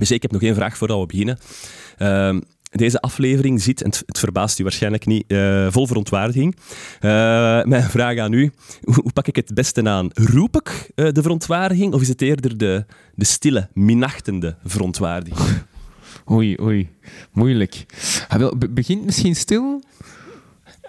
Dus ik heb nog één vraag voordat we beginnen. Ehm, deze aflevering zit, en het, verbaast u waarschijnlijk niet, eh, vol verontwaardiging. Eh, mijn vraag aan u, hoe, pak ik het beste aan? Roep ik eh, de verontwaardiging of is het eerder de, de stille, minachtende verontwaardiging? Oei, oei. Moeilijk. Wil, be- begint misschien stil.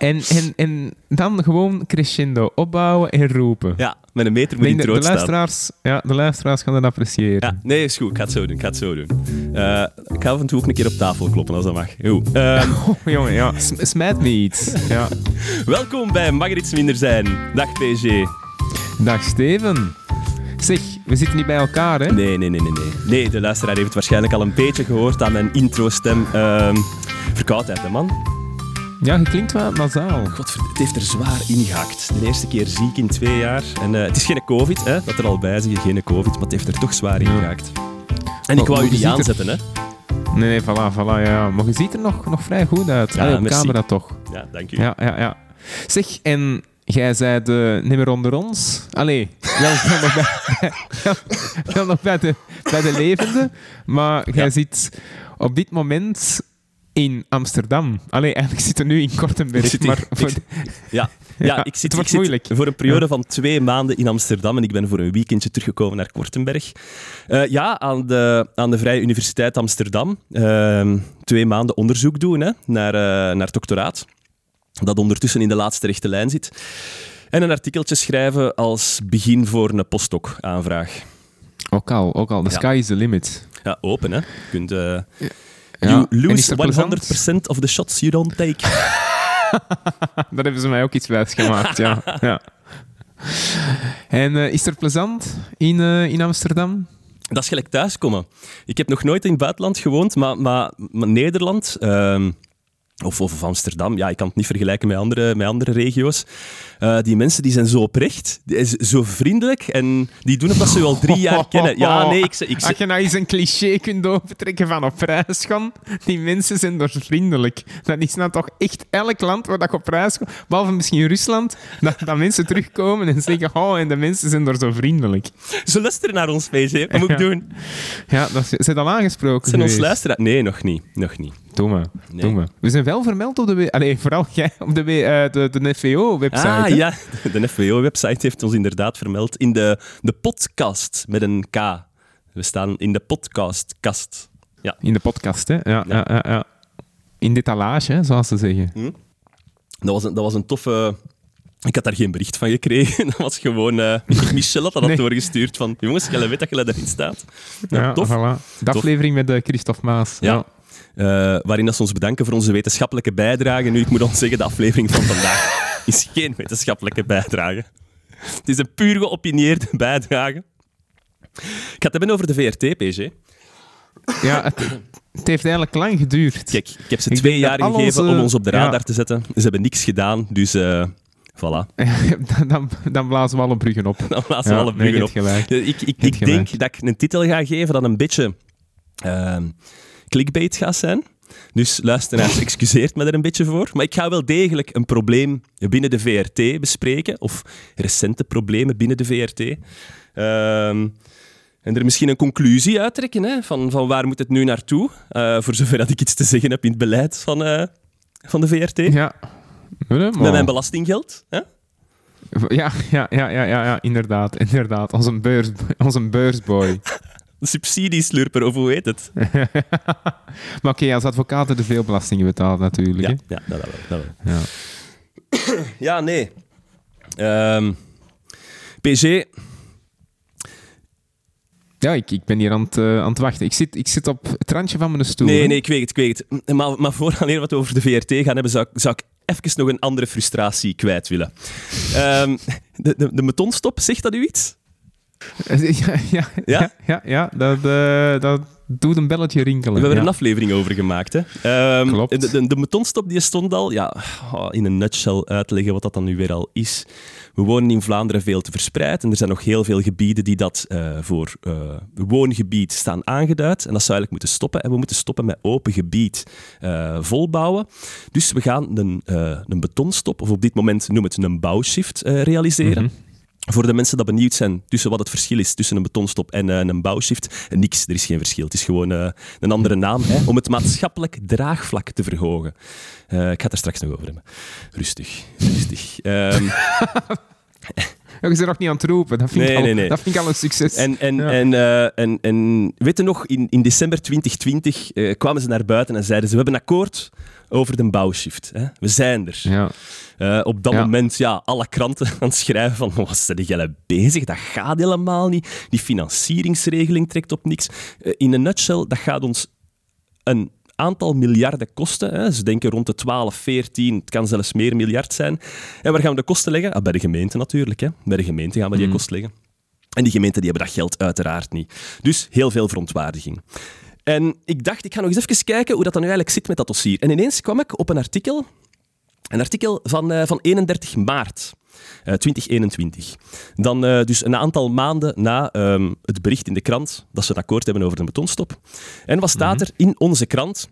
En, en, en dan gewoon crescendo opbouwen en roepen. Ja, met een meter moet dat de staan. luisteraars, ja, de luisteraars gaan dat appreciëren. Ja, nee, is goed. Ik ga het zo doen. Ik ga het zo doen. Eh, ik ga af en toe ook een keer op tafel kloppen als dat mag. Goed. Ehm, Oh, jongen, ja. S- smijt me iets. Ja. welkom bij Mag er iets minder zijn. Dag PG. Dag Steven. Zeg, we zitten niet bij elkaar, hè? Nee, nee, nee, nee, nee. Nee, de luisteraar heeft het waarschijnlijk al een beetje gehoord aan mijn intro-stem. Ehm, verkoudheid, hè, man. Ja, je klinkt wel nasaal. Godver, het heeft er zwaar ingehakt. De eerste keer ziek in twee jaar. En eh, het is geen covid, hè, dat er al bij zit. Geen covid, maar het heeft er toch zwaar ingehakt. En ik wou ziet er- aanzetten, hè. Nee, nee, voilà, voilà, ja. Maar je ziet er nog, nog vrij goed uit. Ja, op camera toch. Ja, dank u. Ja, ja, ja. Zeg, en jij zei de nimmer onder ons? Allee, wel, nog, bij, nog de, bij de levende, maar jij Ja. zit op dit moment in Amsterdam. Allee, eigenlijk zit er nu in Kortenberg, zit hier- maar voor zit- Ja, ja, Ja, ik zit, het wordt ik zit moeilijk. voor een periode van twee maanden in Amsterdam en ik ben voor een weekendje teruggekomen naar Kortenberg. Eh, ja, aan de, aan de Vrije Universiteit Amsterdam. Ehm, twee maanden onderzoek doen hè, naar, eh, naar doctoraat. Dat ondertussen in de laatste rechte lijn zit. En een artikeltje schrijven als begin voor een postdoc-aanvraag. ook al, ook al. The sky is the limit. Ja, open hè. Je kunt... eh, Ja. You lose het plezant? 100% of the shots you don't take. Daar hebben ze mij ook iets wijsgemaakt, ja. ja. En eh, is er plezant in, eh, in Amsterdam? Dat is gelijk thuiskomen. Ik heb nog nooit in het buitenland gewoond, maar, maar, maar Nederland ehm, of, of Amsterdam, ja, ik kan het niet vergelijken met andere, met andere regio's. Eh, die mensen die zijn zo oprecht, die is zo vriendelijk en die doen het dat ze je al drie jaar kennen. Ja, nee, ik, ik, Als je nou eens een cliché kunt overtrekken van op reis gaan, die mensen zijn daar vriendelijk. Dat is nou toch echt elk land waar dat je op reis gaat, behalve misschien Rusland, dat, dat mensen terugkomen en zeggen, oh, en de mensen zijn daar zo vriendelijk. ze luisteren naar ons, PG. Wat moet ik Ja. doen? Ja, dat zijn al aangesproken Zijn ons luisteraar? Nee, nog niet. Nog niet. Doe maar, Nee. doe maar. We zijn wel vermeld op de... Allee, vooral jij op de, eh, de, de FVO-website. Ah, hè? ja. De FWO-website heeft ons inderdaad vermeld in de, de podcast met een K. We staan in de podcastkast. Ja. In de podcast, hè? Ja, ja. Ja, ja, In hè, zoals ze zeggen. Dat was een, dat was een toffe... Ik had daar geen bericht van gekregen. Dat was gewoon... eh Michel had dat Nee. doorgestuurd van... Jongens, jij weet dat je daarin staat. Ja, Ja, tof. voilà. De Tof. aflevering met eh, Christophe Maas. Ja. Eh, waarin dat ze ons bedanken voor onze wetenschappelijke bijdrage. Nu, ik moet dan zeggen, de aflevering van vandaag is geen wetenschappelijke bijdrage. Het is een puur geopinieerde bijdrage. Ik ga het hebben over de VRT, PG. Ja, het, het heeft eigenlijk lang geduurd. Kijk, ik heb ze Ik twee jaar gegeven onze- om ons op de radar ja. te zetten. Ze hebben niks gedaan, dus eh voilà. dan, dan, blazen we alle bruggen op. Dan laten we Ja, alle bruggen op. gelijk. Ik, ik, ik denk dat ik een titel ga geven dat een beetje ehm, clickbait gaat zijn. Dus luisteraars, excuseert me er een beetje voor. Maar ik ga wel degelijk een probleem binnen de VRT bespreken. Of recente problemen binnen de VRT. Ehm, en er misschien een conclusie uittrekken hè, van, van waar moet het nu naartoe. Eh, voor zover dat ik iets te zeggen heb in het beleid van, eh, van de VRT. Ja. Met mijn belastinggeld. Hè? ja, ja, ja, ja, ja, ja, inderdaad. inderdaad. Onze, beurs, onze beursboy. Subsidieslurper, of hoe heet het? maar oké, als advocaten te veel belastingen betaalt natuurlijk. Ja, ja dat wel. Dat wel. Ja. Ja, nee. Ehm, PG, Ja, ik, ik ben hier aan het, eh, aan het wachten. Ik zit, ik zit op het randje van mijn stoel. nee, nee, ik weet het, ik weet het. Maar, maar voordat we over de VRT gaan hebben, zou, ik- zou ik even nog een andere frustratie kwijt willen. Ehm, de, de, de metonstop, zegt dat u iets? Ja, ja, ja, Ja? dat, eh, dat doet een belletje rinkelen. We hebben er een aflevering over gemaakt. Hè? Ehm, Klopt. De, de, de metonstop die stond al, ja, oh, in een nutshell uitleggen wat dat dan nu weer al is. We wonen in Vlaanderen veel te verspreid en er zijn nog heel veel gebieden die dat eh, voor eh, woongebied staan aangeduid. En dat zou eigenlijk moeten stoppen. En we moeten stoppen met open gebied volbouwen. Dus we gaan een, een betonstop, of op dit moment noem het een bouwshift, realiseren. Mhm. Voor de mensen die benieuwd zijn tussen wat het verschil is tussen een betonstop en uh, een bouwshift, niks, er is geen verschil. Het is gewoon uh, een andere naam hè, om het maatschappelijk draagvlak te verhogen. ik ga het er straks nog over hebben. Rustig, rustig. Um, Ja, je bent nog niet aan het roepen. Dat vind, Nee, ik, al, nee, nee. Dat vind ik al een succes. En, en, Ja. en, eh, en, en weet je nog, in, in december 2020 eh, kwamen ze naar buiten en zeiden ze: We hebben een akkoord over de bouwshift. Hè? We zijn er. ja. Eh, op dat Ja. moment, ja, alle kranten aan het schrijven van wat zijn jullie bezig? Dat gaat helemaal niet. Die financieringsregeling trekt op niks. Eh, in een nutshell, dat gaat ons een aantal miljarden kosten. Hè. Ze denken rond de 12, 14, het kan zelfs meer miljard zijn. En waar gaan we de kosten leggen? Ah, bij de gemeente natuurlijk. Hè. Bij de gemeente gaan we die Mhm. kosten leggen. En die gemeenten die hebben dat geld uiteraard niet. Dus heel veel verontwaardiging. En ik dacht, ik ga nog eens even kijken hoe dat dan nu eigenlijk zit met dat dossier. En ineens kwam ik op een artikel, een artikel van, eh, van 31 maart. eh, 2021. Dan eh, dus een aantal maanden na ehm, het bericht in de krant dat ze een akkoord hebben over een betonstop. En wat staat er in onze krant?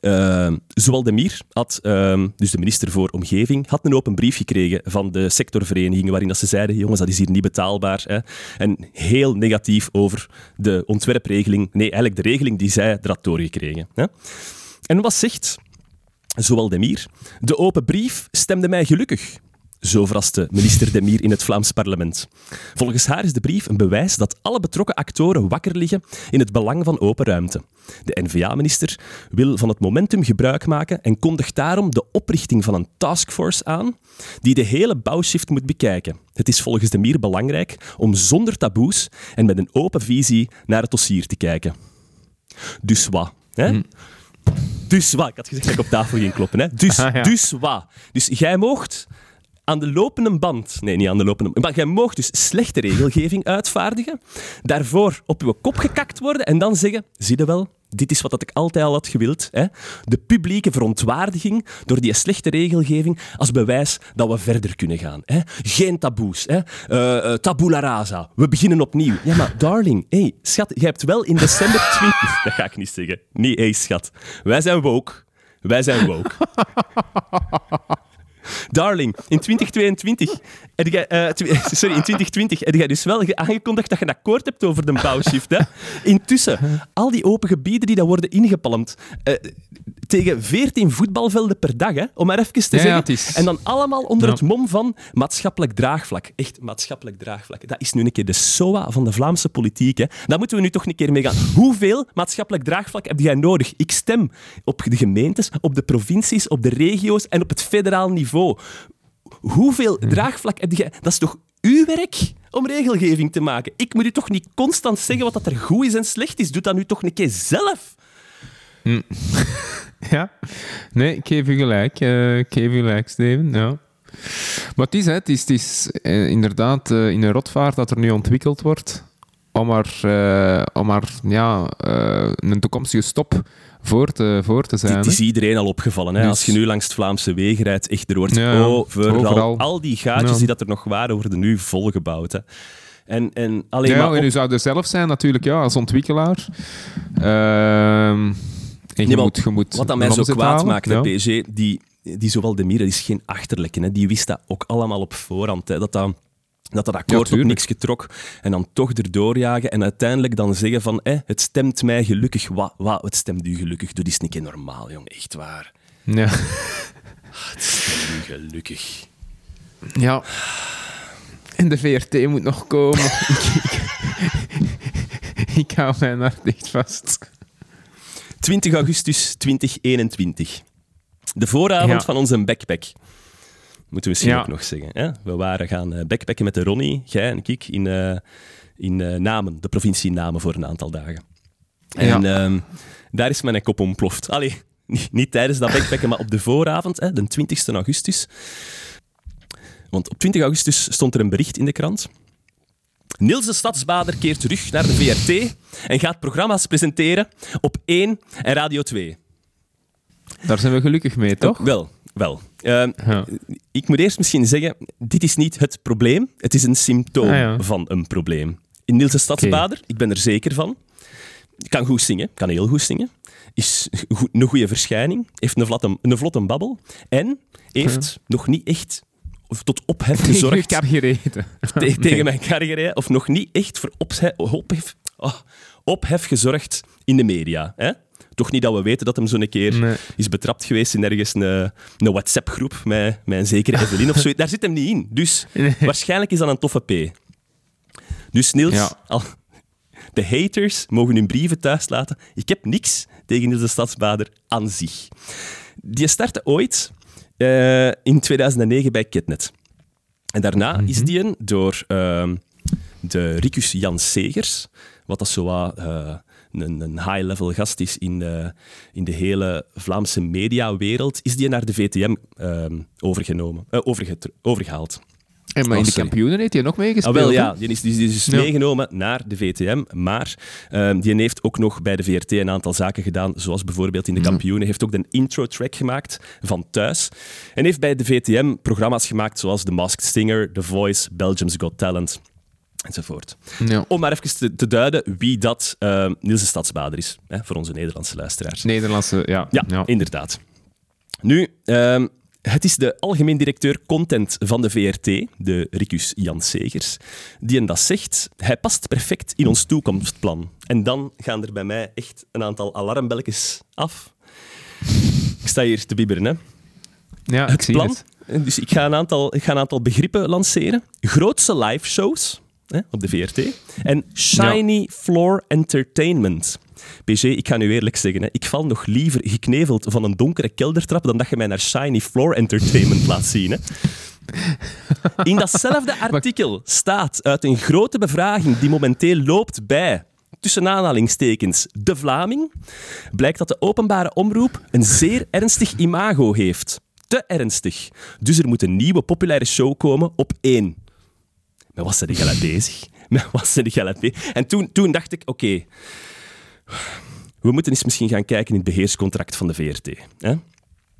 Uh, Zowaldemir had, ehm, dus de minister voor Omgeving, had een open brief gekregen van de sectorverenigingen waarin dat ze zeiden, jongens, dat is hier niet betaalbaar. Hè. En heel negatief over de ontwerpregeling, nee, eigenlijk de regeling die zij er had doorgekregen. Hè. En wat zegt Zowaldemir? De open brief stemde mij gelukkig. Zo verraste minister Demir in het Vlaams parlement. Volgens haar is de brief een bewijs dat alle betrokken actoren wakker liggen in het belang van open ruimte. De N-VA-minister wil van het momentum gebruik maken en kondigt daarom de oprichting van een taskforce aan die de hele bouwshift moet bekijken. Het is volgens Demir belangrijk om zonder taboes en met een open visie naar het dossier te kijken. Dus wat? Hè? Dus wat? Ik had gezegd dat ik op tafel ging kloppen. Hè? Dus, Ah, ja. dus wat? Dus jij moogt aan de lopende band... Nee, niet aan de lopende band. Maar jij moogt dus slechte regelgeving uitvaardigen, daarvoor op je kop gekakt worden en dan zeggen, zie je wel, dit is wat dat ik altijd al had gewild. Hè? De publieke verontwaardiging door die slechte regelgeving als bewijs dat we verder kunnen gaan. Hè? Geen taboes. Hè? Eh, eh, tabula rasa. We beginnen opnieuw. Ja, maar darling, hey, schat, jij hebt wel in december 20... Dat ga ik niet zeggen. Nee, hey, schat. Wij zijn woke. Wij zijn woke. Darling, in 2022, heb jij, eh, sorry, in 2020 heb jij dus wel ge- aangekondigd dat je een akkoord hebt over de bouwshift. Intussen, al die open gebieden die daar worden ingepalmd, eh, tegen 14 voetbalvelden per dag, hè? om maar even te Ja, zeggen. is- En dan allemaal onder Ja. het mom van maatschappelijk draagvlak. Echt maatschappelijk draagvlak. Dat is nu een keer de SOA van de Vlaamse politiek. Hè? Daar moeten we nu toch een keer mee gaan. Hoeveel maatschappelijk draagvlak heb jij nodig? Ik stem op de gemeentes, op de provincies, op de regio's en op het federaal niveau. Hoeveel draagvlak heb jij? Dat is toch uw werk om regelgeving te maken? Ik moet u toch niet constant zeggen wat dat er goed is en slecht is? Doe dat nu toch een keer zelf. Ja. Nee, ik geef u gelijk. ik geef u gelijk, Steven. Ja. Maar het is, hè, het is, het is eh, inderdaad eh, in een rotvaart dat er nu ontwikkeld wordt om er, om er ja, een toekomstige stop voor te, voor te zijn. Het is iedereen al opgevallen. Hè? Dus- Als je nu langs het Vlaamse wegen rijdt, echt, er wordt Ja, overal, Overal. Al die gaatjes Ja. die dat er nog waren, worden nu volgebouwd. Hè? En, en alleen Ja, maar... en u zou er zelf zijn natuurlijk, ja, als ontwikkelaar. Ehm, en je Nee, moet, je moet Wat dat mij zo kwaad halen, maakt, ja. PSG, die, die zowel de die is geen achterlijke. Hè? Die wist dat ook allemaal op voorhand. Hè? Dat dat... Dat dat akkoord op niks getrok en dan toch erdoor jagen en uiteindelijk dan zeggen van eh, het stemt mij gelukkig. Wat, wat, het stemt u gelukkig? Dat is niet keer normaal, jong. Echt waar. Ja. Het stemt u gelukkig. ja. En de VRT moet nog komen. ik, ik, ik hou mijn hart dicht vast. 20 augustus 2021. De vooravond Ja. van onze backpack. Moeten we misschien Ja. ook nog zeggen. Hè? We waren gaan eh, backpacken met de Ronnie, jij en ik, in, eh, in eh, Namen, de provincie Namen, voor een aantal dagen. En ehm, daar is mijn kop ontploft. Allee, niet, niet tijdens dat backpacken, maar op de vooravond, hè, de 20 augustus. Want op 20 augustus stond er een bericht in de krant. Niels de Stadsbader keert terug naar de VRT en gaat programma's presenteren op 1 en Radio 2. Daar zijn we gelukkig mee, toch? Wel, wel. Ehm, Ja. ik moet eerst misschien zeggen, dit is niet het probleem, het is een symptoom Ah, ja. van een probleem. In Niels de Stadsbader, ik ben er zeker van, kan goed zingen, kan heel goed zingen, is een goede verschijning, heeft een vlotte, een vlotte babbel en heeft nog niet echt tot ophef Tegen gezorgd. kar gereden. Te- tegen mijn carrière, of nog niet echt voor ophef, ophef, oh, ophef gezorgd in de media. Hè? Toch niet dat we weten dat hem zo'n keer Nee. is betrapt geweest in ergens een, een WhatsApp-groep met, met een zekere Evelyn of zo. Daar zit hem niet in. Dus Nee. waarschijnlijk is dat een toffe P. Dus Niels, Ja. al, de haters mogen hun brieven thuis laten. Ik heb niks tegen Niels de Stadsbader aan zich. Die startte ooit eh, in 2009 bij Ketnet. En daarna Mhm. is die een door ehm, de Ricus Jan Segers, wat dat zo wat, eh, een, een high-level gast is in de, in de hele Vlaamse mediawereld, is die naar de VTM ehm, overgenomen, eh, overgehaald. En maar in de kampioenen heeft hij nog meegespeeld. Ah, wel, ja, die is, die is dus Ja. meegenomen naar de VTM, maar ehm, die heeft ook nog bij de VRT een aantal zaken gedaan, zoals bijvoorbeeld in de kampioenen, heeft ook de intro-track gemaakt van Thuis en heeft bij de VTM programma's gemaakt zoals The Masked Singer, The Voice, Belgium's Got Talent, enzovoort. Ja. Om maar even te, te duiden wie dat ehm, Niels de Stadsbader is, hè, voor onze Nederlandse luisteraars. Nederlandse, ja. Ja, inderdaad. Nu, ehm, het is de algemeen directeur content van de VRT, de Ricus Jan Segers, die en dat zegt. Hij past perfect in ons toekomstplan. En dan gaan er bij mij echt een aantal alarmbelletjes af. Ik sta hier te bibberen, hè. Ja, ik Het zie plan. het. Dus ik ga een aantal, ik ga een aantal begrippen lanceren. Grootse live shows hè, op de VRT. En shiny floor entertainment. PG, ik ga nu eerlijk zeggen, hè, ik val nog liever gekneveld van een donkere keldertrap dan dat je mij naar shiny floor entertainment laat zien. Hè. In datzelfde artikel staat uit een grote bevraging die momenteel loopt bij, tussen aanhalingstekens, de Vlaming, blijkt dat de openbare omroep een zeer ernstig imago heeft. Te ernstig. Dus er moet een nieuwe populaire show komen op één. Maar wat zijn die bezig? Met wat zijn bezig? En toen, toen dacht ik, oké, we moeten eens misschien gaan kijken in het beheerscontract van de VRT. Hè?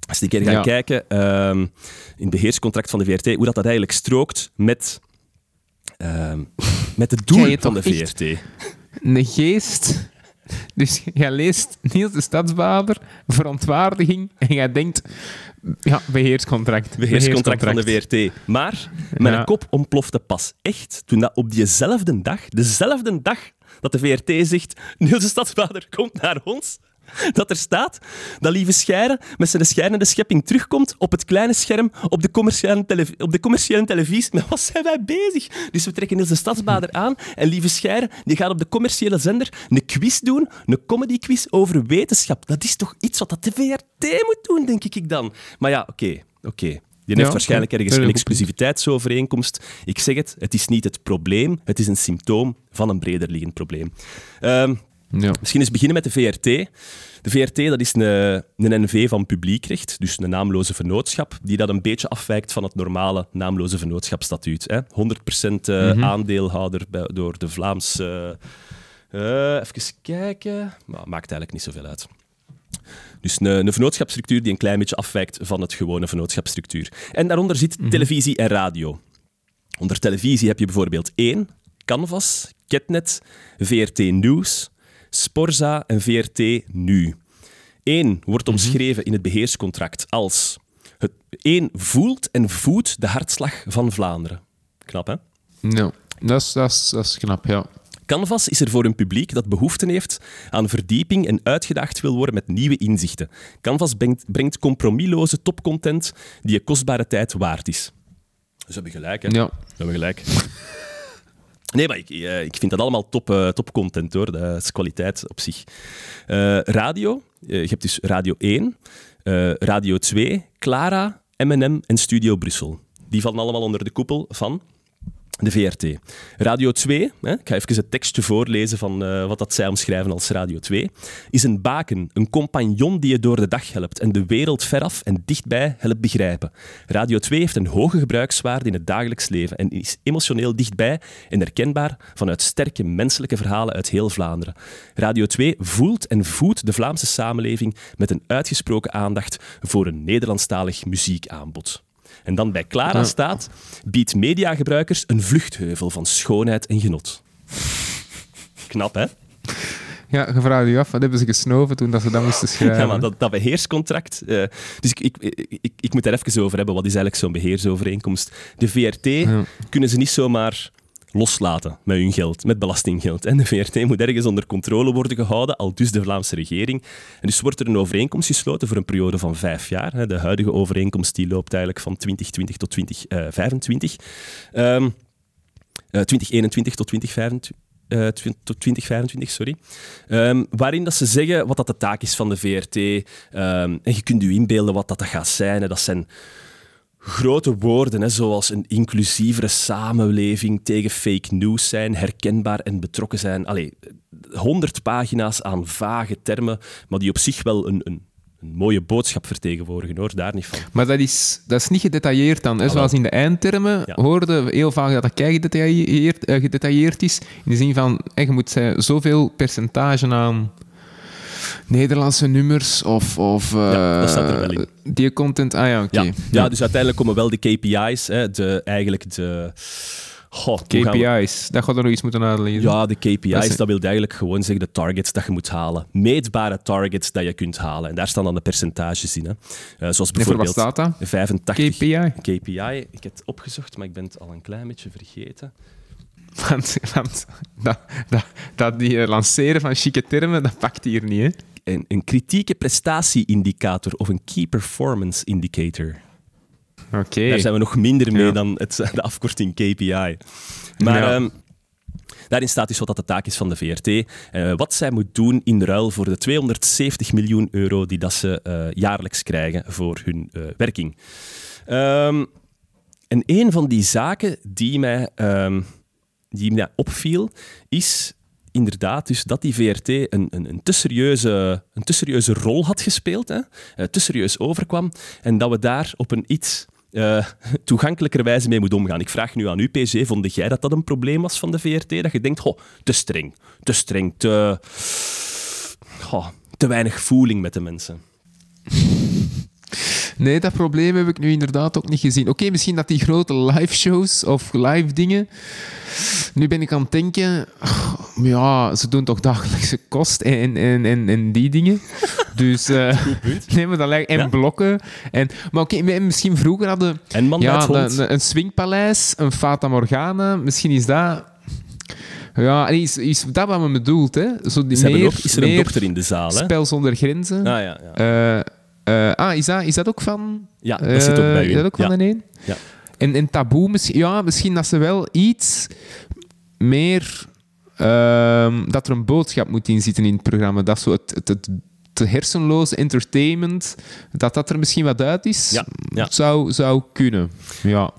Als we een keer gaan Ja. kijken ehm, in het beheerscontract van de VRT, hoe dat, dat eigenlijk strookt met, ehm, met het Jij doel van de VRT. Een geest. Dus jij leest Niels de Stadsbader, verontwaardiging, en jij denkt, ja, beheerscontract. beheerscontract van de VRT. Maar mijn Ja. kop ontplofte pas echt toen dat op diezelfde dag, dezelfde dag dat de VRT zegt Niels de Stadsvader komt naar ons, dat er staat dat Lieve Scheire met zijn schijnende schepping terugkomt op het kleine scherm op de commerciële, telev- op de commerciële televisie. Met wat zijn wij bezig? Dus we trekken Niels de Stadsbader aan en Lieve Scheire die gaat op de commerciële zender een quiz doen, een comedy quiz over wetenschap. Dat is toch iets wat dat de VRT moet doen, denk ik dan. Maar ja, oké, oké. Die heeft Ja, waarschijnlijk ergens een heel exclusiviteitsovereenkomst. Ik zeg het, het is niet het probleem, het is een symptoom van een breder liggend probleem. Ehm, Ja. Misschien eens beginnen met de VRT. De VRT dat is een, een NV van publiekrecht, dus een naamloze vennootschap, die dat een beetje afwijkt van het normale naamloze vennootschapstatuut. Hè. 100% eh, aandeelhouder bij, door de Vlaamse... eh even kijken... Maar maakt eigenlijk niet zoveel uit. Dus een, een vennootschapsstructuur die een klein beetje afwijkt van het gewone vennootschapsstructuur. En daaronder zit televisie en radio. Onder televisie heb je bijvoorbeeld 1, Canvas, Ketnet, VRT Nieuws, Sporza en VRT Nu. 1 wordt omschreven in het beheerscontract als... Het, 1 voelt en voedt de hartslag van Vlaanderen. Knap, hè? Ja. Dat is, dat, is, dat is knap, ja. Canvas is er voor een publiek dat behoefte heeft aan verdieping en uitgedaagd wil worden met nieuwe inzichten. Canvas brengt, brengt compromisloze topcontent die je kostbare tijd waard is. Dus hebben gelijk, hè? Ja. We hebben gelijk. Nee, maar ik, eh, ik vind dat allemaal top, eh, top content hoor. Dat is kwaliteit op zich. Eh, radio, je hebt dus Radio 1, eh, Radio 2, Clara, M&M en Studio Brussel. Die vallen allemaal onder de koepel van de VRT. Radio 2, hè, ik ga even het tekstje voorlezen van eh, wat dat zij omschrijven als Radio 2, is een baken, een compagnon die je door de dag helpt en de wereld veraf en dichtbij helpt begrijpen. Radio 2 heeft een hoge gebruikswaarde in het dagelijks leven en is emotioneel dichtbij en herkenbaar vanuit sterke menselijke verhalen uit heel Vlaanderen. Radio 2 voelt en voedt de Vlaamse samenleving met een uitgesproken aandacht voor een Nederlandstalig muziekaanbod. En dan bij Clara staat, biedt mediagebruikers een vluchtheuvel van schoonheid en genot. Knap, hè? Ja, je vraagt je af, wat hebben ze gesnoven toen dat ze dat moesten schrijven? Ja, maar dat, dat beheerscontract... eh, dus ik, ik, ik, ik moet daar even over hebben. Wat is eigenlijk zo'n beheersovereenkomst? De VRT Ja. kunnen ze niet zomaar loslaten met hun geld, met belastinggeld. En de VRT moet ergens onder controle worden gehouden, al dus de Vlaamse regering. En dus wordt er een overeenkomst gesloten voor een periode van vijf jaar. De huidige overeenkomst die loopt eigenlijk van 2020 tot 2025. Ehm eh, 2021 tot 2025. eh, twi- tot 2025, sorry. Ehm, waarin dat ze zeggen wat dat de taak is van de VRT. ehm, en je kunt je inbeelden wat dat, dat gaat zijn. Dat zijn grote woorden, hè, zoals een inclusievere samenleving, tegen fake news zijn, herkenbaar en betrokken zijn. Allee, honderd pagina's aan vage termen, maar die op zich wel een, een, een mooie boodschap vertegenwoordigen, hoor. Daar niet van. Maar dat is, dat is niet gedetailleerd dan. Hè? Zoals in de eindtermen Ja. hoorden we heel vaak dat dat kei gedetailleerd, eh, gedetailleerd is. In de zin van, eh, je moet eh, zoveel percentage aan Nederlandse nummers of... of Ja, dat staat er eh, wel in. Die content, ah ja, oké. Ja. ja, dus uiteindelijk komen wel de KPI's, hè, de, eigenlijk de... Goh, we- KPI's, dat gaat er nog iets moeten uitleggen. Ja, de KPI's, Dat is- dat wil eigenlijk gewoon zeggen de targets dat je moet halen. Meetbare targets dat je kunt halen. En daar staan dan de percentages in. Hè. Eh, zoals Nee, voor wat bijvoorbeeld dat? 85 KPI? KPI. Ik heb het opgezocht, maar ik ben het al een klein beetje vergeten. Want, dat, dat, dat die eh, lanceren van chique termen, dat pakt hier niet, hè? Een, een kritieke prestatie-indicator of een key performance indicator. Oké. Daar zijn we nog minder mee Ja. dan het, de afkorting KPI. Maar Ja. ehm, daarin staat dus wat dat de taak is van de VRT. eh, wat zij moet doen in ruil voor de 270 miljoen euro die dat ze eh, jaarlijks krijgen voor hun werking. Ehm, en een van die zaken die mij, ehm, die mij opviel, is inderdaad dus dat die VRT een, een, een, te, serieuze, een te serieuze rol had gespeeld, hè? eh, te serieus overkwam, en dat we daar op een iets eh, toegankelijker wijze mee moeten omgaan. Ik vraag nu aan u, PG, vond jij dat dat een probleem was van de VRT? Dat je denkt, goh, te streng, te streng, te, goh, te weinig voeling met de mensen. Nee, dat probleem heb ik nu inderdaad ook niet gezien. Oké, misschien dat die grote live shows of live dingen. Nu ben ik aan het denken, ja, ze doen toch dagelijkse kost en, en, en, en die dingen. Dus eh, nee, maar dat lijkt en Ja? blokken. En, maar oké, misschien vroeger hadden En man ja, een, een swingpaleis, een Fata Morgana. Misschien is dat. Ja, en is, is dat wat men bedoelt, hè? Zo die Ze hebben meer, ook, is er een meer dokter in de zaal, hè? spel zonder grenzen. Ah, ja, ja. Eh, eh, ah, is dat, is dat ook van... ja, dat zit ook eh, bij u. Is dat ook van ja. de een? Ja. En, en taboe, misschien, ja, misschien dat ze wel iets meer... ehm, dat er een boodschap moet in zitten in het programma. Dat zo het, het, het, het hersenloze entertainment, dat dat er misschien wat uit is, Ja, ja. Zou, zou kunnen. Ja.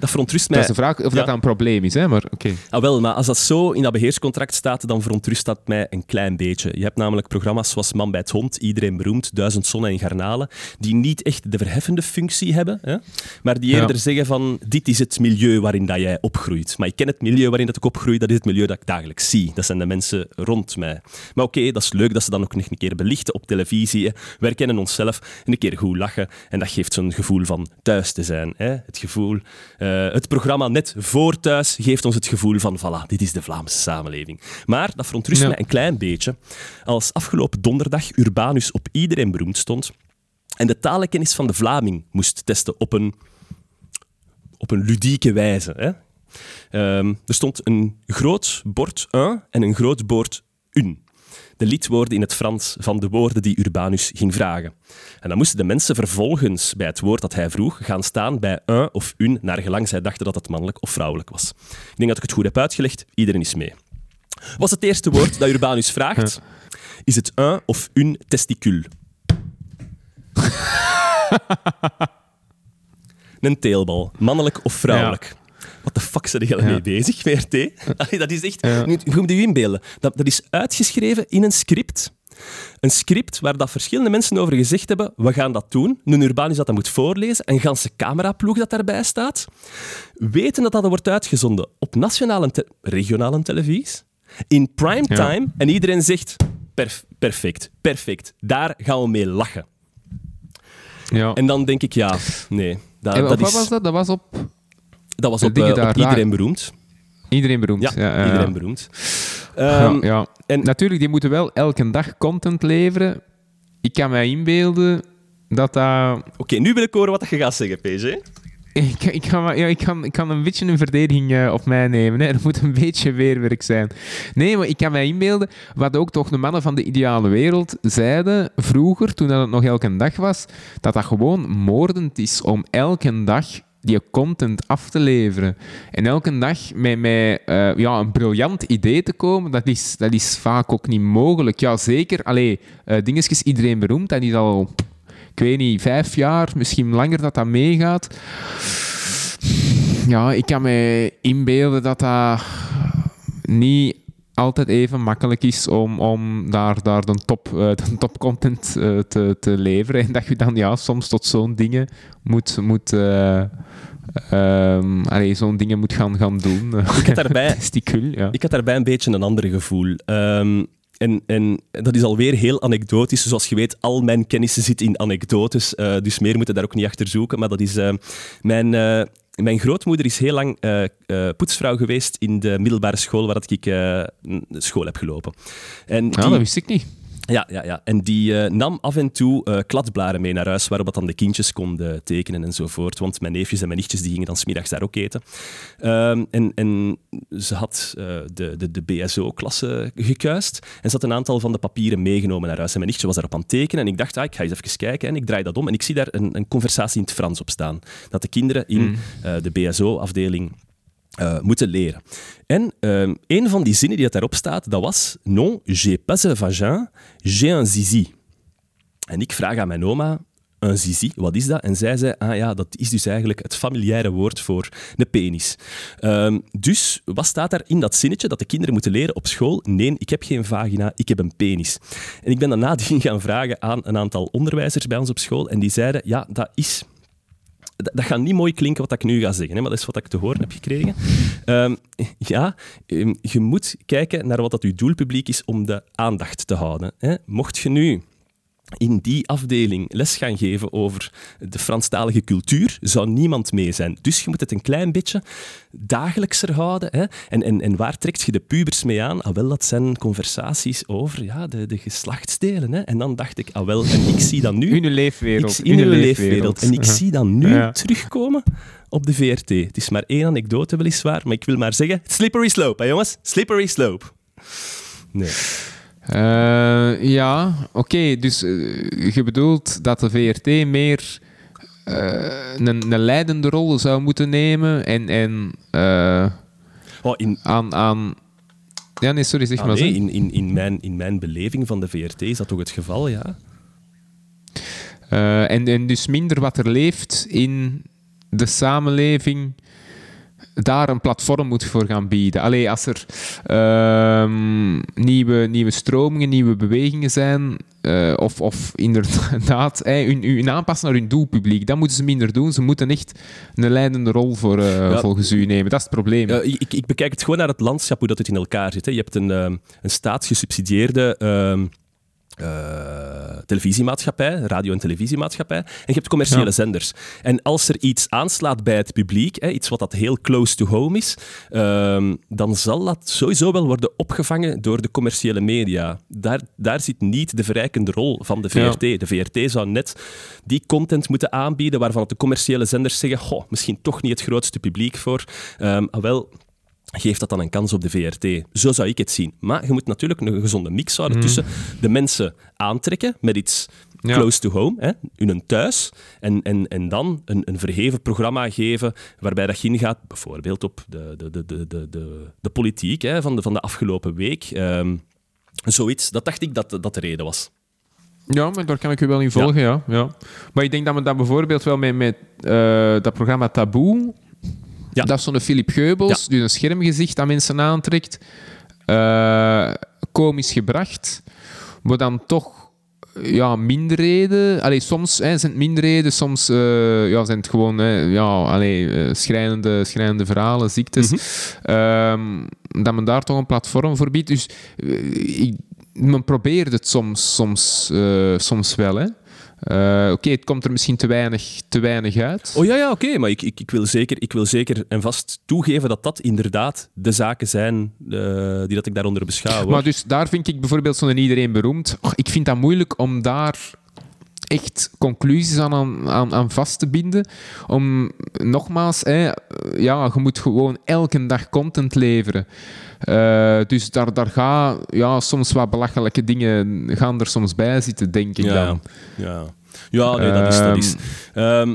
Dat verontrust Dat mij. is de vraag of Ja. dat een probleem is, hè? maar oké. Ah, wel, maar als dat zo in dat beheerscontract staat, dan verontrust dat mij een klein beetje. Je hebt namelijk programma's zoals Man bij het Hond, Iedereen Beroemd, Duizend Zonnen en Garnalen, die niet echt de verheffende functie hebben, hè, maar die Ja. eerder zeggen van, dit is het milieu waarin dat jij opgroeit. Maar ik ken het milieu waarin dat ik opgroei, dat is het milieu dat ik dagelijks zie. Dat zijn de mensen rond mij. Maar oké, dat is leuk dat ze dan ook nog een keer belichten op televisie. Hè. We herkennen onszelf en een keer goed lachen. En dat geeft zo'n gevoel van thuis te zijn. Hè. Het gevoel, eh, het programma net voor thuis geeft ons het gevoel van, voilà, dit is de Vlaamse samenleving. Maar dat verontrust Ja. mij een klein beetje. Als afgelopen donderdag Urbanus op iedereen beroemd stond en de talenkennis van de Vlaming moest testen op een, op een ludieke wijze. Hè. Ehm, er stond een groot bord un en een groot bord un. De lidwoorden in het Frans van de woorden die Urbanus ging vragen. En dan moesten de mensen vervolgens bij het woord dat hij vroeg gaan staan bij un of un, naar gelang zij dachten dat het mannelijk of vrouwelijk was. Ik denk dat ik het goed heb uitgelegd. Iedereen is mee. Was het eerste woord dat Urbanus vraagt? Is het un of un testicule? Een teelbal, mannelijk of vrouwelijk? Wat de fuck zijn jullie Ja. mee bezig, VRT? Allee, dat is echt... Ja. Je moet je inbeelden. Dat, dat is uitgeschreven in een script. Een script waar dat verschillende mensen over gezegd hebben, we gaan dat doen. Een Urbanus dat dat moet voorlezen, een ganse cameraploeg dat daarbij staat. Weten dat dat wordt uitgezonden op nationale en te- regionale televisie, in primetime, en iedereen zegt, "Perf- perfect, perfect, daar gaan we mee lachen. Ja. En dan denk ik, ja, nee. Dat, En op dat, wat is, was dat? Dat was op dat was op, eh, op Iedereen Beroemd. Iedereen beroemd. Ja, Ja, ja, ja. Iedereen Beroemd. Ehm, ja, en- Natuurlijk, die moeten wel elke dag content leveren. Ik kan mij inbeelden dat dat... Oké, nu wil ik horen wat je gaat zeggen, PG. Ik, ik, ga, maar- ja, ik, kan, ik kan een beetje een verdediging eh, op mij nemen. Hè. Er moet een beetje weerwerk zijn. Nee, maar ik kan mij inbeelden wat ook toch de mannen van de ideale wereld zeiden vroeger, toen dat het nog elke dag was, dat dat gewoon moordend is om elke dag die content af te leveren. En elke dag met, met eh, ja, een briljant idee te komen, dat is, dat is vaak ook niet mogelijk. Ja, zeker. Allee, eh dingetjes, iedereen beroemd, dat is al, ik weet niet, vijf jaar, misschien langer dat dat meegaat. Ja, ik kan me inbeelden dat dat niet altijd even makkelijk is om, om daar, daar de, top, eh, de topcontent eh, te, te leveren. En dat je dan ja, soms tot zo'n dingen moet, moet, eh, ehm, allee, zo'n dingen moet gaan, gaan doen. Ik had daarbij, ja. ik had daarbij een beetje een ander gevoel. Ehm, en, en dat is alweer heel anekdotisch. Zoals je weet, al mijn kennis zit in anekdotes. eh, dus meer moeten daar ook niet achter zoeken. Maar dat is... eh, mijn, eh, mijn grootmoeder is heel lang poetsvrouw geweest in de middelbare school waar dat ik school heb gelopen. En Ja, die- dat wist ik niet. Ja, ja, ja. en die eh, nam af en toe eh kladblaren mee naar huis, waarop dat dan de kindjes konden tekenen enzovoort. Want mijn neefjes en mijn nichtjes die gingen dan smiddags daar ook eten. Ehm, en, en ze had eh, de, de, de BSO-klasse gekuist en ze had een aantal van de papieren meegenomen naar huis. En mijn nichtje was daarop aan het tekenen en ik dacht, ah, ik ga eens even kijken. En ik draai dat om en ik zie daar een, een conversatie in het Frans op staan. Dat de kinderen in Mm. de BSO-afdeling eh, moeten leren. En ehm, een van die zinnen die dat daarop staat, dat was Non, j'ai pas un vagin, j'ai un zizi. En ik vraag aan mijn oma, een zizi, wat is dat? En zij zei, ah ja, dat is dus eigenlijk het familiaire woord voor een penis. Ehm, dus wat staat daar in dat zinnetje dat de kinderen moeten leren op school? Nee, ik heb geen vagina, ik heb een penis. En ik ben nadien gaan vragen aan een aantal onderwijzers bij ons op school en die zeiden, ja, dat is dat, gaat niet mooi klinken wat ik nu ga zeggen, hè, maar dat is wat ik te horen heb gekregen. Ehm, ja, ehm, je moet kijken naar wat dat uw doelpubliek is om de aandacht te houden. Hè. Mocht je nu in die afdeling les gaan geven over de Franstalige cultuur, zou niemand mee zijn. Dus je moet het een klein beetje dagelijkser houden. Hè? En, en, en waar trekt je de pubers mee aan? Ah, wel, dat zijn conversaties over ja, de, de geslachtsdelen. Hè? En dan dacht ik, ah wel, en ik zie dat nu... In uw leefwereld. Ik, in uw leefwereld. En ik zie dat nu Ja. terugkomen op de VRT. Het is maar één anekdote weliswaar, maar ik wil maar zeggen, slippery slope, hè jongens? Slippery slope. Nee. Eh, ja, oké. dus eh, je bedoelt dat de VRT meer eh, een, een leidende rol zou moeten nemen en, en Oh, in, aan, aan... Ja, nee, sorry, zeg ah, maar. nee, zeg. in, in, in, mijn, in mijn beleving van de VRT is dat toch het geval, ja? En, en dus minder wat er leeft in de samenleving, daar een platform moet voor gaan bieden. Allee, als er ehm, nieuwe, nieuwe stromingen, nieuwe bewegingen zijn, eh, of, of inderdaad eh, hun, hun aanpassen naar hun doelpubliek, dat moeten ze minder doen. Ze moeten echt een leidende rol voor, eh, volgens u nemen. Dat is het probleem. Ik, ik bekijk het gewoon naar het landschap, hoe dat het in elkaar zit. Hè. Je hebt een, ehm, een staatsgesubsidieerde eh, televisiemaatschappij, radio- en televisiemaatschappij, en je hebt commerciële Ja. zenders. En als er iets aanslaat bij het publiek, hè, iets wat dat heel close to home is, ehm, dan zal dat sowieso wel worden opgevangen door de commerciële media. Daar, daar zit niet de verrijkende rol van de Ja. VRT. De VRT zou net die content moeten aanbieden waarvan de commerciële zenders zeggen, goh, misschien toch niet het grootste publiek voor. Ehm, ah, wel, geeft dat dan een kans op de VRT. Zo zou ik het zien. Maar je moet natuurlijk een gezonde mix houden tussen de mensen aantrekken met iets Ja. close to home, hè, in een thuis, en, en, en dan een, een verheven programma geven waarbij dat je ingaat, bijvoorbeeld op de, de, de, de, de, de, de politiek hè, van, de, van de afgelopen week. Ehm, zoiets, dat dacht ik dat dat de reden was. Ja, maar daar kan ik u wel in volgen, ja. ja. Maar ik denk dat we dat bijvoorbeeld wel met, met eh, dat programma Taboe... Ja. Dat is zo'n Philip Geubels, die een schermgezicht aan mensen aantrekt. eh komisch gebracht, maar dan toch ja, minderheden. Allee, soms hè, zijn het minderheden, soms eh, ja, zijn het gewoon hè, ja, allee, eh, schrijnende, schrijnende verhalen, ziektes. Ehm, dat men daar toch een platform voor biedt. Dus eh, ik, men probeert het soms, soms, eh, soms wel. Hè. Eh, Oké, het komt er misschien te weinig, te weinig uit. Oh ja, ja oké, maar ik, ik, ik, wil zeker, ik wil zeker en vast toegeven dat dat inderdaad de zaken zijn eh, die dat ik daaronder beschouw. hoor. Maar dus daar vind ik bijvoorbeeld zo'n iedereen beroemd. Och, ik vind dat moeilijk om daar echt conclusies aan, aan, aan, vast te binden. Om, nogmaals, hè, ja, je moet gewoon elke dag content leveren. Eh, dus daar, daar gaan ja, soms wat belachelijke dingen gaan er soms bij zitten, denk ik ja, dan. ja. ja, nee, dat is... Dat is. Ehm,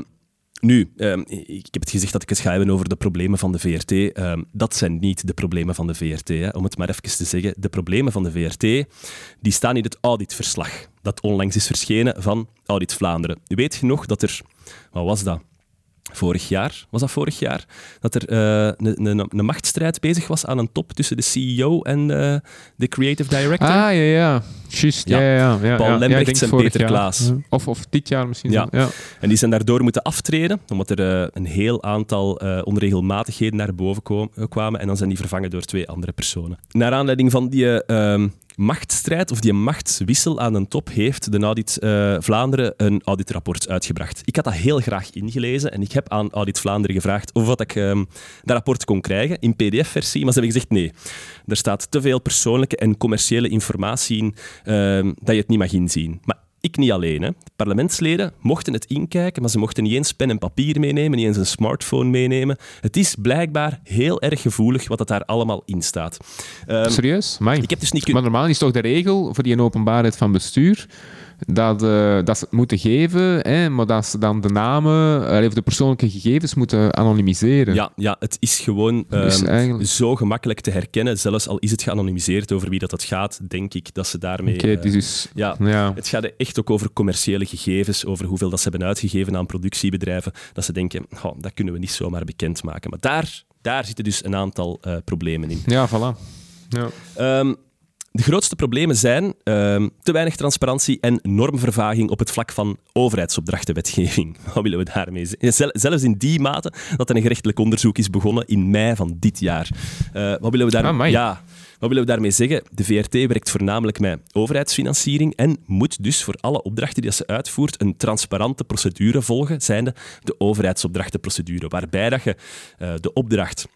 nu, ehm, ik heb het gezegd dat ik het ga hebben over de problemen van de VRT. Ehm, dat zijn niet de problemen van de VRT. Hè. Om het maar even te zeggen, de problemen van de VRT die staan in het auditverslag dat onlangs is verschenen van Audit Vlaanderen. U weet nog dat er... Wat was dat? Vorig jaar, was dat vorig jaar? Dat er eh, een, machtsstrijd bezig was aan een top tussen de CEO en eh, de creative director. Ah, ja, ja. Juist, ja, Ja. ja. ja, Paul Lembrechts en Peter. Klaas. Of, of dit jaar misschien. Ja. En die zijn daardoor moeten aftreden, omdat er eh, een heel aantal onregelmatigheden naar boven kwam- kwamen. En dan zijn die vervangen door twee andere personen. Naar aanleiding van die eh, ehm, machtsstrijd of die machtswissel aan een top heeft de Audit eh, Vlaanderen een auditrapport uitgebracht. Ik had dat heel graag ingelezen en ik heb aan Audit Vlaanderen gevraagd of wat ik ehm, dat rapport kon krijgen in pdf-versie, maar ze hebben gezegd nee. Er staat te veel persoonlijke en commerciële informatie in ehm, dat je het niet mag inzien. Maar ik niet alleen. Hè. De parlementsleden mochten het inkijken, maar ze mochten niet eens pen en papier meenemen, niet eens een smartphone meenemen. Het is blijkbaar heel erg gevoelig wat het daar allemaal in staat. Ehm, Serieus? Amai. ik heb dus niet Maar normaal is toch de regel voor die openbaarheid van bestuur dat, eh, dat ze het moeten geven, hè, maar dat ze dan de namen of de persoonlijke gegevens moeten anonimiseren. Ja, ja, het is gewoon ehm, eigenlijk- zo gemakkelijk te herkennen. Zelfs al is het geanonimiseerd over wie dat, dat gaat, denk ik dat ze daarmee... Oké, eh, dus... ja, Ja. Het gaat echt ook over commerciële gegevens, over hoeveel dat ze hebben uitgegeven aan productiebedrijven. Dat ze denken, "Goh, dat kunnen we niet zomaar bekendmaken. Maar daar, daar zitten dus een aantal eh, problemen in. ja, voilà. Ja. Ehm, de grootste problemen zijn ehm, te weinig transparantie en normvervaging op het vlak van overheidsopdrachtenwetgeving. Wat willen we daarmee zeggen? Zel- Zelfs in die mate dat er een gerechtelijk onderzoek is begonnen in mei van dit jaar. Eh, wat willen we daar... Amai. ja, wat willen we daarmee zeggen? De VRT werkt voornamelijk met overheidsfinanciering en moet dus voor alle opdrachten die ze uitvoert een transparante procedure volgen, zijnde de overheidsopdrachtenprocedure, waarbij dat je eh, de opdracht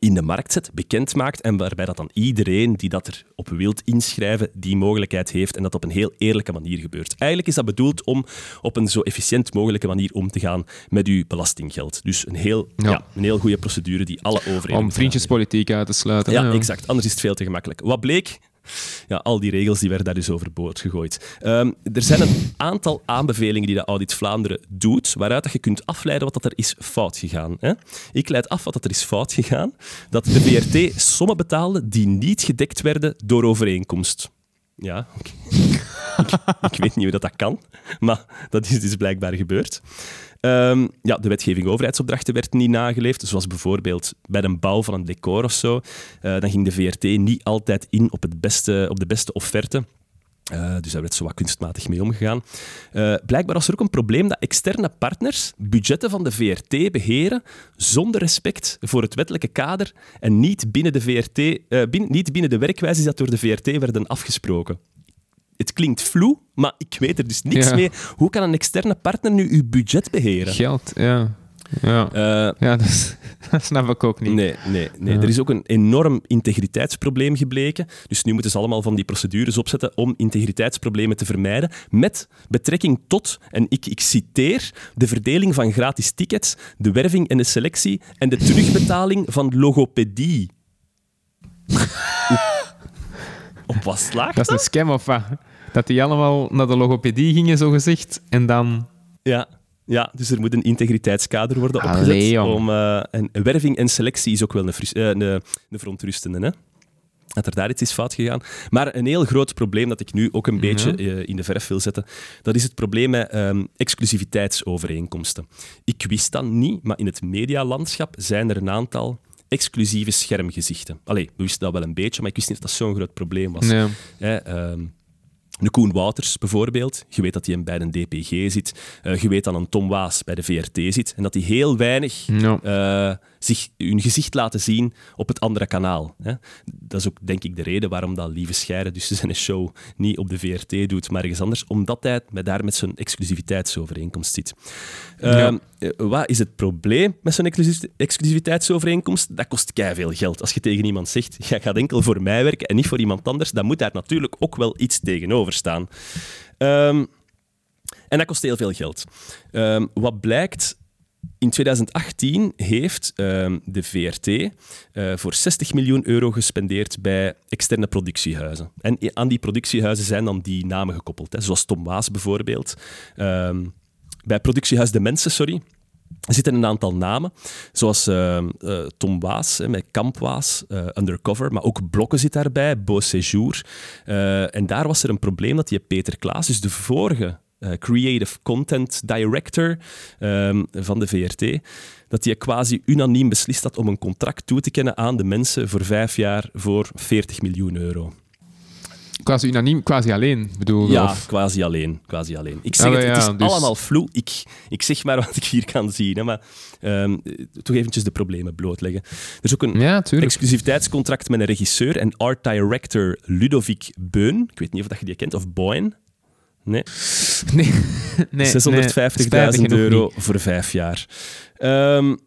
in de markt zet, bekend maakt en waarbij dat dan iedereen die dat er op wilt inschrijven, die mogelijkheid heeft en dat op een heel eerlijke manier gebeurt. Eigenlijk is dat bedoeld om op een zo efficiënt mogelijke manier om te gaan met uw belastinggeld. Dus een heel, ja. Ja. een heel goede procedure die alle overheden... Om vriendjespolitiek uit te sluiten. ja, hè, exact. Anders is het veel te gemakkelijk. Wat bleek? Ja, al die regels die werden daar dus overboord gegooid. Ehm, er zijn een aantal aanbevelingen die de Audit Vlaanderen doet, waaruit dat je kunt afleiden wat dat er is fout gegaan. Hè? Ik leid af wat dat er is fout gegaan. Dat de VRT sommen betaalde die niet gedekt werden door overeenkomst. Ja, ik weet niet hoe dat, dat kan, maar dat is dus blijkbaar gebeurd. Ehm, ja, de wetgeving overheidsopdrachten werd niet nageleefd. Zoals bijvoorbeeld bij de bouw van een decor of zo. Eh, dan ging de VRT niet altijd in op, het beste, op de beste offerte. Eh, dus daar werd zo wat kunstmatig mee omgegaan. Eh, blijkbaar was er ook een probleem dat externe partners budgetten van de VRT beheren zonder respect voor het wettelijke kader en niet binnen de, VRT, binnen, niet binnen de werkwijzes dat door de VRT werden afgesproken. Het klinkt vloe, maar ik weet er dus niks Ja. mee. Hoe kan een externe partner nu uw budget beheren? Geld, ja. Ja, Eh, ja dat, is- dat snap ik ook niet. Nee, nee, nee. Ja. er is ook een enorm integriteitsprobleem gebleken. Dus nu moeten ze allemaal van die procedures opzetten om integriteitsproblemen te vermijden. Met betrekking tot, en ik, ik citeer, de verdeling van gratis tickets, de werving en de selectie en de terugbetaling van logopedie. Op wat slaagt Dat is een scam of wat? Dat die allemaal naar de logopedie gingen, zogezegd, en dan... Ja, ja, dus er moet een integriteitskader worden opgezet. om, eh, en werving en selectie is ook wel een, eh, een, hè? Dat er daar iets is fout gegaan. Maar een heel groot probleem dat ik nu ook een beetje eh, in de verf wil zetten, dat is het probleem met ehm, exclusiviteitsovereenkomsten. Ik wist dat niet, maar in het medialandschap zijn er een aantal exclusieve schermgezichten. Allee, we wisten dat wel een beetje, maar ik wist niet dat dat zo'n groot probleem was. Ja. Hè, ehm, de Koen Wouters bijvoorbeeld, je weet dat hij bij een DPG zit. Eh, je weet dat een Tom Waas bij de VRT zit. En dat hij heel weinig eh, zich hun gezicht laten zien op het andere kanaal. Hè. Dat is ook, denk ik, de reden waarom dat Lieve Scheire dus zijn show niet op de VRT doet, maar ergens anders, omdat hij met, daar met zijn exclusiviteitsovereenkomst zit. Ehm, eh, wat is het probleem met zo'n exclusiviteitsovereenkomst? Dat kost kei veel geld. Als je tegen iemand zegt, jij gaat enkel voor mij werken en niet voor iemand anders, dan moet daar natuurlijk ook wel iets tegenover staan. Ehm, en dat kost heel veel geld. Ehm, wat blijkt, in 2018 heeft ehm, de VRT eh, voor 60 miljoen euro gespendeerd bij externe productiehuizen. En aan die productiehuizen zijn dan die namen gekoppeld, hè, zoals Tom Waas bijvoorbeeld. Um, bij productiehuis De Mensen, sorry, zitten een aantal namen, zoals uh, uh, Tom Waas met Kamp Waas, uh, Undercover, maar ook Blokken zit daarbij, Beau Séjour. en daar was er een probleem dat je Peter Klaas, dus de vorige uh, creative content director um, van de VRT, dat hij quasi unaniem beslist had om een contract toe te kennen aan de mensen voor vijf jaar voor 40 miljoen euro. Quasi unaniem, quasi alleen, bedoel Ja, of? quasi alleen, quasi alleen. Ik zeg ah, het, ja, het is dus... allemaal vloe. Ik, ik zeg maar wat ik hier kan zien, hè, maar um, toch eventjes de problemen blootleggen. Er is ook een ja, exclusiviteitscontract met een regisseur en art director Ludovic Beun. Ik weet niet of je die kent, of Boyen. Nee. Nee. nee 650.000 euro voor vijf jaar. Um,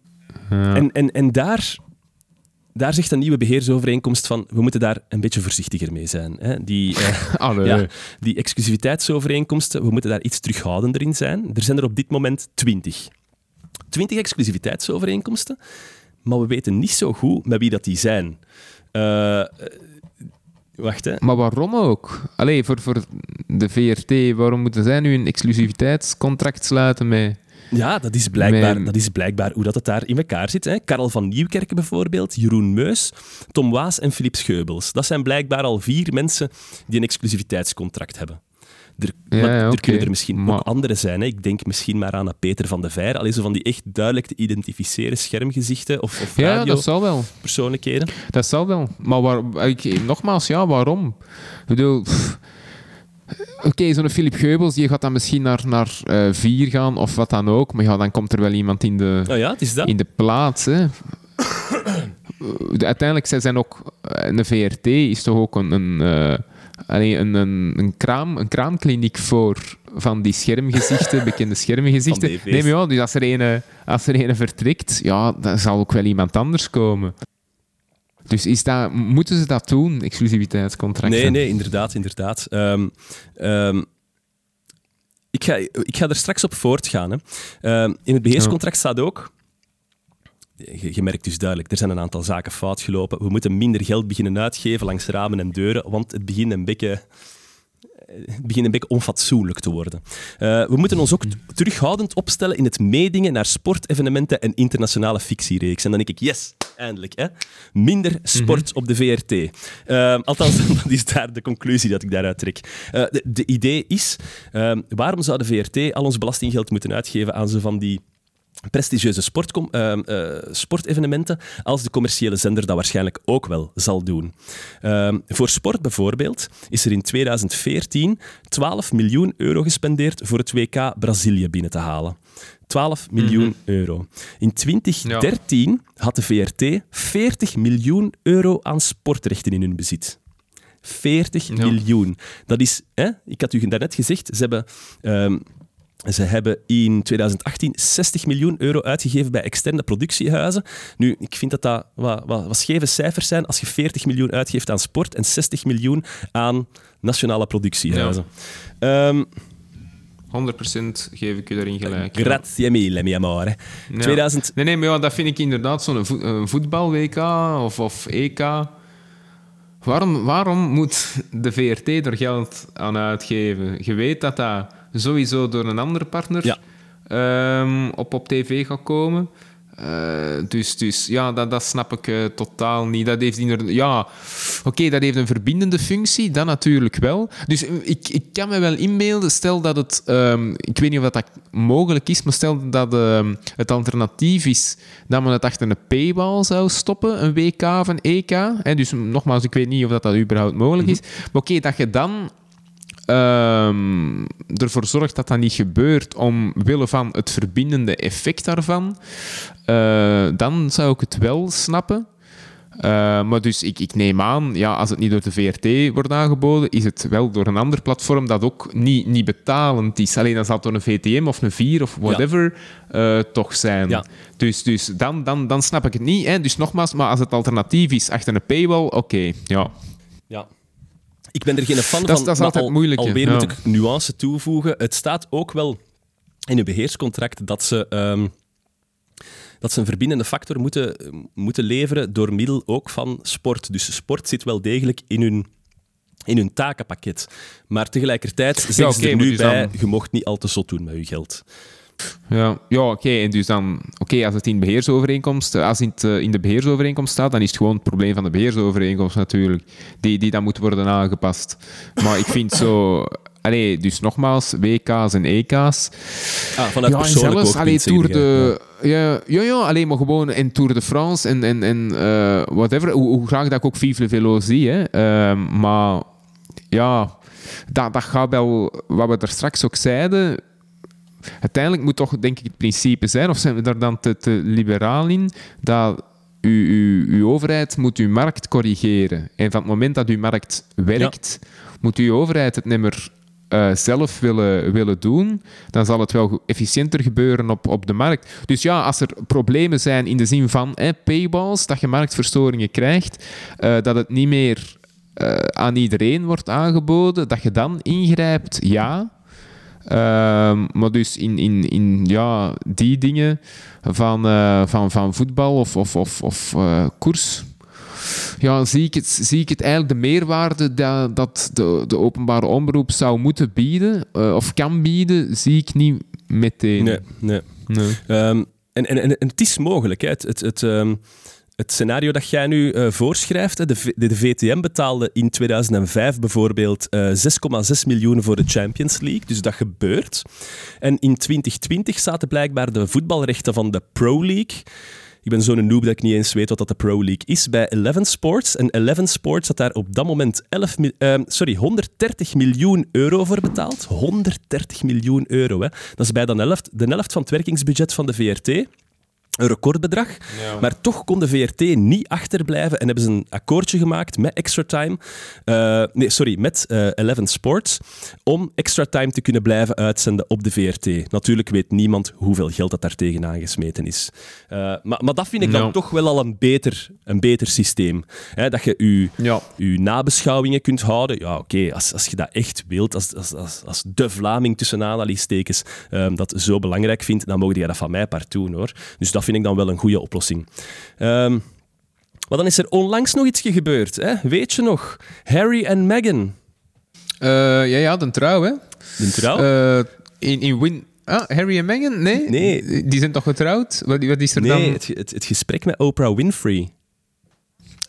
ja. en, en, en daar, daar zegt een nieuwe beheersovereenkomst van we moeten daar een beetje voorzichtiger mee zijn. Hè. Die, uh, ja, die exclusiviteitsovereenkomsten, we moeten daar iets terughoudender in zijn. Er zijn er op dit moment twintig. Twintig exclusiviteitsovereenkomsten, maar we weten niet zo goed met wie dat die zijn. Uh, Wacht, hè. Maar waarom ook? Allee, voor, voor de VRT, waarom moeten zij nu een exclusiviteitscontract sluiten met... Ja, dat is blijkbaar, dat is blijkbaar hoe dat het daar in elkaar zit. Hè. Karel van Nieuwkerken bijvoorbeeld, Jeroen Meus, Tom Waas en Philippe Scheubels. Dat zijn blijkbaar al vier mensen die een exclusiviteitscontract hebben. Er, ja, er kunnen er misschien ook andere zijn. Hè. Ik denk misschien maar aan Peter van de Veer. Alleen zo van die echt duidelijk te identificeren schermgezichten of, of ja, dat zal wel. persoonlijkheden. Dat zal wel. Maar waar, ik, nogmaals, ja, waarom? Ik bedoel... Oké, okay, zo'n Philip Geubels die gaat dan misschien naar, naar uh, vier gaan of wat dan ook. Maar ja, dan komt er wel iemand in de, oh ja, het is dat. In de plaats. Hè. Uiteindelijk zij zijn ook... In de VRT is toch ook een... een uh, Allee, een, een, een, kraam, een kraamkliniek voor van die schermgezichten, bekende schermgezichten. Nee, maar ja, dus als er, een, als er een vertrekt, ja, dan zal ook wel iemand anders komen. Dus is dat, moeten ze dat doen, exclusiviteitscontracten? Nee, nee, inderdaad, inderdaad. Um, um, ik, ga, ik ga er straks op voortgaan. Hè. Um, in het beheerscontract staat ook je, merkt dus duidelijk, er zijn een aantal zaken fout gelopen. We moeten minder geld beginnen uitgeven langs ramen en deuren, want het begint een beetje het begint een beetje onfatsoenlijk te worden. Uh, we moeten ons ook terughoudend opstellen in het meedingen naar sportevenementen en internationale fictiereeks. En dan denk ik, yes, eindelijk. Hè? Minder sport mhm. op de VRT. Uh, eh, althans, dat is daar de conclusie dat ik daaruit trek. Uh, de, de, idee is, waarom zou de VRT al ons belastinggeld moeten uitgeven aan zo van die prestigieuze sportcom, uh, uh, sportevenementen, als de commerciële zender dat waarschijnlijk ook wel zal doen. Uh, voor sport bijvoorbeeld is er in 2014 12 miljoen euro gespendeerd voor het WK Brazilië binnen te halen. 12 miljoen mm -hmm. euro. In 2013 ja. had de VRT 40 miljoen euro aan sportrechten in hun bezit. 40 ja. miljoen. Dat is, hè, ik had u daarnet gezegd, ze hebben ehm, ze hebben in 2018 60 miljoen euro uitgegeven bij externe productiehuizen. Nu, ik vind dat dat wat, wat, wat scheve cijfers zijn als je 40 miljoen uitgeeft aan sport en 60 miljoen aan nationale productiehuizen. Ja. Um, 100% geef ik u daarin gelijk. Grazie mille, mi amore. Ja. 2000... Nee, nee, maar ja, dat vind ik inderdaad zo'n vo voetbal-WK of, of EK. Waarom, waarom moet de VRT er geld aan uitgeven? Je weet dat dat sowieso door een andere partner um, op, op tv gaat komen. Uh, dus, dus ja, dat, dat snap ik uh, totaal niet. Dat heeft inderdaad, ja, oké, okay, dat heeft een verbindende functie, dat natuurlijk wel. Dus uh, ik, ik kan me wel inbeelden, stel dat het, um, ik weet niet of dat mogelijk is, maar stel dat um, het alternatief is dat men het achter een paywall zou stoppen, een WK of een EK. Hè, dus nogmaals, ik weet niet of dat, dat überhaupt mogelijk is. Maar oké, okay, dat je dan ehm, ervoor zorgt dat dat niet gebeurt omwille van het verbindende effect daarvan, eh, dan zou ik het wel snappen. Uh, maar dus ik, ik, neem aan, ja, als het niet door de VRT wordt aangeboden, is het wel door een ander platform dat ook niet, niet betalend is. Alleen dan zal het door een VTM of een 4 of whatever ja. uh, toch zijn. Ja. Dus, dus dan, dan, dan snap ik het niet. Hè. Dus nogmaals, maar als het alternatief is achter een paywall, oké, okay, ja. Ja. Ik ben er geen fan dat, van. Dat is altijd al, moeilijk. Alweer ja. moet ik nuance toevoegen. Het staat ook wel in een beheerscontract dat ze... Um, dat ze een verbindende factor moeten, moeten leveren door middel ook van sport. Dus sport zit wel degelijk in hun, in hun takenpakket. Maar tegelijkertijd zeggen ja, okay, ze er nu bij, dan... je mocht niet al te zot doen met je geld. Ja, ja oké. Okay. En dus dan, oké, okay, als het in, beheersovereenkomst, als het in de beheersovereenkomst staat, dan is het gewoon het probleem van de beheersovereenkomst natuurlijk. Die, die dan moet worden aangepast. Maar ik vind zo. Allee, dus nogmaals, WK's en EK's. Ah, vanuit ja, persoonlijk zelfs, allee, Tour de... Ja, ja, ja, alleen maar gewoon in Tour de France en, en, en uh, whatever. Hoe, hoe, graag dat ik ook Vive Velo zie. Hè. Uh, maar ja, dat, dat gaat wel... Wat we er straks ook zeiden... Uiteindelijk moet toch, denk ik, het principe zijn, of zijn we daar dan te, te liberaal in, dat uw, uw, uw overheid moet uw markt corrigeren. En van het moment dat uw markt werkt, ja. moet uw overheid het niet meer uh, zelf willen, willen doen, dan zal het wel efficiënter gebeuren op, op de markt. Dus ja, als er problemen zijn in de zin van eh, paywalls, dat je marktverstoringen krijgt, uh, dat het niet meer uh, aan iedereen wordt aangeboden, dat je dan ingrijpt, ja. Maar dus in, in, in ja, die dingen van, van, van voetbal of, of, of, of koers ja, zie, ik het, zie ik het eigenlijk de meerwaarde dat, dat de, de openbare omroep zou moeten bieden, uh, of kan bieden, zie ik niet meteen. Nee, nee. nee. Um, en, en, en, het is mogelijk. Hè. Het, het, het, um, het scenario dat jij nu uh, voorschrijft, de, de, VTM betaalde in 2005 bijvoorbeeld uh, 6,6 miljoen voor de Champions League. Dus dat gebeurt. En in 2020 zaten blijkbaar de voetbalrechten van de Pro League ik ben zo'n noob dat ik niet eens weet wat dat de Pro League is. Bij Eleven Sports. En Eleven Sports had daar op dat moment 11, uh, sorry, 130 miljoen euro voor betaald. 130 miljoen euro. Hè. Dat is bij de helft, de helft van het werkingsbudget van de VRT een recordbedrag. Ja. Maar toch kon de VRT niet achterblijven en hebben ze een akkoordje gemaakt met Extra Time. Uh, nee, sorry, met uh, Eleven Sports. Om Extra Time te kunnen blijven uitzenden op de VRT. Natuurlijk weet niemand hoeveel geld dat daar tegenaan gesmeten is. Uh, maar, maar dat vind ik no. dan toch wel al een beter, een beter systeem. Hè, dat je je ja. nabeschouwingen kunt houden. Ja, oké, okay, als, als je dat echt wilt, als, als, als, als de Vlaming tussen aanhalingstekens um, dat zo belangrijk vindt, dan mogen je dat van mij part doen, hoor. Dus dat vind ik dan wel een goede oplossing. Um, maar dan is er onlangs nog iets gebeurd. Hè? Weet je nog? Harry en Meghan. Uh, ja, ja, de trouw, hè? De trouw? Uh, in, in Win... Ah, Harry en Meghan? Nee? Nee. Die zijn toch getrouwd? Wat, wat is er nee, dan? Nee, het, het, het, gesprek met Oprah Winfrey.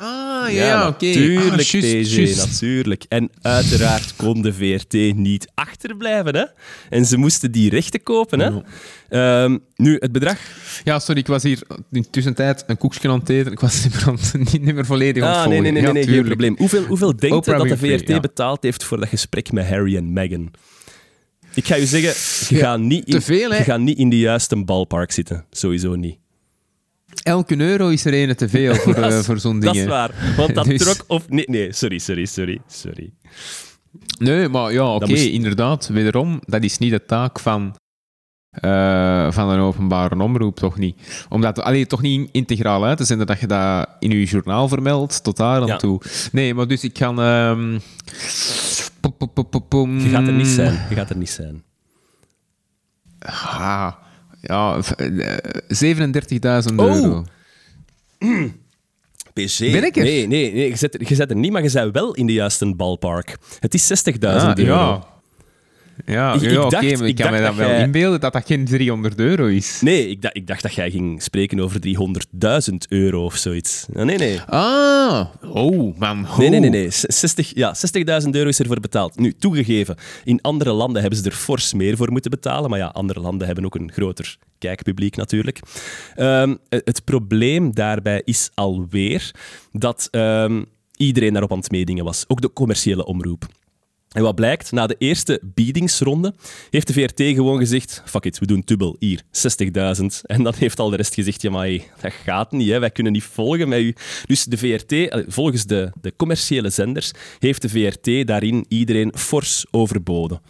Ah, ja, ja oké. Okay. Natuurlijk, ah, just, TG, just. natuurlijk. En uiteraard kon de VRT niet achterblijven. Hè? En ze moesten die rechten kopen. Hè? Oh. Um, nu, het bedrag... Ja, sorry, ik was hier in de tussentijd een koekje aan het eten. Ik was niet meer, niet, meer volledig aan het ah, nee, nee, nee, ja, nee, geen probleem. Hoeveel, hoeveel denkt Oprah je dat de VRT ja. betaald heeft voor dat gesprek met Harry en Meghan? Ik ga je zeggen, je, Ja, gaat, niet in, veel, je gaat niet in de juiste balpark zitten. Sowieso niet. Elke euro is er een te veel voor, Dat eh, voor zo'n Dat dingen. is waar. Want dat Dus- trok... Of, nee, nee, sorry, sorry, sorry. sorry. Nee, maar ja, oké, moest- inderdaad. Wederom, dat is niet de taak van, eh, van een openbare omroep, toch niet. Omdat, allee, toch niet integraal uit te zenden dat je dat in je journaal vermeldt, tot daar aan Ja. toe. Nee, maar dus ik kan... ehm, pom, pom. Je gaat er niet zijn. Je gaat er niet zijn. Ah, ja, v- eh, 37.000 Oh. euro. PC? Ben ik er? Nee, nee, nee je, zet, je zet er niet, maar je bent wel in de juiste balpark. Het is 60.000 Ah, euro. ja. Ja, Ik- ja ik oké, dacht- maar ik kan me dan wel jij- inbeelden dat dat geen 300 euro is. Nee, ik dacht, ik dacht dat jij ging spreken over 300.000 euro of zoiets. Ja, nee, nee. Ah, oh, man. Nee, nee, nee. oh. nee. Z- 60 ja, 60.000 euro is ervoor betaald. Nu, toegegeven, in andere landen hebben ze er fors meer voor moeten betalen. Maar ja, andere landen hebben ook een groter kijkpubliek natuurlijk. Ehm, het probleem daarbij is alweer dat ehm, iedereen daarop aan het meedingen was. Ook de commerciële omroep. En wat blijkt, na de eerste biedingsronde heeft de VRT gewoon gezegd, fuck it, we doen dubbel, hier, 60.000. En dan heeft al de rest gezegd, ja maar dat gaat niet, hè. wij kunnen niet volgen met u. Dus de VRT, eh, volgens de, de commerciële zenders, heeft de VRT daarin iedereen fors overboden.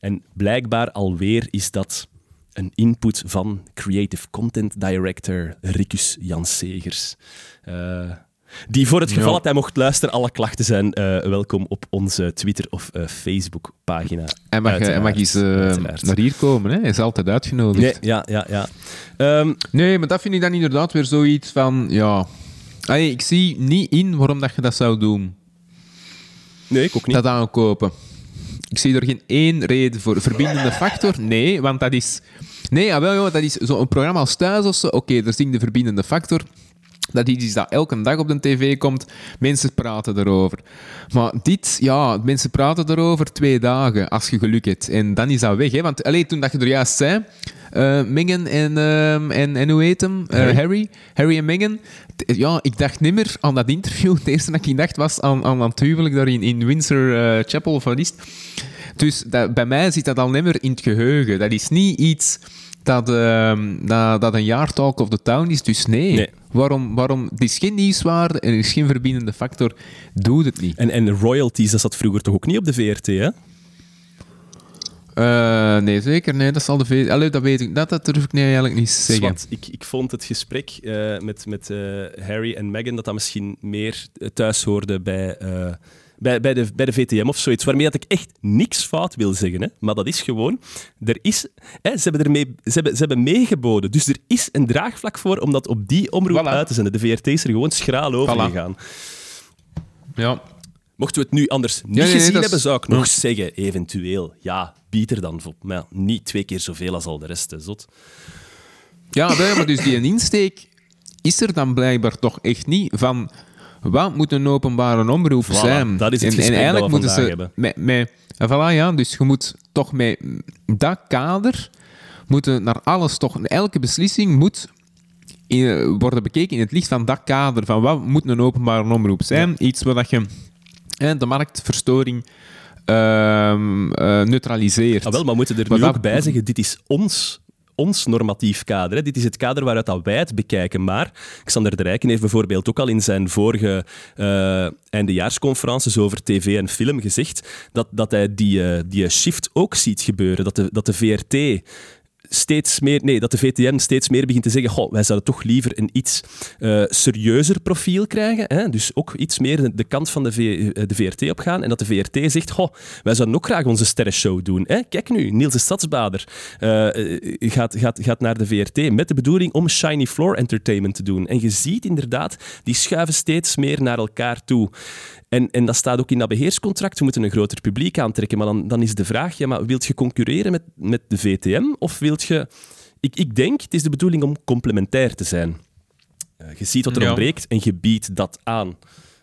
En blijkbaar alweer is dat een input van Creative Content Director Ricus Jansegers. Uh, die voor het geval Ja. dat hij mocht luisteren, alle klachten zijn eh, welkom op onze Twitter- of eh, Facebook-pagina. Hij mag, hij mag eens eh, Uiteraard. naar hier komen, hè. hij is altijd uitgenodigd. Nee, ja, ja, ja. Ehm, Nee, maar dat vind ik dan inderdaad weer zoiets van, ja... Allee, ik zie niet in waarom dat je dat zou doen. nee, ik ook niet. Dat aankopen. Ik zie er geen één reden voor. Verbindende factor? Nee, want dat is... Nee, jawel, joh, dat is zo'n programma als Thuis of zo. Oké, daar zie ik de verbindende factor. Dat iets is dat elke dag op de tv komt. Mensen praten erover. Maar dit, ja, mensen praten erover twee dagen, als je geluk hebt. En dan is dat weg, hè. Want allee, toen dat je er juist zei... eh Meghan en, ehm, en, en hoe heet hem? Eh, Harry. Harry. En. T- Ja, ik dacht niet meer aan dat interview. Het eerste dat ik dacht was aan, aan, het huwelijk daar in, in Windsor eh, Chapel of wat is het? Dus dat, bij mij zit dat al niet meer in het geheugen. Dat is niet iets dat, ehm, dat, dat een jaartalk of the town is. Dus nee. Nee. Waarom, waarom? Het is geen nieuwswaarde en er is geen verbindende factor. Doe het niet. En, en royalties, dat zat vroeger toch ook niet op de VRT, hè? Eh, nee, zeker. Nee, dat zal de V... Allee, dat weet ik. Dat, dat durf ik nee, eigenlijk niet te zeggen. Ik, ik vond het gesprek eh, met, met eh, Harry en Meghan dat dat misschien meer thuis hoorde bij, bij, bij, de, bij de VTM of zoiets. Waarmee dat ik echt niks fout wil zeggen. Hè? Maar dat is gewoon... Er is, hè, ze, hebben ermee, ze, hebben, ze hebben meegeboden. Dus er is een draagvlak voor om dat op die omroep Voilà. uit te zenden. De VRT is er gewoon schraal over Voilà. gegaan. Ja. Mochten we het nu anders niet gezien hebben, zou ik nog zeggen, eventueel, ja, bied er dan voor. Maar ja, niet twee keer zoveel als al de rest, hè, zot. Ja, maar dus die insteek is er dan blijkbaar toch echt niet van... Wat moet een openbare omroep Voilà, zijn? dat is het en, en eigenlijk dat we moeten ze vandaag met, met, en voilà, ja, dus je moet toch met dat kader moeten naar alles toch elke beslissing moet in- worden bekeken in het licht van dat kader van wat moet een openbare omroep zijn? Iets waar dat je de marktverstoring ehm, eh, neutraliseert. Ah, wel, maar moeten er Maar nu dat- ook bij zeggen, dit is ons, ons normatief kader. Hè. Dit is het kader waaruit dat wij het bekijken. Maar Xander de Rijken heeft bijvoorbeeld ook al in zijn vorige eh eindejaarsconferences over tv en film gezegd dat, dat hij die, eh, die shift ook ziet gebeuren. Dat de, dat de VRT steeds meer, nee, dat de VTM steeds meer begint te zeggen, goh, wij zouden toch liever een iets eh, serieuzer profiel krijgen, hè? dus ook iets meer de, kant van de, v, eh, de VRT op gaan, en dat de VRT zegt, goh, wij zouden ook graag onze sterrenshow doen. Hè? Kijk nu, Niels de Stadsbader eh, gaat, gaat, gaat naar de VRT met de bedoeling om shiny floor entertainment te doen. En je ziet inderdaad, die schuiven steeds meer naar elkaar toe. En, en dat staat ook in dat beheerscontract. We moeten een groter publiek aantrekken. Maar dan, dan is de vraag, ja, maar wilt je concurreren met, met de VTM? Of wilt je... Ik, ik denk, het is de bedoeling om complementair te zijn. Eh, je ziet wat er Ja. ontbreekt en je biedt dat aan.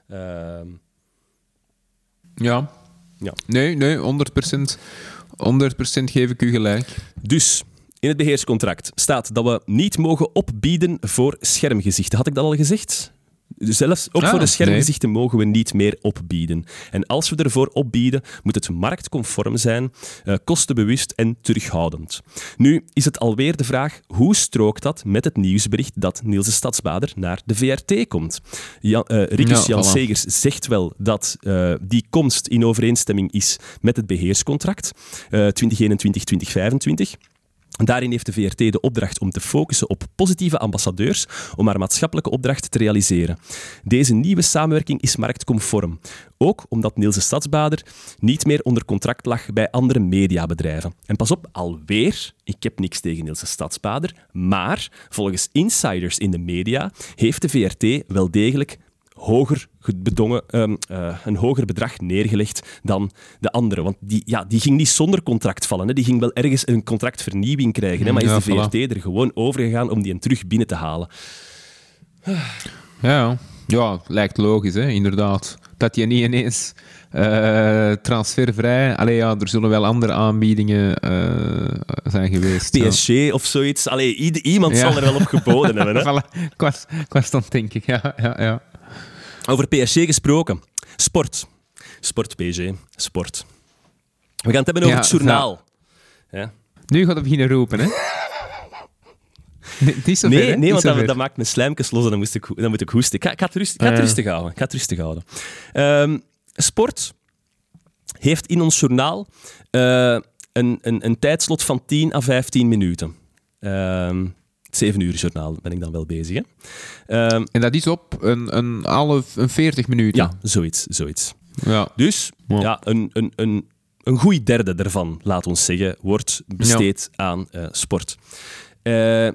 Ehm, Ja. Ja. Nee, nee, 100%, 100% geef ik u gelijk. dus... In het beheerscontract staat dat we niet mogen opbieden voor schermgezichten. Had ik dat al gezegd? Zelfs ook Ah, voor de schermgezichten mogen we niet meer opbieden. En als we ervoor opbieden, moet het marktconform zijn, eh, kostenbewust en terughoudend. Nu is het alweer de vraag, hoe strookt dat met het nieuwsbericht dat Niels de Stadsbader naar de VRT komt? Jan, eh, Ja, Jan voilà. Segers zegt wel dat eh, die komst in overeenstemming is met het beheerscontract eh 2021-2025. Daarin heeft de VRT de opdracht om te focussen op positieve ambassadeurs om haar maatschappelijke opdracht te realiseren. Deze nieuwe samenwerking is marktconform. Ook omdat Niels de Stadsbader niet meer onder contract lag bij andere mediabedrijven. En pas op, alweer, ik heb niks tegen Niels de Stadsbader, maar volgens insiders in de media heeft de VRT wel degelijk hoger bedongen, ehm, eh, een hoger bedrag neergelegd dan de andere. Want die, ja, die ging niet zonder contract vallen. Hè. Die ging wel ergens een contractvernieuwing krijgen. Hè. Maar Ja, is de voilà. VRT er gewoon over gegaan om die een terug binnen te halen. Ja, ja, lijkt logisch, hè, inderdaad. Dat je niet ineens eh, transfervrij... Allee, ja, er zullen wel andere aanbiedingen eh, zijn geweest. ja. PSG of zoiets. Allee, iemand Ja. zal er wel op geboden hebben. Hè. Voilà, ik was, ik was dan denk ik, ja, ja, ja. Over PSG gesproken. Sport. Sport, PSG. Sport. We gaan het hebben over Ja, het journaal. Ja. Nu gaat het beginnen roepen, hè? Nee, niet zo ver, Nee, nee Niet want zo dat, dat maakt mijn slijmkes los en dan, moest ik, dan moet ik hoesten. Ik ga, ik ga het, rust, ik ga het ja. rustig houden. Ik ga het rustig houden. Ehm, sport heeft in ons journaal eh, een, een, een tijdslot van 10 à 15 minuten. Ehm 7 uur journaal ben ik dan wel bezig. Hè? Ehm, En dat is op een, een half, een 40 minuten. ja, zoiets, zoiets. ja. Dus Ja. ja, een, een, een, een goed derde daarvan, laat ons zeggen, wordt besteed aan eh, sport. Eh,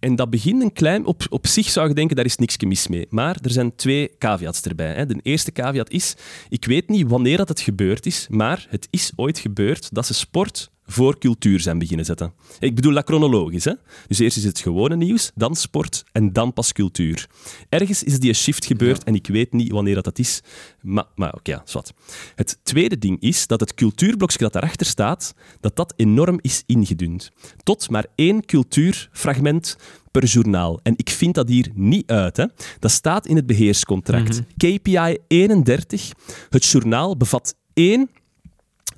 en dat begint een klein... Op, op zich zou je denken, daar is niks mis mee. Maar er zijn twee caveats erbij. Hè. De eerste caveat is, ik weet niet wanneer dat het gebeurd is, maar het is ooit gebeurd dat ze sport voor cultuur zijn beginnen zetten. Ik bedoel dat chronologisch. Hè? Dus eerst is het gewone nieuws, dan sport en dan pas cultuur. Ergens is die shift gebeurd en ik weet niet wanneer dat, dat is. Maar, maar oké, ja, zwart. Het tweede ding is dat het cultuurblokje dat daarachter staat, dat dat enorm is ingedund. Tot maar één cultuurfragment per journaal. En ik vind dat hier niet uit. Hè. Dat staat in het beheerscontract. KPI 31. Het journaal bevat één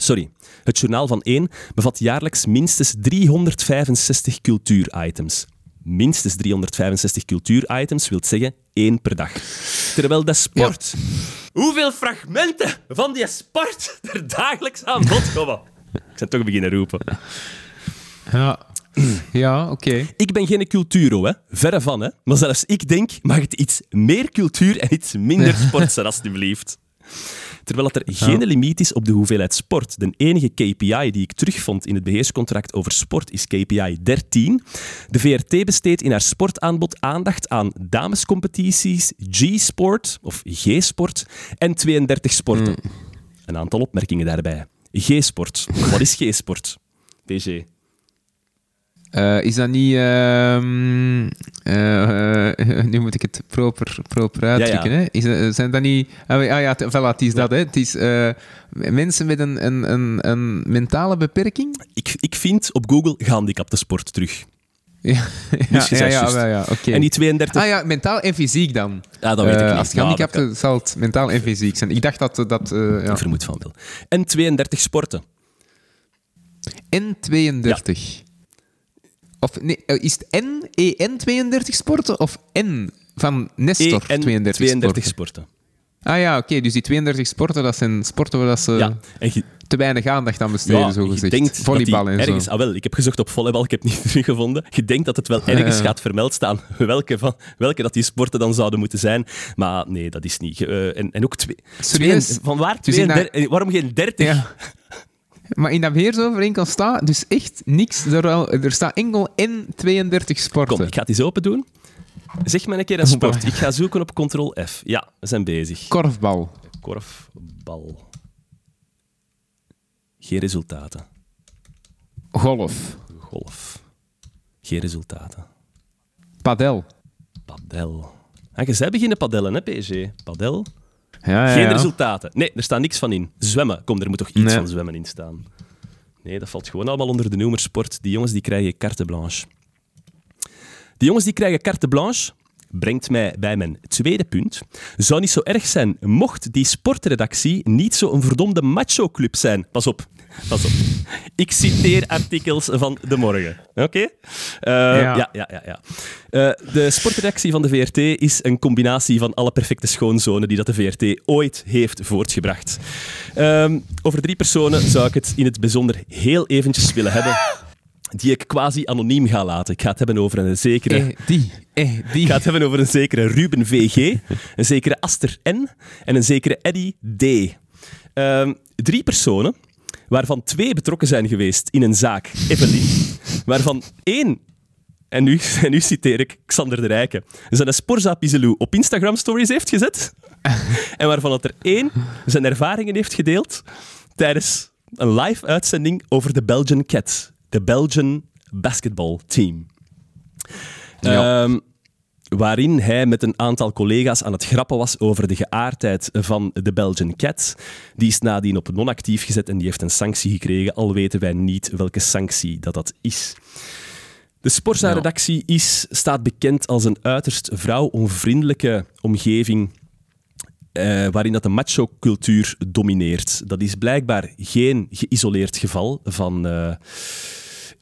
Sorry. Het journaal van 1 bevat jaarlijks minstens 365 cultuuritems. Minstens 365 cultuuritems wil zeggen één per dag. Terwijl de sport... Hoeveel fragmenten van die sport er dagelijks aan bod komen? Ik zou toch beginnen roepen. Ja, ja oké. Ik ben geen culturo, hè. Verre van, hè. Maar zelfs ik denk, mag het iets meer cultuur en iets minder sport zijn, alstublieft. Terwijl dat er geen limiet is op de hoeveelheid sport. De enige KPI die ik terugvond in het beheerscontract over sport is KPI 13. De VRT besteedt in haar sportaanbod aandacht aan damescompetities, G-sport of G-sport en 32 sporten. Een aantal opmerkingen daarbij. G-sport. Wat is G-sport? PG. Eh, is dat niet... ehm, eh, nu moet ik het proper, proper uitdrukken. ja. Hè? Is, dat- zijn dat niet... Ah, ah ja, t- voilà, het is dat. Hè? Het is eh, mensen met een, een, een, een mentale beperking. Ik, ik vind op Google gehandicapte sport terug. Ja, ja, Dus ja, ja, oké. En die 32... Ah ja, mentaal en fysiek dan. Ja, dat weet ik niet. Als Nou, zal het mentaal en fysiek zijn. Ik dacht dat... dat ja. Ik vermoed van wel. En 32 sporten. N32. Of nee, eh, is het N, EN32 sporten of N van Nestor en 32, 32 sporten? sporten. Ah ja, oké. dus die 32 sporten, dat zijn sporten waar dat ze Ja, en je, te weinig aandacht aan besteden, ja, zo je gezegd. denkt Volleybal en ergens, zo. Ah, wel, ik heb gezocht op volleybal, ik heb het niet teruggevonden. Je denkt dat het wel ergens gaat vermeld staan welke, van, welke dat die sporten dan zouden moeten zijn. Maar nee, dat is niet. Eh, en, en ook twee, Serieus? twee- van waar? Dus 32 eh, waarom geen 30? Ja. Maar in dat beheersovereenkomst staat dus echt niks. Er, er staat enkel N32 sporten. Kom, ik ga het eens open doen. Zeg maar een keer een sport. Ik ga zoeken op Ctrl F. Ja, we zijn bezig. Korfbal. Korfbal. Geen resultaten. Golf. Golf. Geen resultaten. Padel. Padel. Ah, je zei beginnen padellen, hè, PSG? Padel. Ja, ja, Geen resultaten. Nee, er staat niks van in. Zwemmen. Kom, er moet toch iets Nee. van zwemmen in staan. Nee, dat valt gewoon allemaal onder de noemer sport. Die jongens die krijgen carte blanche. Die jongens die krijgen carte blanche brengt mij bij mijn tweede punt. Zou niet zo erg zijn mocht die sportredactie niet zo'n verdomde macho-club zijn. Pas op, pas op. Ik citeer artikels van de morgen. Oké? Eh, ja. ja, ja, ja. Eh, de sportredactie van de VRT is een combinatie van alle perfecte schoonzonen die dat de VRT ooit heeft voortgebracht. Ehm, over drie personen zou ik het in het bijzonder heel eventjes willen hebben die ik quasi anoniem ga laten. Ik ga het hebben over een zekere... Eh, die. Eh, die. Ik ga het hebben over een zekere Ruben VG, een zekere Aster N en een zekere Eddie D. Ehm, drie personen, waarvan twee betrokken zijn geweest in een zaak, Evelyn, waarvan één, en nu, en nu citeer ik Xander de Rijke, zijn Sporza Pizelou op Instagram stories heeft gezet, en waarvan het er één zijn ervaringen heeft gedeeld tijdens een live uitzending over de Belgian Cats, de Belgian basketball team. Ja. Ehm, waarin hij met een aantal collega's aan het grappen was over de geaardheid van de Belgian Cat. Die is nadien op non-actief gezet en die heeft een sanctie gekregen, al weten wij niet welke sanctie dat, dat is. De Sporza-redactie is, staat bekend als een uiterst vrouwonvriendelijke omgeving eh, waarin dat de macho-cultuur domineert. Dat is blijkbaar geen geïsoleerd geval van eh,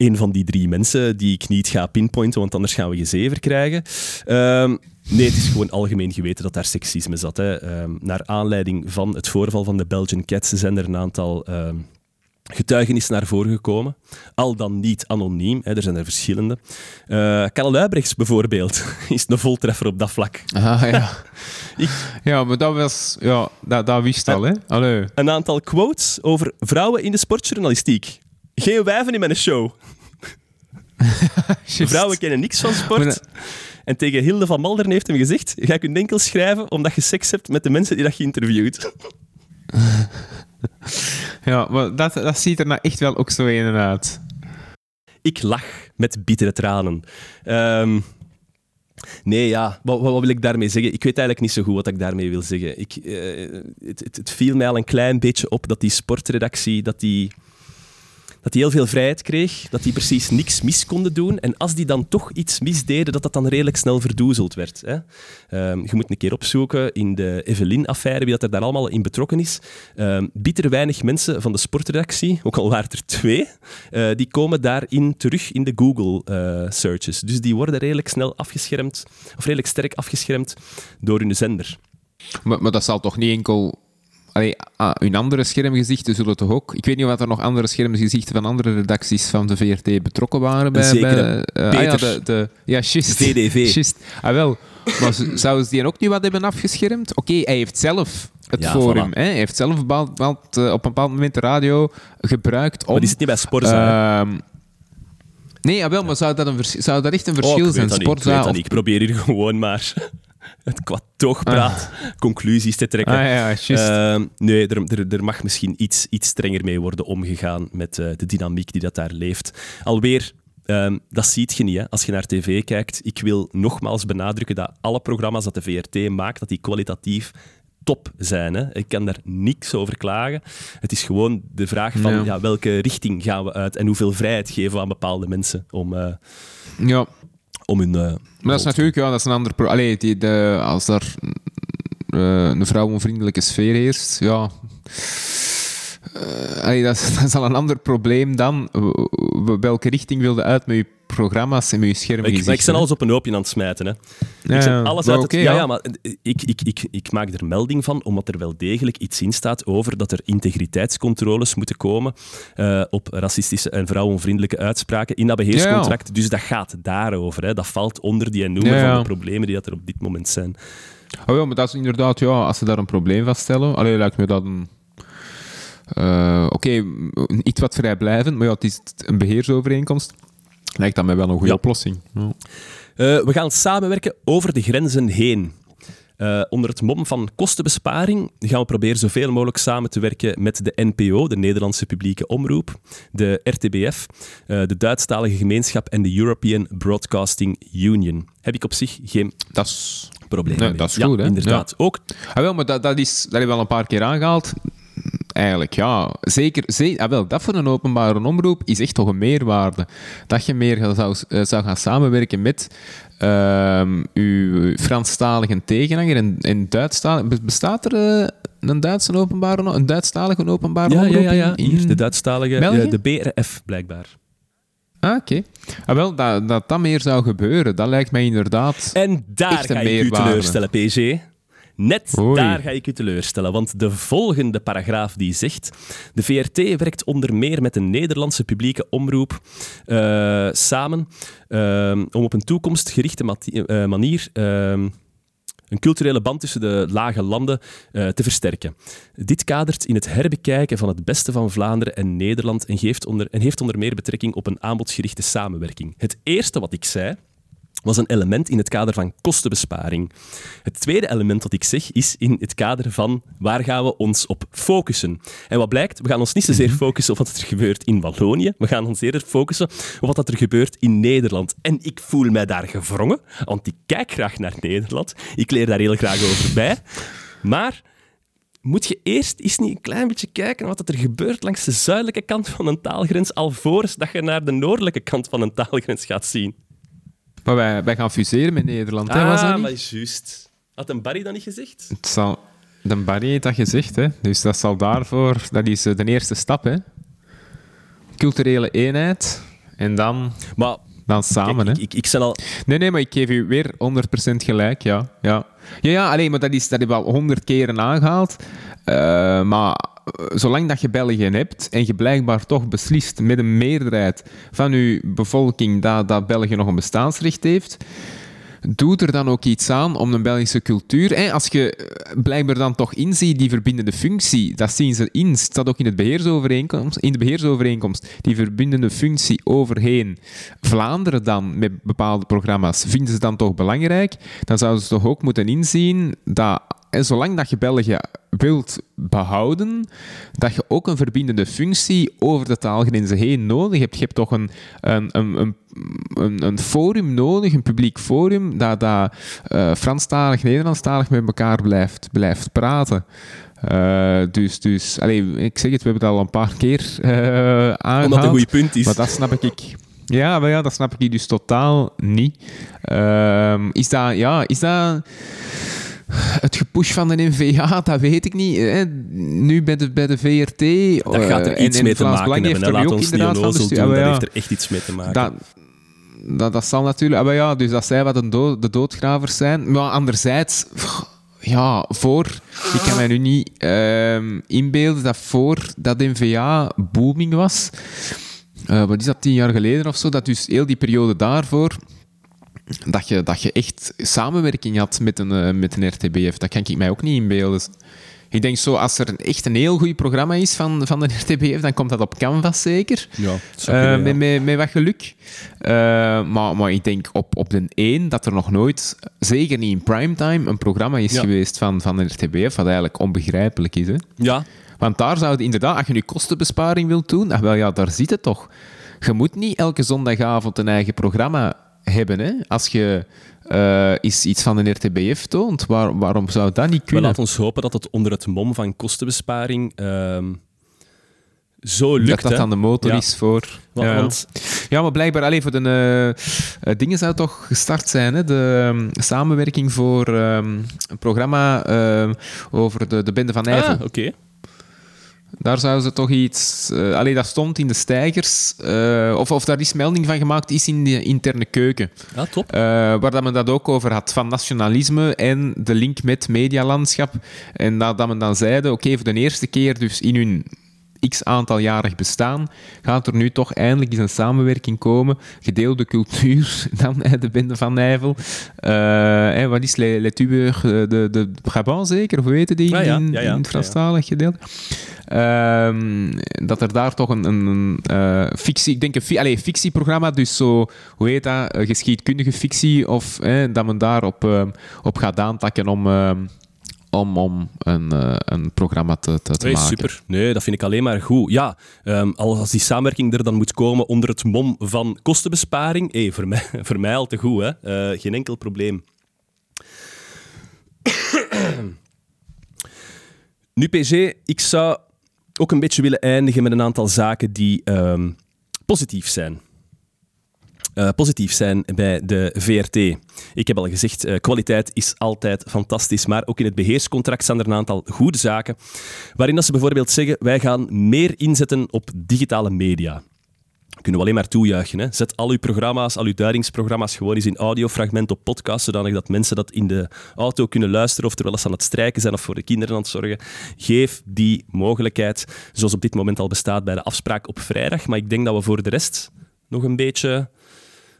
een van die drie mensen die ik niet ga pinpointen, want anders gaan we gezever krijgen. Ehm, nee, het is gewoon algemeen geweten dat daar seksisme zat. Hè. Ehm, naar aanleiding van het voorval van de Belgian Cats zijn er een aantal ehm, getuigenissen naar voren gekomen. Al dan niet anoniem, hè, er zijn er verschillende. Uh, Karel Luibrechts bijvoorbeeld is een voltreffer op dat vlak. Ah, ja. Ja, maar dat was... Ja, dat, dat wist al, hè? Allee. Een aantal quotes over vrouwen in de sportjournalistiek. Geen wijven in mijn show. Vrouwen kennen niks van sport. En tegen Hilde van Malderen heeft hem gezegd: Ga ik een enkel schrijven omdat je seks hebt met de mensen die dat je interviewt. Ja, maar dat, dat ziet er nou echt wel ook zo een uit. Ik lach met bittere tranen. Ehm, nee, ja, wat, wat, wil ik daarmee zeggen? Ik weet eigenlijk niet zo goed wat ik daarmee wil zeggen. Ik, eh, het, het, het, viel mij al een klein beetje op dat die sportredactie, dat die dat die heel veel vrijheid kreeg, dat die precies niks mis konden doen. En als die dan toch iets misdeden, dat dat dan redelijk snel verdoezeld werd. Hè. Um, je moet een keer opzoeken in de Evelyn-affaire, wie dat er daar allemaal in betrokken is. Um, bitter weinig mensen van de sportredactie, ook al waren er twee, uh, die komen daarin terug in de Google-searches. Uh, dus die worden redelijk snel afgeschermd, of redelijk sterk afgeschermd door hun zender. Maar, maar dat zal toch niet enkel Allee, ah, hun andere schermgezichten zullen toch ook... Ik weet niet of er nog andere schermgezichten van andere redacties van de VRT betrokken waren bij... Zeker, bij, uh, ah, ja, de, de, ja, just. VDV. Just. Ah, wel. Maar zouden ze die ook niet wat hebben afgeschermd? Oké, okay, hij heeft zelf het ja, forum. Voilà. Hè? Hij heeft zelf bepaald, bepaald, uh, op een bepaald moment de radio gebruikt om... Maar is het niet bij Sporza? Uh, nee, jawel, maar zou dat, een zou dat echt een verschil oh, zijn? Sporza, ik, weet dat niet. ik probeer hier gewoon maar het qua toogpraat ah. conclusies te trekken. Ah, ja. Uh, nee, er, er, er, mag misschien iets, iets strenger mee worden omgegaan met uh, de dynamiek die dat daar leeft. Alweer, um, dat ziet je niet hè, als je naar tv kijkt. Ik wil nogmaals benadrukken dat alle programma's dat de VRT maakt, dat die kwalitatief top zijn. Hè. Ik kan daar niks over klagen. Het is gewoon de vraag van ja. Ja, welke richting gaan we uit en hoeveel vrijheid geven we aan bepaalde mensen om... Uh, ja om hun. Uh, maar dat is natuurlijk ja, dat is een ander pro Allee, die, de, als er uh, een vrouwenvriendelijke sfeer heerst, ja. Uh, allee, dat, is, dat, is, al een ander probleem dan welke richting wilde uit met je programma's met je schermgezicht. Ik, ik ben alles op een hoopje aan het smijten. Hè. Ja, ik ben alles uit het, ja, ja. ja, maar ik, ik, ik, ik maak er melding van, omdat er wel degelijk iets in staat over dat er integriteitscontroles moeten komen uh, op racistische en vrouwenvriendelijke uitspraken in dat beheerscontract. Dus dat gaat daarover. Hè. Dat valt onder die noemer van de problemen die dat er op dit moment zijn. Oh ja, maar dat is inderdaad, ja, als ze daar een probleem van stellen, allee, lijkt me dat een... Uh, Oké, okay, iets wat vrijblijvend, maar ja, het is een beheersovereenkomst. Lijkt dat mij wel een goede ja. oplossing. Ja. Uh, we gaan samenwerken over de grenzen heen. Uh, onder het mom van kostenbesparing gaan we proberen zoveel mogelijk samen te werken met de NPO, de Nederlandse publieke omroep, de RTBF, uh, de Duitsstalige gemeenschap en de European Broadcasting Union. Heb ik op zich geen dat is, probleem nee. Dat is ja, goed, hè? inderdaad. Ja. Ook... Ah, wel, maar dat, dat, is, dat hebben we al een paar keer aangehaald eigenlijk, ja. Zeker, zeker ah, wel, dat voor een openbare omroep is echt toch een meerwaarde. Dat je meer zou, zou gaan samenwerken met uh, uw Franstalige tegenhanger en, en Duitsstalig. Bestaat er uh, een Duitse openbare een Duitsstalige openbare ja, omroep? Ja, ja, ja. In, Hier, de Duitsstalige, België? de BRF blijkbaar. Ah, oké. Okay. Ah, wel, dat, dat dat meer zou gebeuren, dat lijkt mij inderdaad En daar echt ga een ik u teleurstellen, PG. Net Oei. daar ga ik u teleurstellen, want de volgende paragraaf die zegt de VRT werkt onder meer met een Nederlandse publieke omroep uh, samen uh, om op een toekomstgerichte uh, manier een culturele band tussen de lage landen uh, te versterken. Dit kadert in het herbekijken van het beste van Vlaanderen en Nederland en, geeft onder, en heeft onder meer betrekking op een aanbodgerichte samenwerking. Het eerste wat ik zei was een element in het kader van kostenbesparing. Het tweede element dat ik zeg is in het kader van waar gaan we ons op focussen. En wat blijkt, we gaan ons niet zozeer focussen op wat er gebeurt in Wallonië, we gaan ons eerder focussen op wat er gebeurt in Nederland. En ik voel mij daar gevrongen, want ik kijk graag naar Nederland. Ik leer daar heel graag over bij. Maar moet je eerst eens niet een klein beetje kijken wat er gebeurt langs de zuidelijke kant van een taalgrens, alvorens dat je naar de noordelijke kant van een taalgrens gaat zien. Maar wij, wij gaan fuseren met Nederland, ah, hè, was dat niet? maar juist. Had een Barry dat niet gezegd? Het zal... De Barry heeft dat gezegd, hè. Dus dat zal daarvoor... Dat is eh, de eerste stap, hè. Culturele eenheid. En dan, Maar dan samen, hè. ik, ik, ik ben al... Nee, nee, maar ik geef u weer 100% gelijk, ja. Ja, ja, ja alleen, maar dat is, dat heb ik al honderd keren aangehaald. Eh, maar zolang dat je België hebt en je blijkbaar toch beslist met een meerderheid van je bevolking dat, dat België nog een bestaansrecht heeft, doe er dan ook iets aan om de Belgische cultuur... Hè, als je blijkbaar dan toch inziet die verbindende functie, dat zien ze in, staat ook in, het beheersovereenkomst, in de beheersovereenkomst, die verbindende functie overheen Vlaanderen dan met bepaalde programma's, vinden ze dan toch belangrijk? Dan zouden ze toch ook moeten inzien dat en zolang dat je België wilt behouden, dat je ook een verbindende functie over de taalgrenzen heen nodig hebt. Je hebt toch een, een, een, een, forum nodig, een publiek forum, dat, dat uh, Franstalig, Nederlandstalig met elkaar blijft, blijft praten. Uh, dus, dus allee, ik zeg het, we hebben het al een paar keer uh, aangehaald. Omdat het een goed punt is. Maar dat snap ik. Ja, maar ja, dat snap ik dus totaal niet. Uh, is dat, ja, is dat het gepush van de NVA, dat weet ik niet. Hè. Nu bij de, bij de VRT. Dat gaat er iets en, mee te Vlaams maken hebben. heeft Laat ons ook niet onnozel doen. Dat Ah, ja. heeft er echt iets mee te maken. Dat, dat, dat zal natuurlijk... Ah, maar ja, dus dat zij wat een dood, de doodgravers zijn. Maar anderzijds... Ja, voor... Ik kan mij nu niet ehm, inbeelden dat voor dat NVA booming was... eh, wat is dat, tien jaar geleden of zo? Dat dus heel die periode daarvoor... Dat je, dat je echt samenwerking had met een, eh, met een RTBF. Dat kan ik mij ook niet inbeelden. Ik denk zo, als er echt een heel goed programma is van, van de RTBF, dan komt dat op Canvas zeker. Ja, zou Eh, met, met, met wat geluk. Eh, maar, maar ik denk op, op de 1 dat er nog nooit, zeker niet in primetime, een programma is Ja. geweest van, van de RTBF, wat eigenlijk onbegrijpelijk is. Hè? Ja, Want daar zou inderdaad, als je nu kostenbesparing wilt doen, ah, wel ja, daar zit het toch. Je moet niet elke zondagavond een eigen programma hebben. Hè? Als je eh, is iets van de RTBF toont, waar, waarom zou dat niet maar kunnen? laat ons hopen dat het onder het mom van kostenbesparing ehm, zo lukt. dat dat hè. dan de motor Ja. is voor... Ja. want Ja, maar blijkbaar alleen voor de eh, eh, dingen zou toch gestart zijn. Hè? De ehm, samenwerking voor ehm, een programma over de, de Bende van Nijvel. ah, oké. Daar zouden ze toch iets... allee, dat stond in de stijgers. eh, of, of daar is melding van gemaakt, is in de interne keuken. Ja, top. Eh, waar dat men dat ook over had, van nationalisme en de link met medialandschap. En dat, dat men dan zeiden, oké, voor de eerste keer dus in hun x aantaljarig bestaan, gaat er nu toch eindelijk eens een samenwerking komen. Gedeelde cultuur, dan de Bende van Nijvel. Eh, wat is Le, Le Tubeur, eh, de, de Brabant zeker? Of hoe heette die ja, in, ja, ja, in het Franstalig gedeelte? Ehm, dat er daar toch een, een, eh, fictie, ik denk een fi allee, fictieprogramma, dus zo, hoe heet dat, geschiedkundige fictie, of dat men daar op, op gaat aantakken om, eh, om, om een, eh, een programma te, te, te Nee, maken. super. Nee, dat vind ik alleen maar goed. Ja, ehm, als die samenwerking er dan moet komen onder het mom van kostenbesparing, hey, voor, mij, voor mij al te goed, hè. Eh, geen enkel probleem. nu, PG, ik zou ook een beetje willen eindigen met een aantal zaken die ehm, positief zijn. Eh, positief zijn bij de VRT. Ik heb al gezegd, eh, kwaliteit is altijd fantastisch, maar ook in het beheerscontract staan er een aantal goede zaken, waarin dat ze bijvoorbeeld zeggen, wij gaan meer inzetten op digitale media. Kunnen we alleen maar toejuichen. Hè? Zet al uw programma's, al uw duidingsprogramma's gewoon eens in audiofragment op podcast, zodanig dat mensen dat in de auto kunnen luisteren of terwijl ze aan het strijken zijn of voor de kinderen aan het zorgen. Geef die mogelijkheid, zoals op dit moment al bestaat bij de afspraak op vrijdag. Maar ik denk dat we voor de rest nog een beetje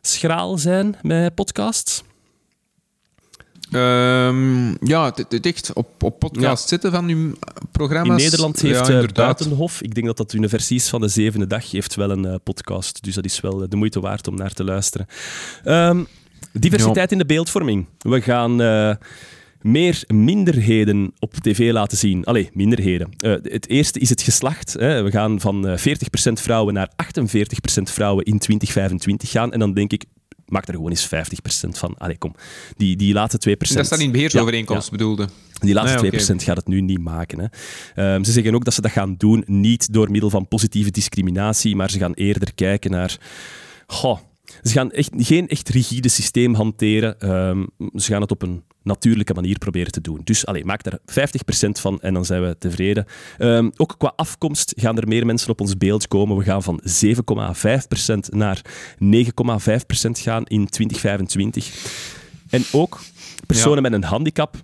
schraal zijn met podcasts. Ehm, ja, het- echt op, op podcast zetten van uw In programma's. Nederland heeft ja, eh. Buitenhof, ik denk dat dat Universie is van de zevende dag, heeft wel een eh, podcast. Dus dat is wel eh, de moeite waard om naar te luisteren. Ehm, diversiteit in de beeldvorming. We gaan meer minderheden op tv laten zien. Allee, minderheden. Eh, het eerste is het geslacht. Hè. We gaan van eh, 40% vrouwen naar 48% vrouwen in 2025 gaan. En dan denk ik, maak er gewoon eens 50% van. Allee, kom. Die, die laatste 2%. Dat staat in Ja, beheersovereenkomst, bedoelde. die laatste ja, 2% gaat het nu niet maken. Hè. Ehm, ze zeggen ook dat ze dat gaan doen, niet door middel van positieve discriminatie, maar ze gaan eerder kijken naar... Goh, ze gaan echt, geen echt rigide systeem hanteren. Ehm, ze gaan het op een natuurlijke manier proberen te doen. Dus allee, maak daar 50% van en dan zijn we tevreden. Ehm, ook qua afkomst gaan er meer mensen op ons beeld komen. We gaan van 7,5% naar 9,5% gaan in 2025. En ook personen met een handicap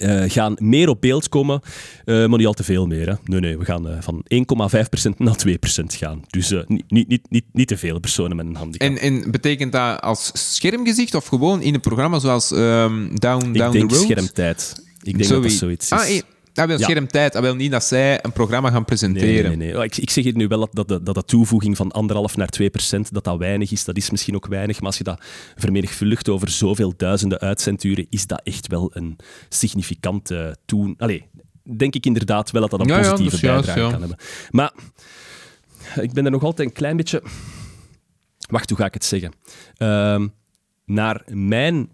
uh, gaan meer op beeld komen, uh, maar niet al te veel meer. Hè. Nee, nee, we gaan uh, van 1,5% naar 2% gaan. Dus niet, niet, niet, niet te veel personen met een handicap. En, en betekent dat als schermgezicht of gewoon in een programma zoals um, Down, Ik Down denk the Road? schermtijd. Ik denk dat dat zoiets is. Ah, dat wil Ja. schermtijd. Dat wil niet dat zij een programma gaan Nee, presenteren. nee, nee. Oh, Ik, ik zeg hier nu wel dat, dat, de- dat de toevoeging van anderhalf naar 2 procent, dat dat weinig is. Dat is misschien ook weinig, maar als je dat vermenigvuldigt over zoveel duizenden uitzenduren, is dat echt wel een significante toen. Allee, denk ik inderdaad wel dat dat een Ja, ja, positieve dat juist, bijdrage ja. kan hebben. Maar ik ben er nog altijd een klein beetje... Wacht, hoe ga ik het zeggen? Ehm, naar mijn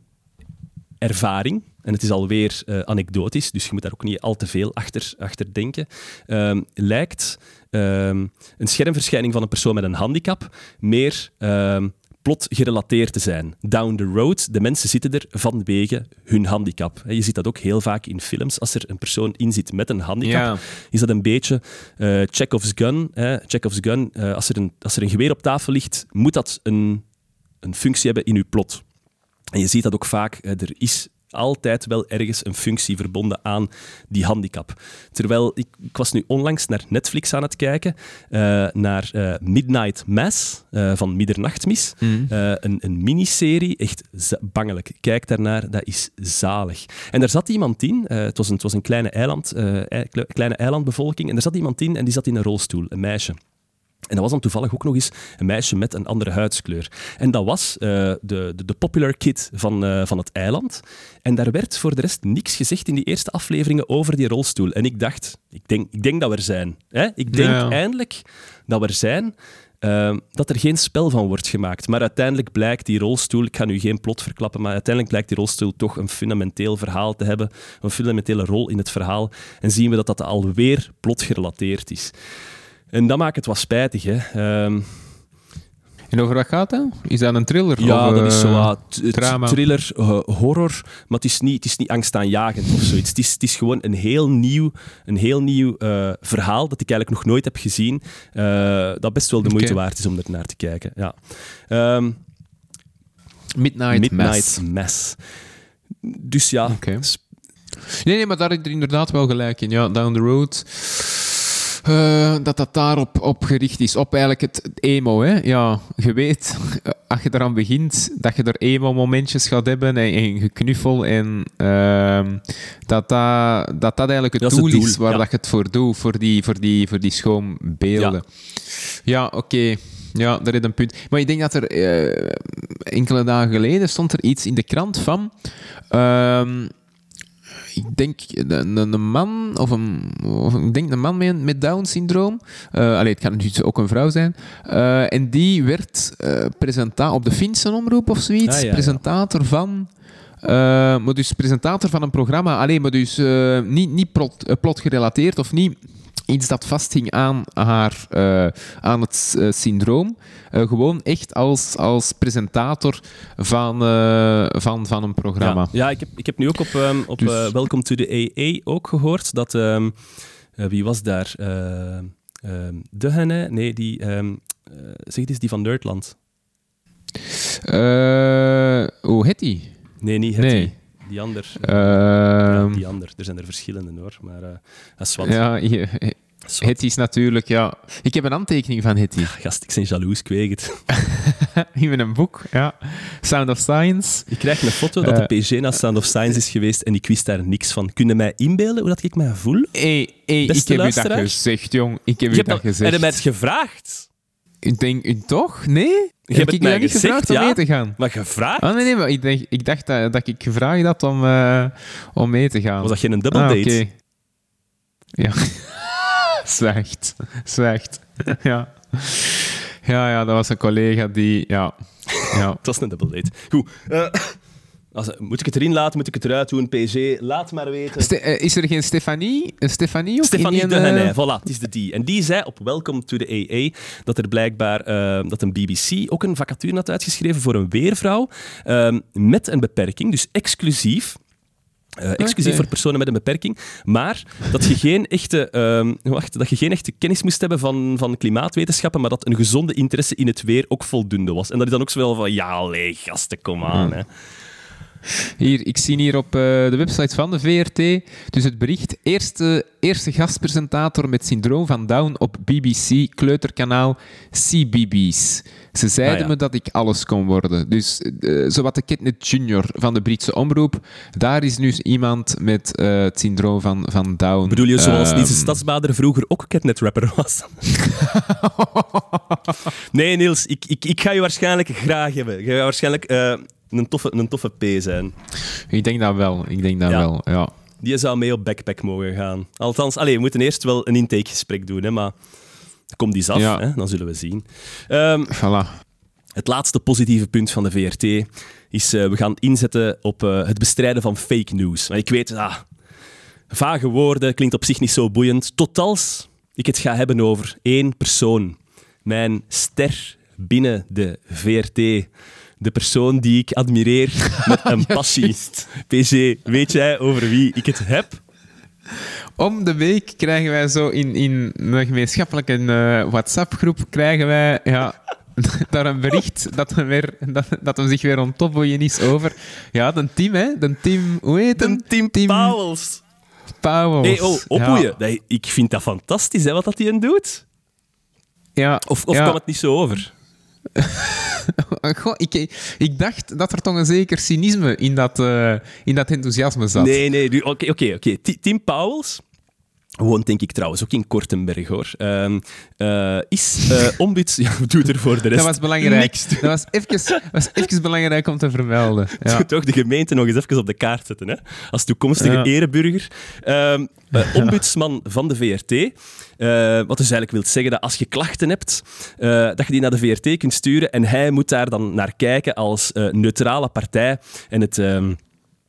ervaring, en het is alweer eh anekdotisch, dus je moet daar ook niet al te veel achter, achter denken, ehm, lijkt ehm, een schermverschijning van een persoon met een handicap meer ehm, plot gerelateerd te zijn. Down the road, de mensen zitten er vanwege hun handicap. Je ziet dat ook heel vaak in films. Als er een persoon in zit met een handicap, Ja. is dat een beetje eh Chekhov's gun. Hè? Chekhov's gun eh, als, er een, als er een geweer op tafel ligt, moet dat een, een functie hebben in uw plot. En je ziet dat ook vaak, er is altijd wel ergens een functie verbonden aan die handicap. Terwijl ik, ik was nu onlangs naar Netflix aan het kijken, eh, naar eh, Midnight Mass eh, van Middernachtmis. Eh, een, een miniserie, echt bangelijk. Kijk daarnaar, dat is zalig. En daar zat iemand in, het, was een, het was een kleine, eiland, ei- kle- kleine eilandbevolking, en daar zat iemand in en die zat in een rolstoel, een meisje. En dat was dan toevallig ook nog eens een meisje met een andere huidskleur. En dat was eh, de, de, de popular kid van, eh, van het eiland. En daar werd voor de rest niks gezegd in die eerste afleveringen over die rolstoel. En ik dacht, ik denk, ik denk dat we er zijn. Hè? Ik denk Ja, ja. eindelijk dat we er zijn. eh, dat er geen spel van wordt gemaakt. Maar uiteindelijk blijkt die rolstoel, ik ga nu geen plot verklappen, maar uiteindelijk blijkt die rolstoel toch een fundamenteel verhaal te hebben, een fundamentele rol in het verhaal. En zien we dat dat alweer plotgerelateerd is. En dat maakt het wat spijtig. Hè. Ehm, En over wat gaat dat? Is dat een thriller? ja, of, dat is eh, zo wat drama? thriller, eh, horror, maar het is niet, het is niet angstaanjagend of zoiets. Het is, het is gewoon een heel nieuw, een heel nieuw eh, verhaal dat ik eigenlijk nog nooit heb gezien, eh, dat best wel de moeite waard is om er naar te kijken. Ja. Ehm, Midnight, Midnight Mass. Mass. Dus ja, Nee, nee, maar daar heb je inderdaad wel gelijk in. Ja, Down the Road. Eh, dat dat daarop op gericht is. Op eigenlijk het, het emo. Hè? Ja, je weet, als je eraan begint, dat je er emo-momentjes gaat hebben en, en geknuffel. En ehm, dat, dat, dat dat eigenlijk het Dat is doel, het doel, is waar ja. dat je het voor doet. Voor die, voor die, voor die schoon beelden. Ja, oké. Ja, daar is een punt. Maar ik denk dat er eh, enkele dagen geleden stond er iets in de krant van. ehm, ik denk een, man, of een, of ik denk een man met, met Down-syndroom. Eh allee, het kan natuurlijk ook een vrouw zijn. Eh, en die werd eh presentator op de Finse omroep of zoiets. Ah, ja, ja. presentator van. maar dus presentator van een programma. Alleen, maar dus niet, niet plot, eh, plotgerelateerd of niet iets dat vasthing aan haar, eh, aan het eh, syndroom. Eh, gewoon echt als, als presentator van, van, van een programma. Ja, ja ik, heb, ik heb nu ook op, ehm, op Dus- Welcome to the AA ook gehoord dat... ehm, eh, wie was daar? Eh, ehm, de Henne? Nee, die... eh, zeg eens, die van Nerdland. Hoe heet die? Nee, niet Hetty. Nee. Die ander. ja, Ehm, die ander. Er zijn er verschillende hoor, maar eh dat is wat. ja, hier- is natuurlijk, ja. Ik heb een aantekening van Hetty. Gast, ik ben jaloers, het. In een boek, ja. Sound of Science. Ik krijg een foto dat de PG naar Sound of Science is geweest en ik wist daar niks van. Kun je mij inbeelden hoe dat ik mij voel? Hé, hey, ik heb u dat gezegd, jong. Ik heb Je u dat dat, gezegd. heb je mij het gevraagd? Ik denk, toch? Nee? Je hebt ik mij niet gezegd, gevraagd om mee te gaan? Maar gevraagd? Oh, nee, nee, maar ik dacht, ik dacht dat, dat ik gevraagd had om, eh, om mee te gaan. Was dat geen double Ah, date? oké. Ja. zwijgt. Zwijgt. ja. Ja, ja, dat was een collega die... Ja. ja. Het was een double date. Goed. eh, als, moet ik het erin laten? Moet ik het eruit doen? PG, laat maar weten. Ste- eh, is er geen Stefanie? Een Stefanie ook? Stefanie de eh, voilà, het is de die. En die zei op Welcome to the AA dat er blijkbaar eh, dat een BBC ook een vacature had uitgeschreven voor een weervrouw ehm, met een beperking, dus exclusief exclusief voor personen met een beperking. Maar dat je geen echte, ehm, wacht, dat je geen echte kennis moest hebben van, van klimaatwetenschappen, maar dat een gezonde interesse in het weer ook voldoende was. En dat is dan ook zo wel van, ja, allee, gasten, kom aan. Hè. Hier, ik zie hier op eh, de website van de VRT dus het bericht eerste, eerste gastpresentator met syndroom van Down op BBC kleuterkanaal CBBS. Ze zeiden Ah, ja. me dat ik alles kon worden. Dus eh zowat de Kidnet Junior van de Britse omroep, daar is nu iemand met eh, het syndroom van, van Down. Bedoel je zoals Ehm, Niels de Stadsbader vroeger ook catnet-rapper was? nee, Niels, ik, ik, ik ga je waarschijnlijk graag hebben. Je gaat waarschijnlijk eh, een, toffe, een toffe P zijn. Ik denk dat wel, ik denk dat Ja. wel, ja. Die zou mee op backpack mogen gaan. Althans, allee, we moeten eerst wel een intakegesprek doen, hè, maar komt die af, Ja. hè, dan zullen we zien. Ehm, Voilà. het laatste positieve punt van de VRT is uh, we gaan inzetten op uh, het bestrijden van fake news. Maar ik weet, ah, vage woorden klinkt op zich niet zo boeiend. Tot als ik het ga hebben over één persoon. Mijn ster binnen de VRT. De persoon die ik admireer met een passie. PG, weet jij over wie ik het heb? Om de week krijgen wij zo in, in een gemeenschappelijke uh, WhatsApp-groep krijgen wij ja, daar een bericht dat hem, weer, dat, dat hem zich weer ontopboeien is over... Ja, de team, hè? De team... Hoe heet De hem? Tim, Tim Pauwels. Pauwels. Nee, oh, opboeien. Ja. Ik vind dat fantastisch, hè, wat dat hij doet. Ja, Of, of ja. kwam het niet zo over? Goh, ik, ik dacht dat er toch een zeker cynisme in dat, uh, in dat enthousiasme zat. Nee, nee. Oké, oké, oké. Tim Pauwels woont denk ik trouwens ook in Kortenberg, hoor. Uh, uh, is uh, ombuds... Ja, doe er voor de rest Dat was belangrijk. niks. Dat was even, was even belangrijk om te vermelden. Ja. Toch de gemeente nog eens even op de kaart zetten, hè? Als toekomstige Ja. ereburger. Uh, ombudsman van de VRT. Wat dus eigenlijk wil zeggen dat als je klachten hebt, dat je die naar de VRT kunt sturen en hij moet daar dan naar kijken als neutrale partij en het... Um,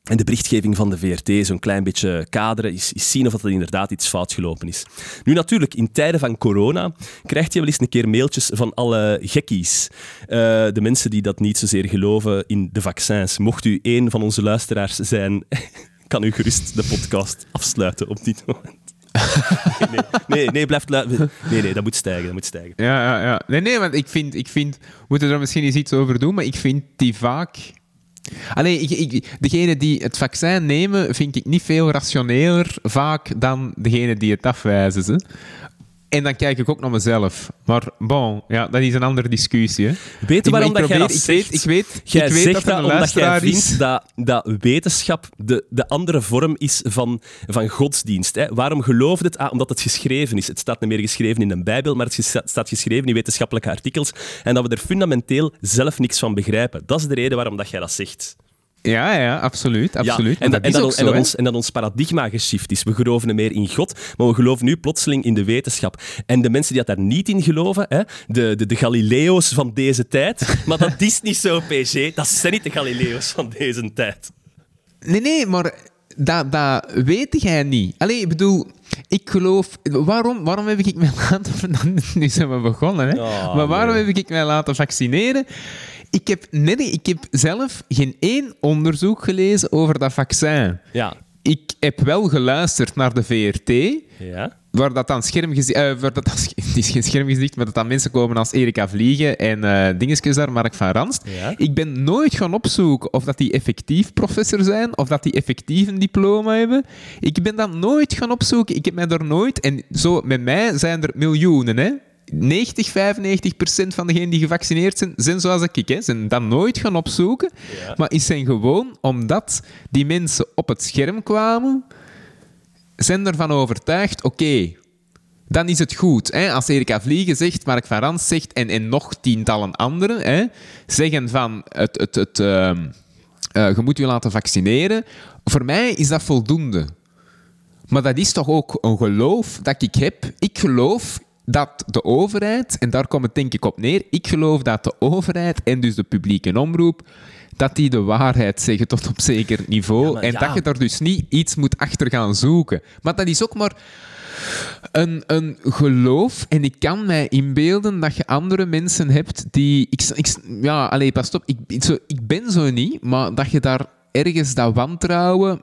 en de berichtgeving van de VRT zo'n klein beetje kaderen, is, is zien of er inderdaad iets fout gelopen is. Nu natuurlijk, in tijden van corona krijgt je wel eens een keer mailtjes van alle gekkies. Uh, de mensen die dat niet zozeer geloven in de vaccins. Mocht u een van onze luisteraars zijn, kan u gerust de podcast afsluiten op dit moment. nee, nee, nee, blijf lu- nee, nee, dat moet stijgen, dat moet stijgen. Ja, ja, ja. Nee, nee, want ik vind, ik vind... We moeten er misschien eens iets over doen, maar ik vind die vaak... Allee, ik, ik, degene die het vaccin nemen, vind ik niet veel rationeler vaak dan degene die het afwijzen. Ze. En dan kijk ik ook naar mezelf. Maar bon, ja, dat is een andere discussie. Hè. Weet je waarom ik, dat ik jij probeer, dat ik zegt? weet, ik weet, Jij ik weet zegt dat dat omdat jij vindt dat, dat wetenschap de, de andere vorm is van, van godsdienst. Hè? Waarom geloof je het? Ah, omdat het geschreven is. Het staat niet meer geschreven in een bijbel, maar het staat geschreven in wetenschappelijke artikels. En dat we er fundamenteel zelf niks van begrijpen. Dat is de reden waarom dat jij dat zegt. Ja, ja, absoluut. absoluut. Ja, en, dat, en, dat, ook en, zo, dat ons, en dat ons paradigma geshift is. We geloven meer in God, maar we geloven nu plotseling in de wetenschap. En de mensen die dat daar niet in geloven, hè, de, de, de Galileo's van deze tijd, maar dat is niet zo, PG. Dat zijn niet de Galileo's van deze tijd. Nee, nee, maar dat, dat weet jij niet. Allee, ik bedoel, ik geloof... Waarom, waarom heb ik mij laten... Nu zijn we begonnen, hè. Oh, maar waarom nee. heb ik mij laten vaccineren? Ik heb, nee, nee, ik heb zelf geen één onderzoek gelezen over dat vaccin. Ja. Ik heb wel geluisterd naar de VRT, Ja. waar dat dan schermgezicht... eh, waar dat het is geen schermgezicht, maar dat dan mensen komen als Erika Vliegen en eh dingetjes daar, Mark van Ranst. Ja. Ik ben nooit gaan opzoeken of dat die effectief professor zijn, of dat die effectief een diploma hebben. Ik ben dat nooit gaan opzoeken. Ik heb mij daar nooit... En zo, met mij zijn er miljoenen, hè. 90, 95 procent van degenen die gevaccineerd zijn, zijn zoals ik, hè. Zijn dat nooit gaan opzoeken. Ja. Maar is zijn gewoon omdat die mensen op het scherm kwamen, zijn ervan overtuigd, oké, dan is het goed. Hè? Als Erika Vliegen zegt, Mark van Rans zegt en, en nog tientallen anderen hè, zeggen van het, het, het, ehm, eh, je moet je laten vaccineren. Voor mij is dat voldoende. Maar dat is toch ook een geloof dat ik heb. Ik geloof dat de overheid, en daar komt het denk ik op neer, ik geloof dat de overheid en dus de publieke omroep, dat die de waarheid zeggen tot op zeker niveau. Ja, en ja. dat je daar dus niet iets moet achter gaan zoeken. Maar dat is ook maar een, een geloof. En ik kan mij inbeelden dat je andere mensen hebt die... Ik, ik, ja, allee, pas op. Ik, ik, zo, ik ben zo niet, maar dat je daar ergens dat wantrouwen...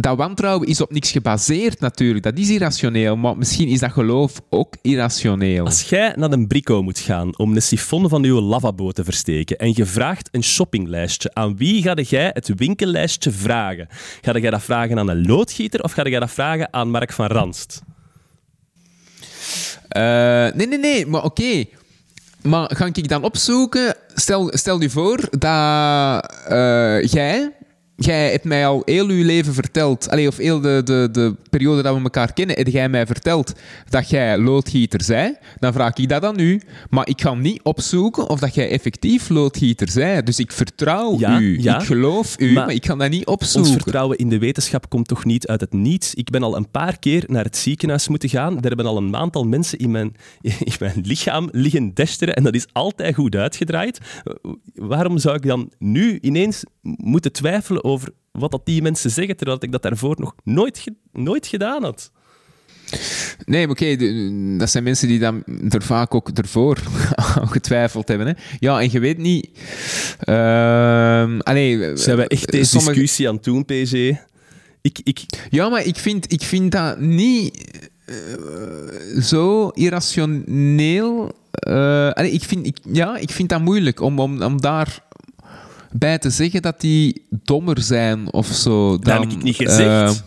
dat wantrouwen is op niks gebaseerd natuurlijk. Dat is irrationeel, maar misschien is dat geloof ook irrationeel. Als jij naar een brico moet gaan om een sifon van je lavabo te versteken en je vraagt een shoppinglijstje, aan wie ga jij het winkellijstje vragen? Ga jij dat vragen aan een loodgieter of ga jij dat vragen aan Mark van Ranst? Uh, nee, nee, nee, maar oké. Maar ga ik dan opzoeken? Stel, stel je voor dat uh, jij jij hebt mij al heel uw leven verteld, allee, of heel de, de, de periode dat we elkaar kennen, heb jij mij verteld dat jij loodgieter zij. Dan vraag ik dat aan u. Maar ik ga niet opzoeken of dat jij effectief loodgieter zij. Dus ik vertrouw u. ik geloof u, maar, ik ga dat niet opzoeken. Ons vertrouwen in de wetenschap komt toch niet uit het niets. Ik ben al een paar keer naar het ziekenhuis moeten gaan. Er hebben al een aantal mensen in mijn, in mijn lichaam liggen desteren en dat is altijd goed uitgedraaid. Waarom zou ik dan nu ineens moeten twijfelen over wat dat die mensen zeggen, terwijl ik dat daarvoor nog nooit, nooit gedaan had. Nee, oké, dat zijn mensen die dan er vaak ook ervoor getwijfeld hebben. Hè. Ja, en je weet niet... Uh, allee, Zijn we echt deze discussie aan het doen, PG? Ik, ik... Ja, maar ik vind, ik vind dat niet uh, zo irrationeel... Uh, allee, ik, vind, ik, ja, ik vind dat moeilijk om, om, om daar bij te zeggen dat die dommer zijn of zo. Dan, dat heb ik niet gezegd. Uh,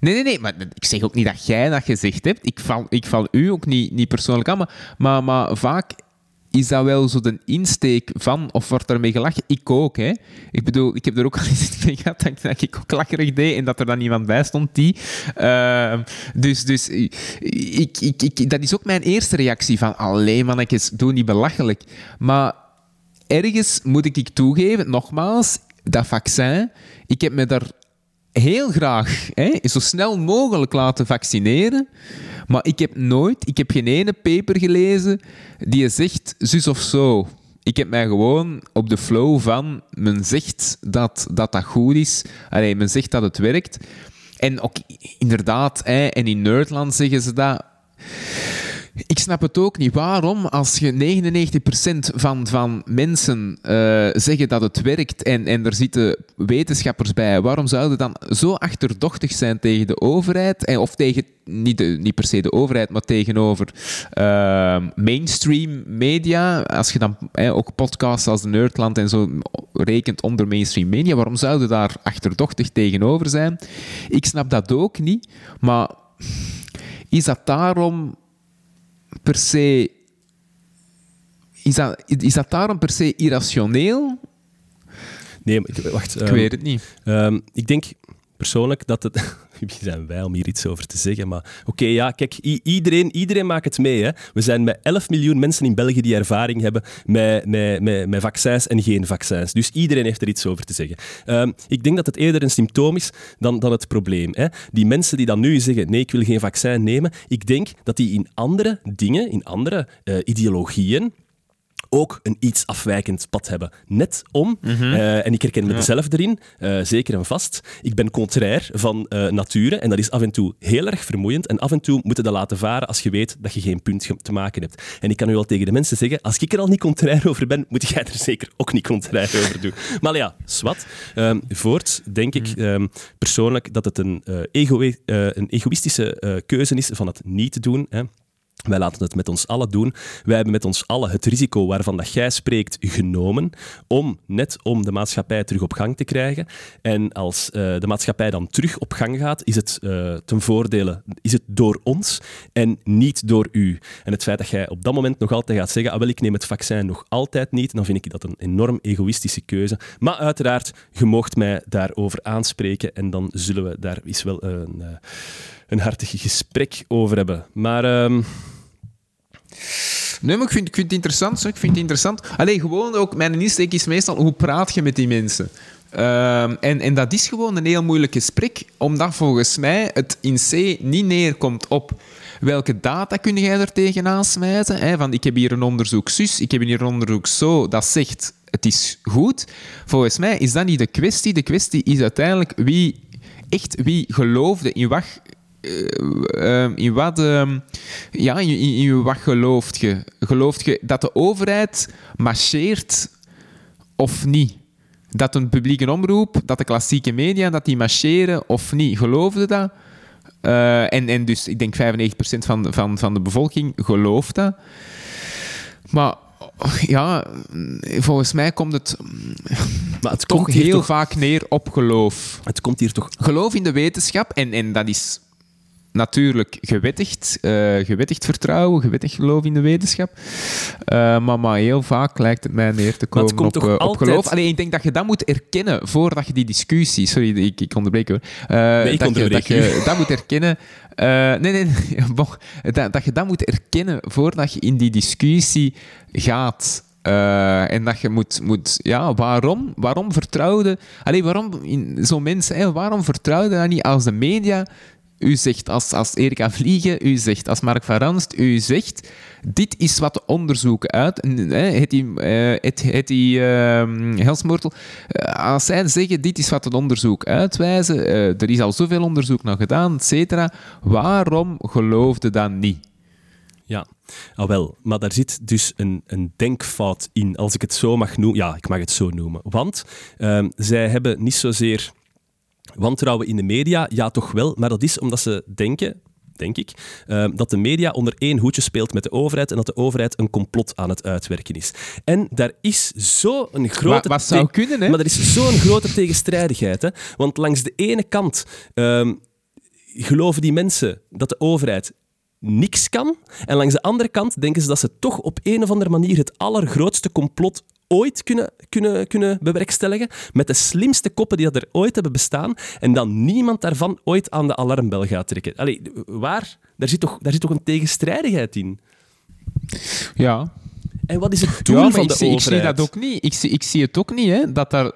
nee, nee, nee, maar ik zeg ook niet dat jij dat gezegd hebt. Ik val, ik val u ook niet, niet persoonlijk aan, maar, maar, maar vaak is dat wel zo de insteek van, of wordt ermee gelachen? Ik ook, hè. Ik bedoel, ik heb er ook al eens mee gehad dat ik ook lacherig deed en dat er dan iemand bij stond die. Uh, dus dus ik, ik, ik, dat is ook mijn eerste reactie van, alleen mannetjes, doe niet belachelijk. Maar ergens moet ik toegeven, nogmaals, dat vaccin, ik heb me daar heel graag hè, zo snel mogelijk laten vaccineren. Maar ik heb nooit, ik heb geen ene paper gelezen die zegt zus of zo. Ik heb mij gewoon op de flow van, men zegt dat dat, dat goed is. Allee, men zegt dat het werkt. En ook inderdaad, hè, en in Nerdland zeggen ze dat. Ik snap het ook niet. Waarom, als je 99% van, van mensen uh, zeggen dat het werkt en, en er zitten wetenschappers bij, waarom zouden dan zo achterdochtig zijn tegen de overheid? En, of tegen, niet, de, niet per se de overheid, maar tegenover uh, mainstream media? Als je dan ook podcasts als Nerdland en zo rekent onder mainstream media, waarom zouden daar achterdochtig tegenover zijn? Ik snap dat ook niet, maar is dat daarom per se. Is dat, is dat daarom per se irrationeel? Nee, wacht. Ik weet het niet. Um, ik denk persoonlijk dat het. Wie zijn wij om hier iets over te zeggen? Maar oké, ja, kijk, iedereen, iedereen maakt het mee. Hè. We zijn met 11 miljoen mensen in België die ervaring hebben met, met, met, met vaccins en geen vaccins. Dus iedereen heeft er iets over te zeggen. Um, ik denk dat het eerder een symptoom is dan, dan het probleem. Hè. Die mensen die dan nu zeggen, nee, ik wil geen vaccin nemen, ik denk dat die in andere dingen, in andere uh, ideologieën, ook een iets afwijkend pad hebben. Net om, mhm. eh, en ik herken me zelf erin, uh, zeker en vast, ik ben contrair van uh, nature en dat is af en toe heel erg vermoeiend en af en toe moet je dat laten varen als je weet dat je geen punt te maken hebt. En ik kan nu al tegen de mensen zeggen, als ik er al niet contrair over ben, moet jij er zeker ook niet contrair over doen. Maar ja, zwart. Um, voorts denk ik um, persoonlijk dat het een, een egoïstische keuze is van het niet te doen. Hè. Wij laten het met ons allen doen. Wij hebben met ons allen het risico waarvan dat jij spreekt genomen, om net om de maatschappij terug op gang te krijgen. En als uh, de maatschappij dan terug op gang gaat, is het uh, ten voordele is het door ons en niet door u. En het feit dat jij op dat moment nog altijd gaat zeggen, ah, wel, ik neem het vaccin nog altijd niet, dan vind ik dat een enorm egoïstische keuze. Maar uiteraard, je moogt mij daarover aanspreken en dan zullen we daar eens wel een... Uh, een hartig gesprek over hebben. Maar... Uh... Nee, maar ik vind, ik vind het interessant. Ik vind het interessant. Alleen gewoon ook, mijn insteek is meestal, hoe praat je met die mensen? Um, en, en dat is gewoon een heel moeilijk gesprek, omdat volgens mij het in C niet neerkomt op welke data kun jij er tegenaan smijten. Hè? Van, ik heb hier een onderzoek zus, ik heb hier een onderzoek zo, dat zegt het is goed. Volgens mij is dat niet de kwestie. De kwestie is uiteindelijk wie echt wie geloofde in wat uh, in wat, uh, ja, in, in, wat gelooft je? Gelooft je dat de overheid marcheert of niet? dat een publieke omroep, dat de klassieke media, dat die marcheren of niet. Geloofde dat? Eh, en, en dus, ik denk 95% van, de- van, van de bevolking gelooft dat. Maar ja, volgens mij komt het Maar het toch komt, hier heel toch, vaak neer op geloof. het komt hier toch... Geloof in de wetenschap, en, en dat is natuurlijk gewettigd, eh, gewettigd vertrouwen, gewettigd geloof in de wetenschap. Eh, maar, maar heel vaak lijkt het mij neer te komen komt op, toch eh, op altijd- geloof. Alleen ik denk dat je dat moet erkennen voordat je die discussie... Sorry, ik, ik onderbreek hoor. Eh, ik dat, onderbreek je, dat je dat moet erkennen... Nee, nee, nee. bon. dat, dat je dat moet erkennen voordat je in die discussie gaat. En dat je moet, moet ja, waarom, waarom vertrouwde, allee, waarom zo'n mensen, hè, waarom vertrouwde dat niet als de media u zegt, als, als Erika Vliegen u zegt, als Mark van Ranst u zegt, dit is wat de onderzoeken uit, het die, eh, het, het die ehm, Helsmoortel, eh, als zij zeggen, dit is wat het onderzoek uitwijzen, eh, er is al zoveel onderzoek naar gedaan, et cetera, waarom geloofde dat niet? Ja, ah, wel. Maar daar zit dus een, een denkfout in, als ik het zo mag noemen. Ja, ik mag het zo noemen. Want ehm, zij hebben niet zozeer wantrouwen in de media, ja toch wel, maar dat is omdat ze denken, denk ik, ehm, dat de media onder één hoedje speelt met de overheid en dat de overheid een complot aan het uitwerken is. En daar is zo'n grote... Wat, zou kunnen, hè? Maar er is zo'n grote tegenstrijdigheid. Hè? Want langs de ene kant ehm, geloven die mensen dat de overheid niks kan. En langs de andere kant denken ze dat ze toch op een of andere manier het allergrootste complot ooit kunnen, kunnen, kunnen bewerkstelligen. Met de slimste koppen die er ooit hebben bestaan. En dan niemand daarvan ooit aan de alarmbel gaat trekken. Allee, waar? Daar zit toch, daar zit toch een tegenstrijdigheid in? Ja, En wat is het doel ja, van ik de zie, ik zie dat ook niet. Ik zie, ik zie het ook niet, hè. Dat daar,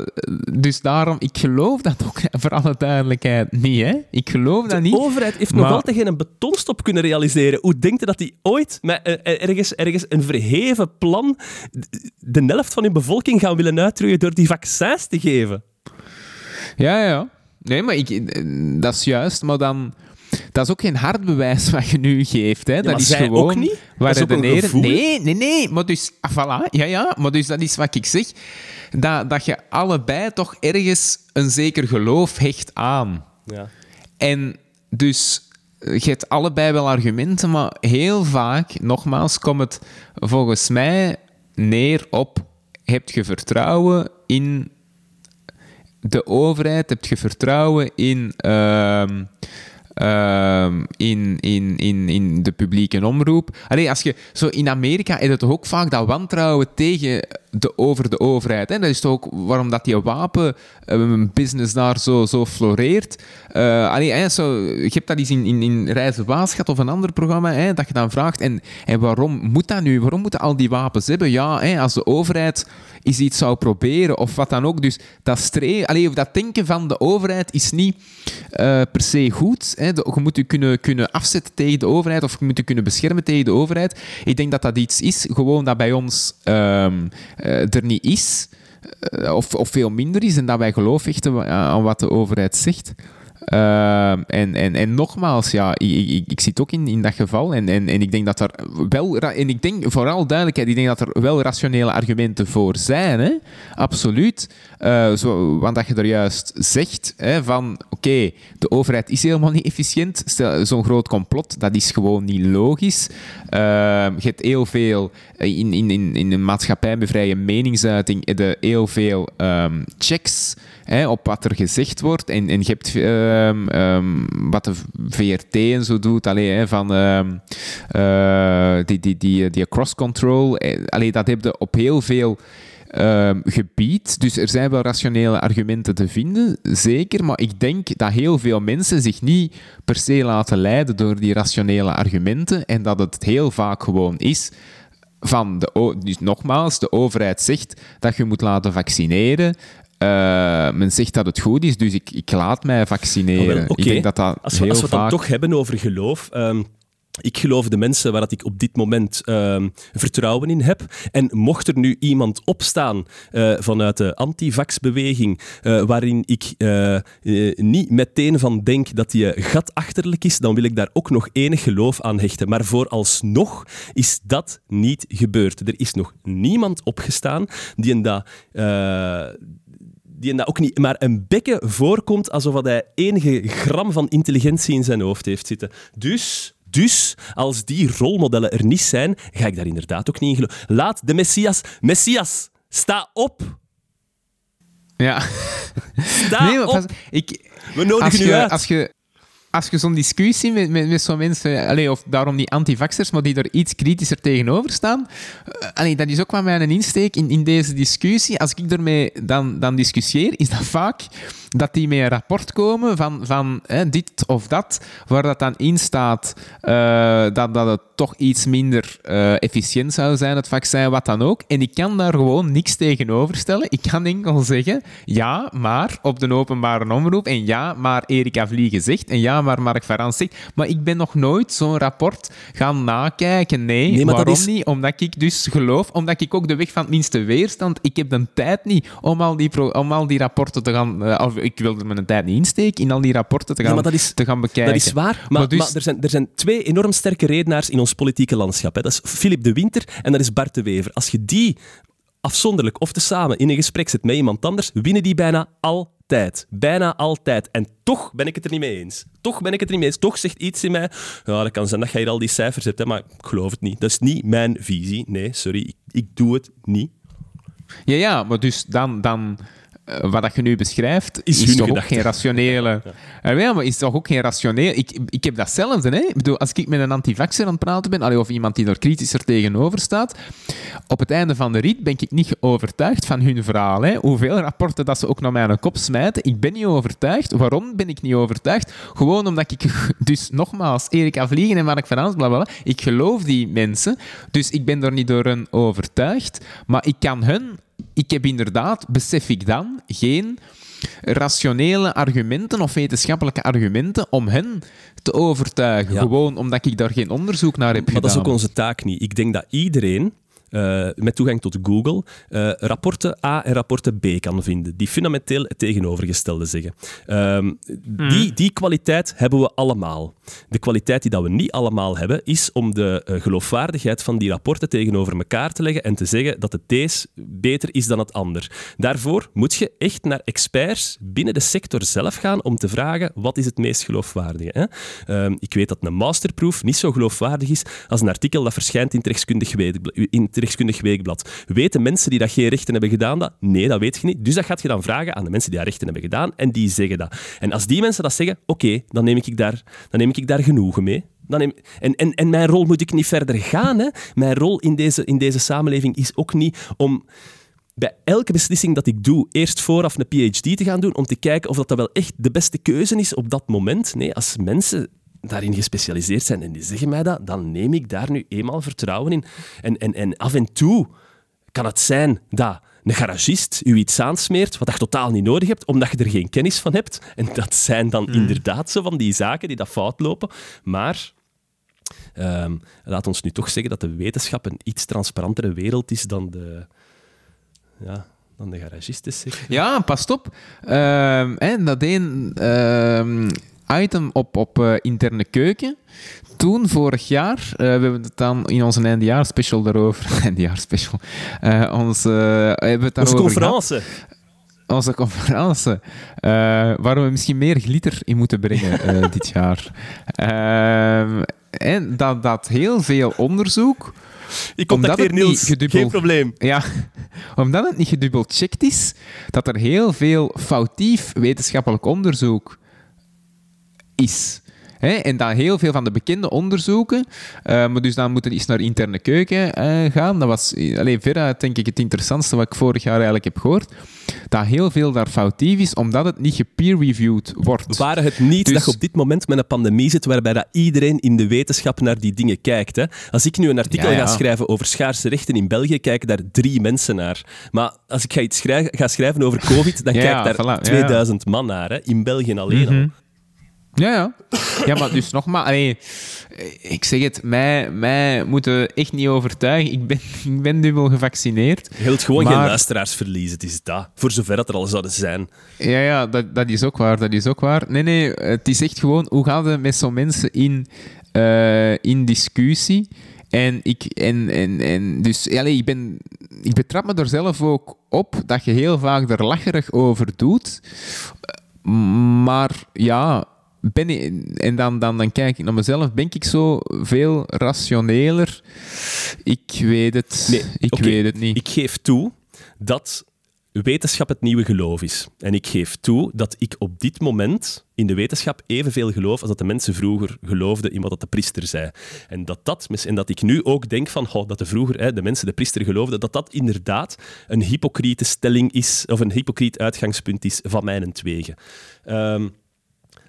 dus daarom, ik geloof dat ook, voor alle duidelijkheid, niet, hè. Ik geloof dat De niet. overheid heeft nog maar- altijd geen betonstop kunnen realiseren. Hoe denkt je dat die ooit met eh, eh, ergens, ergens een verheven plan de helft van hun bevolking gaan willen uitroeien door die vaccins te geven? Ja, ja. Nee, maar ik, eh, dat is juist, maar dan... Dat is ook geen hard bewijs wat je nu geeft. Hè. dat is gewoon... ook niet? waar Dat is ook een redeneren- gevoel. Nee, nee, nee. Maar dus... Ah, voilà. Ja, ja. Maar dus dat is wat ik zeg. Dat, dat je allebei toch ergens een zeker geloof hecht aan. Ja. En dus eh, je hebt allebei wel argumenten, maar heel vaak, nogmaals, komt het volgens mij neer op: heb je vertrouwen in de overheid? Heb je vertrouwen in, ehm, ehm, in, in, in, in de publieke omroep? Allee, als je, zo in Amerika is het toch ook vaak dat wantrouwen tegen de, over de overheid. Hè? Dat is ook waarom dat die wapenbusiness daar zo, zo floreert. Eh, allee, zo, je hebt dat eens in, in, in Reizen Waas gehad of een ander programma, hè, dat je dan vraagt, en, en waarom moet dat nu? Waarom moeten al die wapens hebben? Ja, als de overheid eens iets zou proberen of wat dan ook. Dus dat streven, allee, dat denken van de overheid is niet eh, per se goed. Hè. De- je moet je kunnen, kunnen afzetten tegen de overheid of je moet je kunnen beschermen tegen de overheid. Ik denk dat dat iets is, gewoon dat bij ons ehm, eh, er niet is. eh, of, of veel minder is en dat wij geloof hechten wa- aan wat de overheid zegt. Ehm, en, en, en nogmaals, ja, ik, ik, ik- zit ook in, in dat geval. En, en, en ik denk dat er wel, en ik denk vooral duidelijkheid, ik denk dat er wel rationele argumenten voor zijn. Hè? Absoluut. Eh, zo, want dat je er juist zegt hè, van oké, de overheid is helemaal niet efficiënt. Zo'n groot complot, dat is gewoon niet logisch. Ehm, je hebt heel veel eh, in, in, in, in een maatschappij met vrije meningsuiting, je heel veel ehm, checks hè, op wat er gezegd wordt. En, en je hebt ehm, ehm, wat de VRT en zo doet, allee, hè, van ehm, eh, die, die, die, die cross-control. eh, allee, dat heb je op heel veel ehm, gebied. Dus er zijn wel rationele argumenten te vinden, zeker. Maar ik denk dat heel veel mensen zich niet per se laten leiden door die rationele argumenten. En dat het heel vaak gewoon is van de, dus nogmaals, de overheid zegt dat je moet laten vaccineren. Eh, men zegt dat het goed is, dus ik, ik laat mij vaccineren. Ah. Ik denk dat dat Als we, als we het dan toch hebben over geloof. ehm, ik geloof de mensen waar dat ik op dit moment ehm, vertrouwen in heb. En mocht er nu iemand opstaan eh, vanuit de antivax-beweging, eh, waarin ik niet meteen van denk dat die gatachterlijk is, dan wil ik daar ook nog enig geloof aan hechten. Maar vooralsnog is dat niet gebeurd. Er is nog niemand opgestaan die een dat. Die dat ook niet maar een bekken voorkomt alsof hij enige gram van intelligentie in zijn hoofd heeft zitten. Dus, dus, als die rolmodellen er niet zijn, ga ik daar inderdaad ook niet in geloven. Laat de Messias... Messias, sta op! Ja. Sta Nee, op! pas- ik, We nodigen als je, uit. als je, als je zo'n discussie met, met, met zo'n mensen, allee, of daarom die antivaxers, maar die er iets kritischer tegenover staan, eh, allee, dat is ook wel mijn insteek in, in deze discussie. Als ik ermee dan, dan discussieer, is dat vaak dat die met een rapport komen van, van hè, dit of dat, waar dat dan in staat eh, dat, dat het toch iets minder eh, efficiënt zou zijn, het vaccin, wat dan ook. En ik kan daar gewoon niks tegenover stellen. Ik kan enkel zeggen, ja, maar op de openbare omroep, en ja, maar Erika Vliegen zegt, en ja, maar Mark Verans zegt. Maar ik ben nog nooit zo'n rapport gaan nakijken. Nee, waarom is- niet? Omdat ik dus geloof, omdat ik ook de weg van het minste weerstand, ik heb de tijd niet om al die, pro- om al die rapporten te gaan, eh, of ik wil er mijn tijd niet insteken, in al die rapporten te Ja, gaan, maar dat is- te gaan bekijken. Dat is waar, maar, Maar dus- maar er, zijn, er zijn twee enorm sterke redenaars in ons politieke landschap. Hè. Dat is Philip de Winter en dat is Bart de Wever. Als je die afzonderlijk of tezamen in een gesprek zet met iemand anders, winnen die bijna altijd. Bijna altijd. En toch ben ik het er niet mee eens. Toch ben ik het er niet mee eens. Toch zegt iets in mij... Ja, dat kan zijn dat je hier al die cijfers hebt, hè, maar ik geloof het niet. Dat is niet mijn visie. Nee, sorry, ik, ik doe het niet. Ja, ja, maar dus dan, dan eh, wat dat je nu beschrijft, Is toch ook geen rationele... Ja. ja, maar is toch ook geen rationeel... Ik, ik heb datzelfde, hè. Ik bedoel, als ik met een antivaxer aan het praten ben, allee, of iemand die er kritischer tegenover staat, op het einde van de rit ben ik niet overtuigd van hun verhaal. Hè. Hoeveel rapporten dat ze ook naar mijn kop smijten, ik ben niet overtuigd. Waarom ben ik niet overtuigd? Gewoon omdat ik, dus nogmaals, Erika Vliegen en Mark van Aans, bla, bla, ik geloof die mensen, dus ik ben er niet door hen overtuigd, maar ik kan hun ik heb inderdaad, besef ik dan, geen rationele argumenten of wetenschappelijke argumenten om hen te overtuigen. Ja. Gewoon omdat ik daar geen onderzoek naar heb Maar dat is gedaan. ook onze taak niet. Ik denk dat iedereen eh, met toegang tot Google eh, rapporten A en rapporten B kan vinden, die fundamenteel het tegenovergestelde zeggen. Ehm, die, die kwaliteit hebben we allemaal. De kwaliteit die dat we niet allemaal hebben, is om de eh, geloofwaardigheid van die rapporten tegenover elkaar te leggen en te zeggen dat het deze beter is dan het ander. Daarvoor moet je echt naar experts binnen de sector zelf gaan om te vragen wat is het meest geloofwaardige. Hè? Ehm, ik weet dat een masterproef niet zo geloofwaardig is als een artikel dat verschijnt in het rechtskundig, weekblad. Weten mensen die dat geen rechten hebben gedaan dat? Nee, dat weet je niet. Dus dat gaat je dan vragen aan de mensen die dat rechten hebben gedaan en die zeggen dat. En als die mensen dat zeggen, oké, dan, neem ik daar, dan neem daar genoegen mee. Dan en, en, en mijn rol moet ik niet verder gaan. Hè. Mijn rol in deze, in deze samenleving is ook niet om bij elke beslissing dat ik doe, eerst vooraf een PhD te gaan doen om te kijken of dat, dat wel echt de beste keuze is op dat moment. Nee, als mensen daarin gespecialiseerd zijn en die zeggen mij dat, dan neem ik daar nu eenmaal vertrouwen in. En, en, en af en toe kan het zijn dat een garagist u iets aansmeert wat je totaal niet nodig hebt, omdat je er geen kennis van hebt. En dat zijn dan inderdaad zo van die zaken die dat fout lopen. Maar ehm, laat ons nu toch zeggen dat de wetenschap een iets transparantere wereld is dan de, ja, dan de garagist is. Ja, past op. Ehm, hè, dat één item op, op eh, interne keuken. Toen, vorig jaar, eh, we hebben het dan in onze eindjaarspecial daarover... eindjaarspecial. eh onze, hebben we het Onze conferentie. onze conferentie, waar we misschien meer glitter in moeten brengen dit jaar. En dat, dat heel veel onderzoek, Ik contacteer Niels, gedubbeld- geen probleem. ja, omdat het niet gedubbelcheckt is, dat er heel veel foutief wetenschappelijk onderzoek is. Hè, en dan heel veel van de bekende onderzoeken, eh, maar dus dan moeten we eens naar interne keuken eh, gaan. Dat was eh, alleen veruit denk ik het interessantste wat ik vorig jaar eigenlijk heb gehoord. Dat heel veel daar foutief is, omdat het niet gepeer-reviewed wordt. Waren het niet Dus- dat je op dit moment met een pandemie zit waarbij dat iedereen in de wetenschap naar die dingen kijkt? Hè? Als ik nu een artikel Ja, ja. ga schrijven over schaarse rechten in België, kijken daar drie mensen naar. Maar als ik ga iets schrijven, ga schrijven over COVID, dan Ja, kijkt daar voilà, ja, ja. 2000 man naar. Hè? In België alleen al. Ja, ja. Ja, maar dus nogmaals, allee, ik zeg het, mij, mij moeten echt niet overtuigen. Ik ben, ik ben dubbel gevaccineerd. Je wilt gewoon geen luisteraars verliezen, het is dat. Voor zover dat er al zouden zijn. Ja, ja, dat, dat is ook waar, dat is ook waar. Nee, nee, het is echt gewoon, hoe gaan we met zo'n mensen in, eh, in discussie? En ik, en, en, en dus, allee, ik, ben, ik betrap me er zelf ook op dat je heel vaak er lacherig over doet. Maar ja, ben ik, en dan, dan, dan kijk ik naar mezelf, ben ik zo veel rationeler? Ik weet het. Nee, ik weet het niet. Ik geef toe dat wetenschap het nieuwe geloof is. En ik geef toe dat ik op dit moment in de wetenschap evenveel geloof als dat de mensen vroeger geloofden in wat de priester zei. En dat, dat, en dat ik nu ook denk van dat de vroeger hè, de mensen de priester geloofden, dat dat inderdaad een hypocriete stelling is, of een hypocriet uitgangspunt is van mijn twegen. Ehm,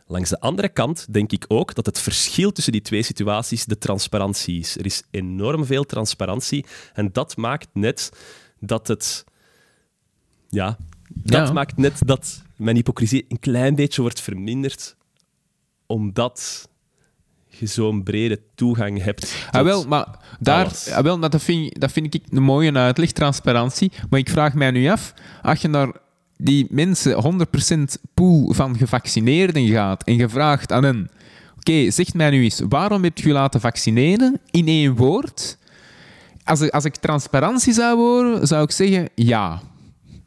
Langs de andere kant denk ik ook dat het verschil tussen die twee situaties de transparantie is. Er is enorm veel transparantie en dat maakt net dat het. Ja, dat Ja. maakt net dat mijn hypocrisie een klein beetje wordt verminderd, omdat je zo'n brede toegang hebt. tot- Ah, wel, maar, daar, ah, wel, dat, vind, dat vind ik een mooie uitleg, transparantie. Maar ik vraag mij nu af, als je naar die mensen 100% pool van gevaccineerden gaat en je vraagt aan hen, oké, zeg mij nu eens, waarom heb je je laten vaccineren in één woord? Als ik, als ik transparantie zou horen, zou ik zeggen ja.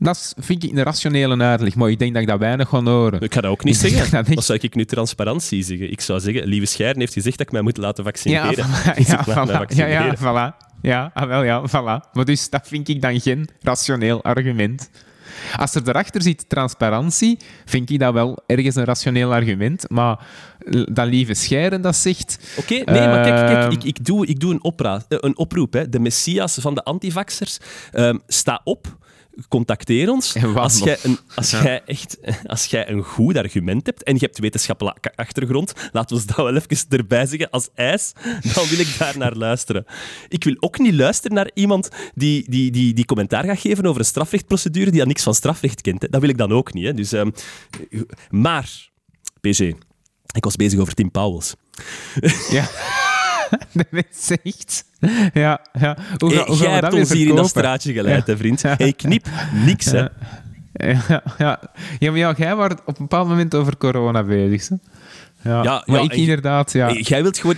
Dat vind ik een rationele uitleg, maar ik denk dat ik dat weinig ga horen. Ik ga dat ook niet Ik zeggen. Wat zou ik nu transparantie zeggen? Ik zou zeggen, Lieve Scheiden heeft gezegd dat ik mij moet laten Ja, vaccineren. voilà, Dus ja, ik laat mij voilà, ja, ja, vaccineren. voilà. Ja, ah, wel, ja, voilà. Maar dus dat vind ik dan geen rationeel argument. Als er daarachter zit transparantie, vind ik dat wel ergens een rationeel argument. Maar l- dat lieve scheiden dat zegt... Oké, nee, maar kijk, kijk Ehm. ik, ik doe, ik doe een, opra- eh, een oproep. Hè. De messias van de antivaxers, ehm, sta op, contacteer ons. Als jij, een, als, Ja. echt, als jij een goed argument hebt en je hebt wetenschappelijke achtergrond, laten we dat wel even erbij zeggen als ijs, dan wil ik daar naar luisteren. Ik wil ook niet luisteren naar iemand die, die, die, die commentaar gaat geven over een strafrechtprocedure die aan niks van strafrecht kent. Hè. Dat wil ik dan ook niet. Hè. Dus, ehm, maar, PG, ik was bezig over Tim Pauwels. Ja. de mens zegt... Ja, ja. Hoe, ga, Hey, hoe gaan jij we hebt dat ons hier in dat straatje geleid, Ja. hè, vriend. Ja. Ik knip niks, hè. Ja. Ja, ja. maar ja, jij was op een bepaald moment over corona bezig. Hè? Ja, Ja, maar ja, ik inderdaad, ja. Hey, Jij wilt gewoon...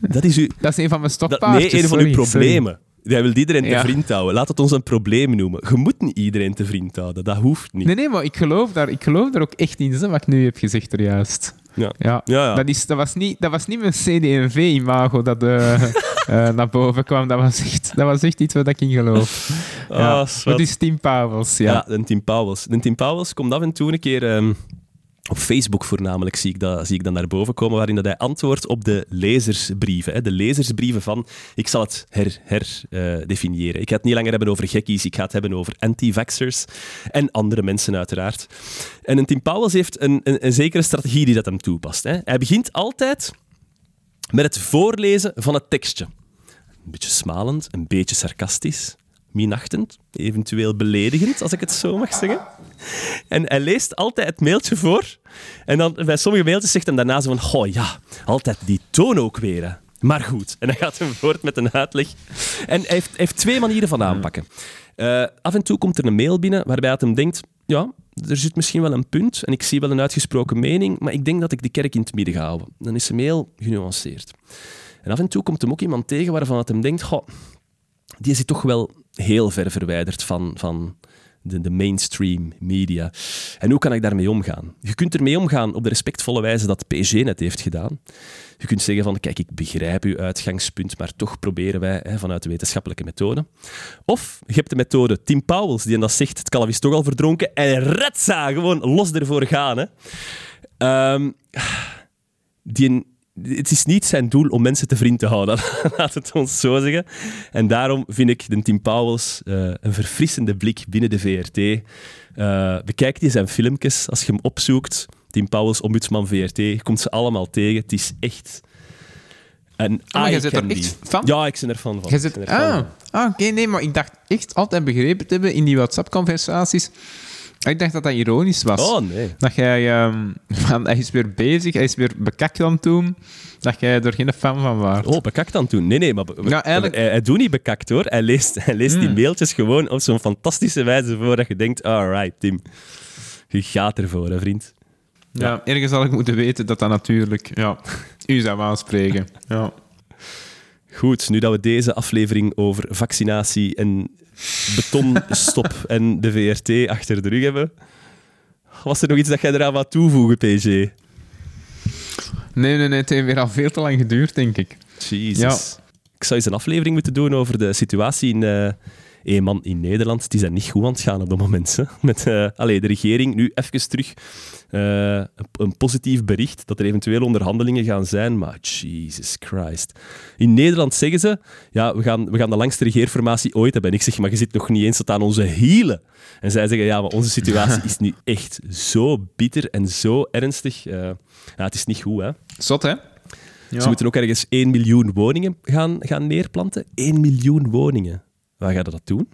Dat is uw... Dat is een van mijn Dat, stokpaardjes. nee, een van sorry, uw sorry. Jij wil iedereen Ja. te vriend houden. Laat het ons een probleem noemen. Je moet niet iedereen te vriend houden. Dat hoeft niet. Nee, nee, maar ik geloof daar, ik geloof daar ook echt in, wat ik nu heb gezegd er juist. Ja. Ja, Ja, ja. Dat, is, dat, was niet, dat was niet mijn CD&V-imago dat eh, eh, naar boven kwam. Dat was echt, dat was echt iets wat ik in geloof. Ja. Ah, zwart. dat is Tim Pauwels, ja. Ja, Tim Pauwels. Tim Pauwels komt af en toe een keer... ehm, op Facebook voornamelijk zie ik, dat, zie ik dat naar boven komen, waarin dat hij antwoordt op de lezersbrieven. Hè. De lezersbrieven van... Ik zal het herdefiniëren. Her, definiëren. ik ga het niet langer hebben over gekkies, ik ga het hebben over anti-vaxxers en andere mensen uiteraard. En Tim Pauwels heeft een, een, een zekere strategie die dat hem toepast. Hè. Hij begint altijd met het voorlezen van het tekstje. Een beetje smalend, een beetje sarcastisch, minachtend, eventueel beledigend, als ik het zo mag zeggen. En hij leest altijd het mailtje voor. En dan bij sommige mailtjes zegt hij daarna zo van... Ja, altijd die toon ook weer. Maar goed. En hij gaat hem voort met een uitleg. En hij heeft, hij heeft twee manieren van aanpakken. Eh, af en toe komt er een mail binnen waarbij hij hem denkt... Ja, er zit misschien wel een punt en ik zie wel een uitgesproken mening, maar ik denk dat ik de kerk in het midden ga houden. Dan is de mail genuanceerd. En af en toe komt hem ook iemand tegen waarvan het hem denkt... Goh, die zit toch wel heel ver verwijderd van, van de, de mainstream media. En hoe kan ik daarmee omgaan? Je kunt ermee omgaan op de respectvolle wijze dat PG net heeft gedaan. Je kunt zeggen van, kijk, ik begrijp uw uitgangspunt, maar toch proberen wij hè, vanuit de wetenschappelijke methode. Of je hebt de methode Tim Pauwels, die dan zegt, het kalf is toch al verdronken, en retsa, gewoon los ervoor gaan. Hè. Ehm, die, het is niet zijn doel om mensen te vriend te houden, laat het ons zo zeggen. En daarom vind ik de Tim Pauwels eh, een verfrissende blik binnen de VRT. Eh, bekijk die zijn filmpjes als je hem opzoekt. Tim Pauwels, ombudsman VRT, je komt ze allemaal tegen. Het is echt een Oh, maar jij er echt van? Ja, ik ben er fan van. Jij zit, ah, ah oké, nee, maar ik dacht echt altijd begrepen te hebben in die WhatsApp-conversaties. Ik dacht dat dat ironisch was. Oh, nee. Dat jij, ehm, van, hij is weer bezig, hij is weer bekakt aan het doen, dat jij er geen fan van waart. Oh, bekakt aan het doen. Nee, nee, maar Ja, eigenlijk- hij, hij doet niet bekakt hoor. Hij leest, hij leest die Hmm. mailtjes gewoon op zo'n fantastische wijze voor dat je denkt, alright, Tim. Je gaat ervoor, hè, vriend. Ja, ergens had ik moeten weten dat dat natuurlijk ja, u zou aanspreken. Ja. Goed, nu dat we deze aflevering over vaccinatie en betonstop en de VRT achter de rug hebben, was er nog iets dat jij eraan wou toevoegen, PG? Nee, nee, nee. Het heeft weer al veel te lang geduurd, denk ik. Jezus. Ja. Ik zou eens een aflevering moeten doen over de situatie in, eh één man in Nederland. Het is daar niet goed aan het gaan op dat moment. Hè. Met eh, allee, de regering nu even terug eh, een, positief bericht dat er eventueel onderhandelingen gaan zijn. Maar Jesus Christ. In Nederland zeggen ze, ja, we gaan, we gaan de langste regeerformatie ooit hebben. En ik zeg, maar je zit nog niet eens tot aan onze hielen. En zij zeggen, ja, maar onze situatie is nu echt zo bitter en zo ernstig. Eh, ja, het is niet goed, hè. Zot, hè? Ze moeten ook ergens 1 miljoen woningen gaan, gaan neerplanten. 1 miljoen woningen. Waar gaan ze dat doen?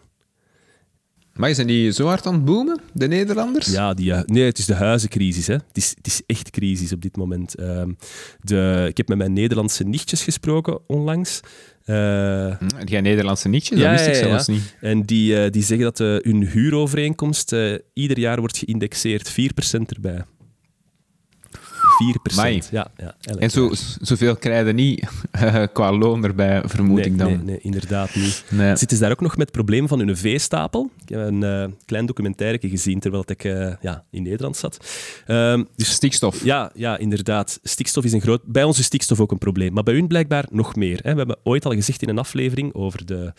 Maar zijn die zo hard aan het boomen, de Nederlanders? Ja, die, eh, nee, het is de huizencrisis. Hè. Het, is, het is echt crisis op dit moment. Ehm, de, ik heb met mijn Nederlandse nichtjes gesproken onlangs. Hm, Die Nederlandse nietjes, Ja, dat wist ik ja, ja. zelfs niet. en die, eh, die zeggen dat hun huurovereenkomst ieder jaar wordt geïndexeerd. 4% erbij. 4%. Amai. Ja, ja, En zo, zoveel krijg je niet eh, qua loon erbij, vermoed nee, ik dan. Nee, nee, inderdaad niet. Nee. Zitten ze daar ook nog met het probleem van hun veestapel? Ik heb een eh, klein documentaire gezien terwijl ik eh, ja, in Nederland zat. Ehm, dus Stikstof. ja, ja, inderdaad. Stikstof is een groot... Bij ons is stikstof ook een probleem, maar bij hun blijkbaar nog meer. Hè. We hebben ooit al gezegd in een aflevering over de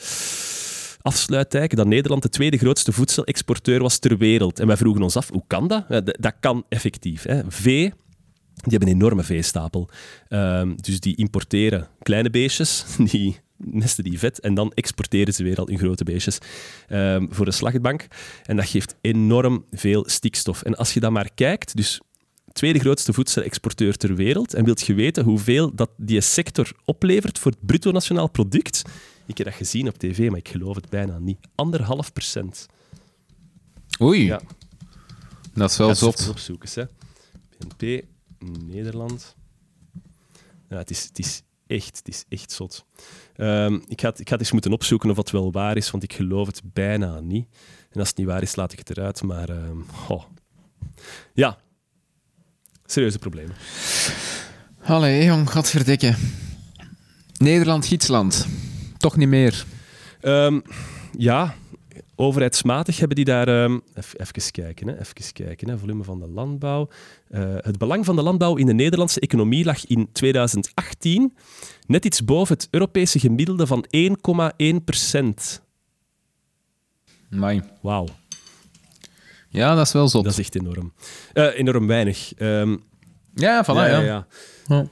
afsluitdijk dat Nederland de tweede grootste voedselexporteur was ter wereld. En wij vroegen ons af, hoe kan dat? Ja, d- dat kan effectief. Hè. Vee, die hebben een enorme veestapel. Ehm, dus die importeren kleine beestjes, die nesten die vet en dan exporteren ze weer al in grote beestjes ehm, voor de slagbank. En dat geeft enorm veel stikstof. En als je dan maar kijkt, dus tweede grootste voedselexporteur ter wereld, en wilt je weten hoeveel dat die sector oplevert voor het bruto nationaal product? Ik heb dat gezien op tv, maar ik geloof het bijna niet. Anderhalf procent. Oei, Ja. dat is wel eens zot. opzoeken. Hè. BNP, Nederland. Ja, het, is, het is echt, het is echt zot. Ehm, ik, ga het, ik het eens moeten opzoeken of dat wel waar is, want ik geloof het bijna niet. En als het niet waar is, laat ik het eruit. Maar goh. ja, serieuze problemen. Allee, jong, godverdikke. Nederland, Gietsland. Toch niet meer. Ehm, ja, overheidsmatig hebben die daar... ehm, even, even kijken, hè, even kijken. Hè, volume van de landbouw. Eh, het belang van de landbouw in de Nederlandse economie lag in 2018 net iets boven het Europese gemiddelde van 1,1 procent. Mai. Wauw, Ja, dat is wel zot. dat is echt enorm. Eh, enorm weinig. Ehm, Ja, voilà, ja. ja, ja. Ja.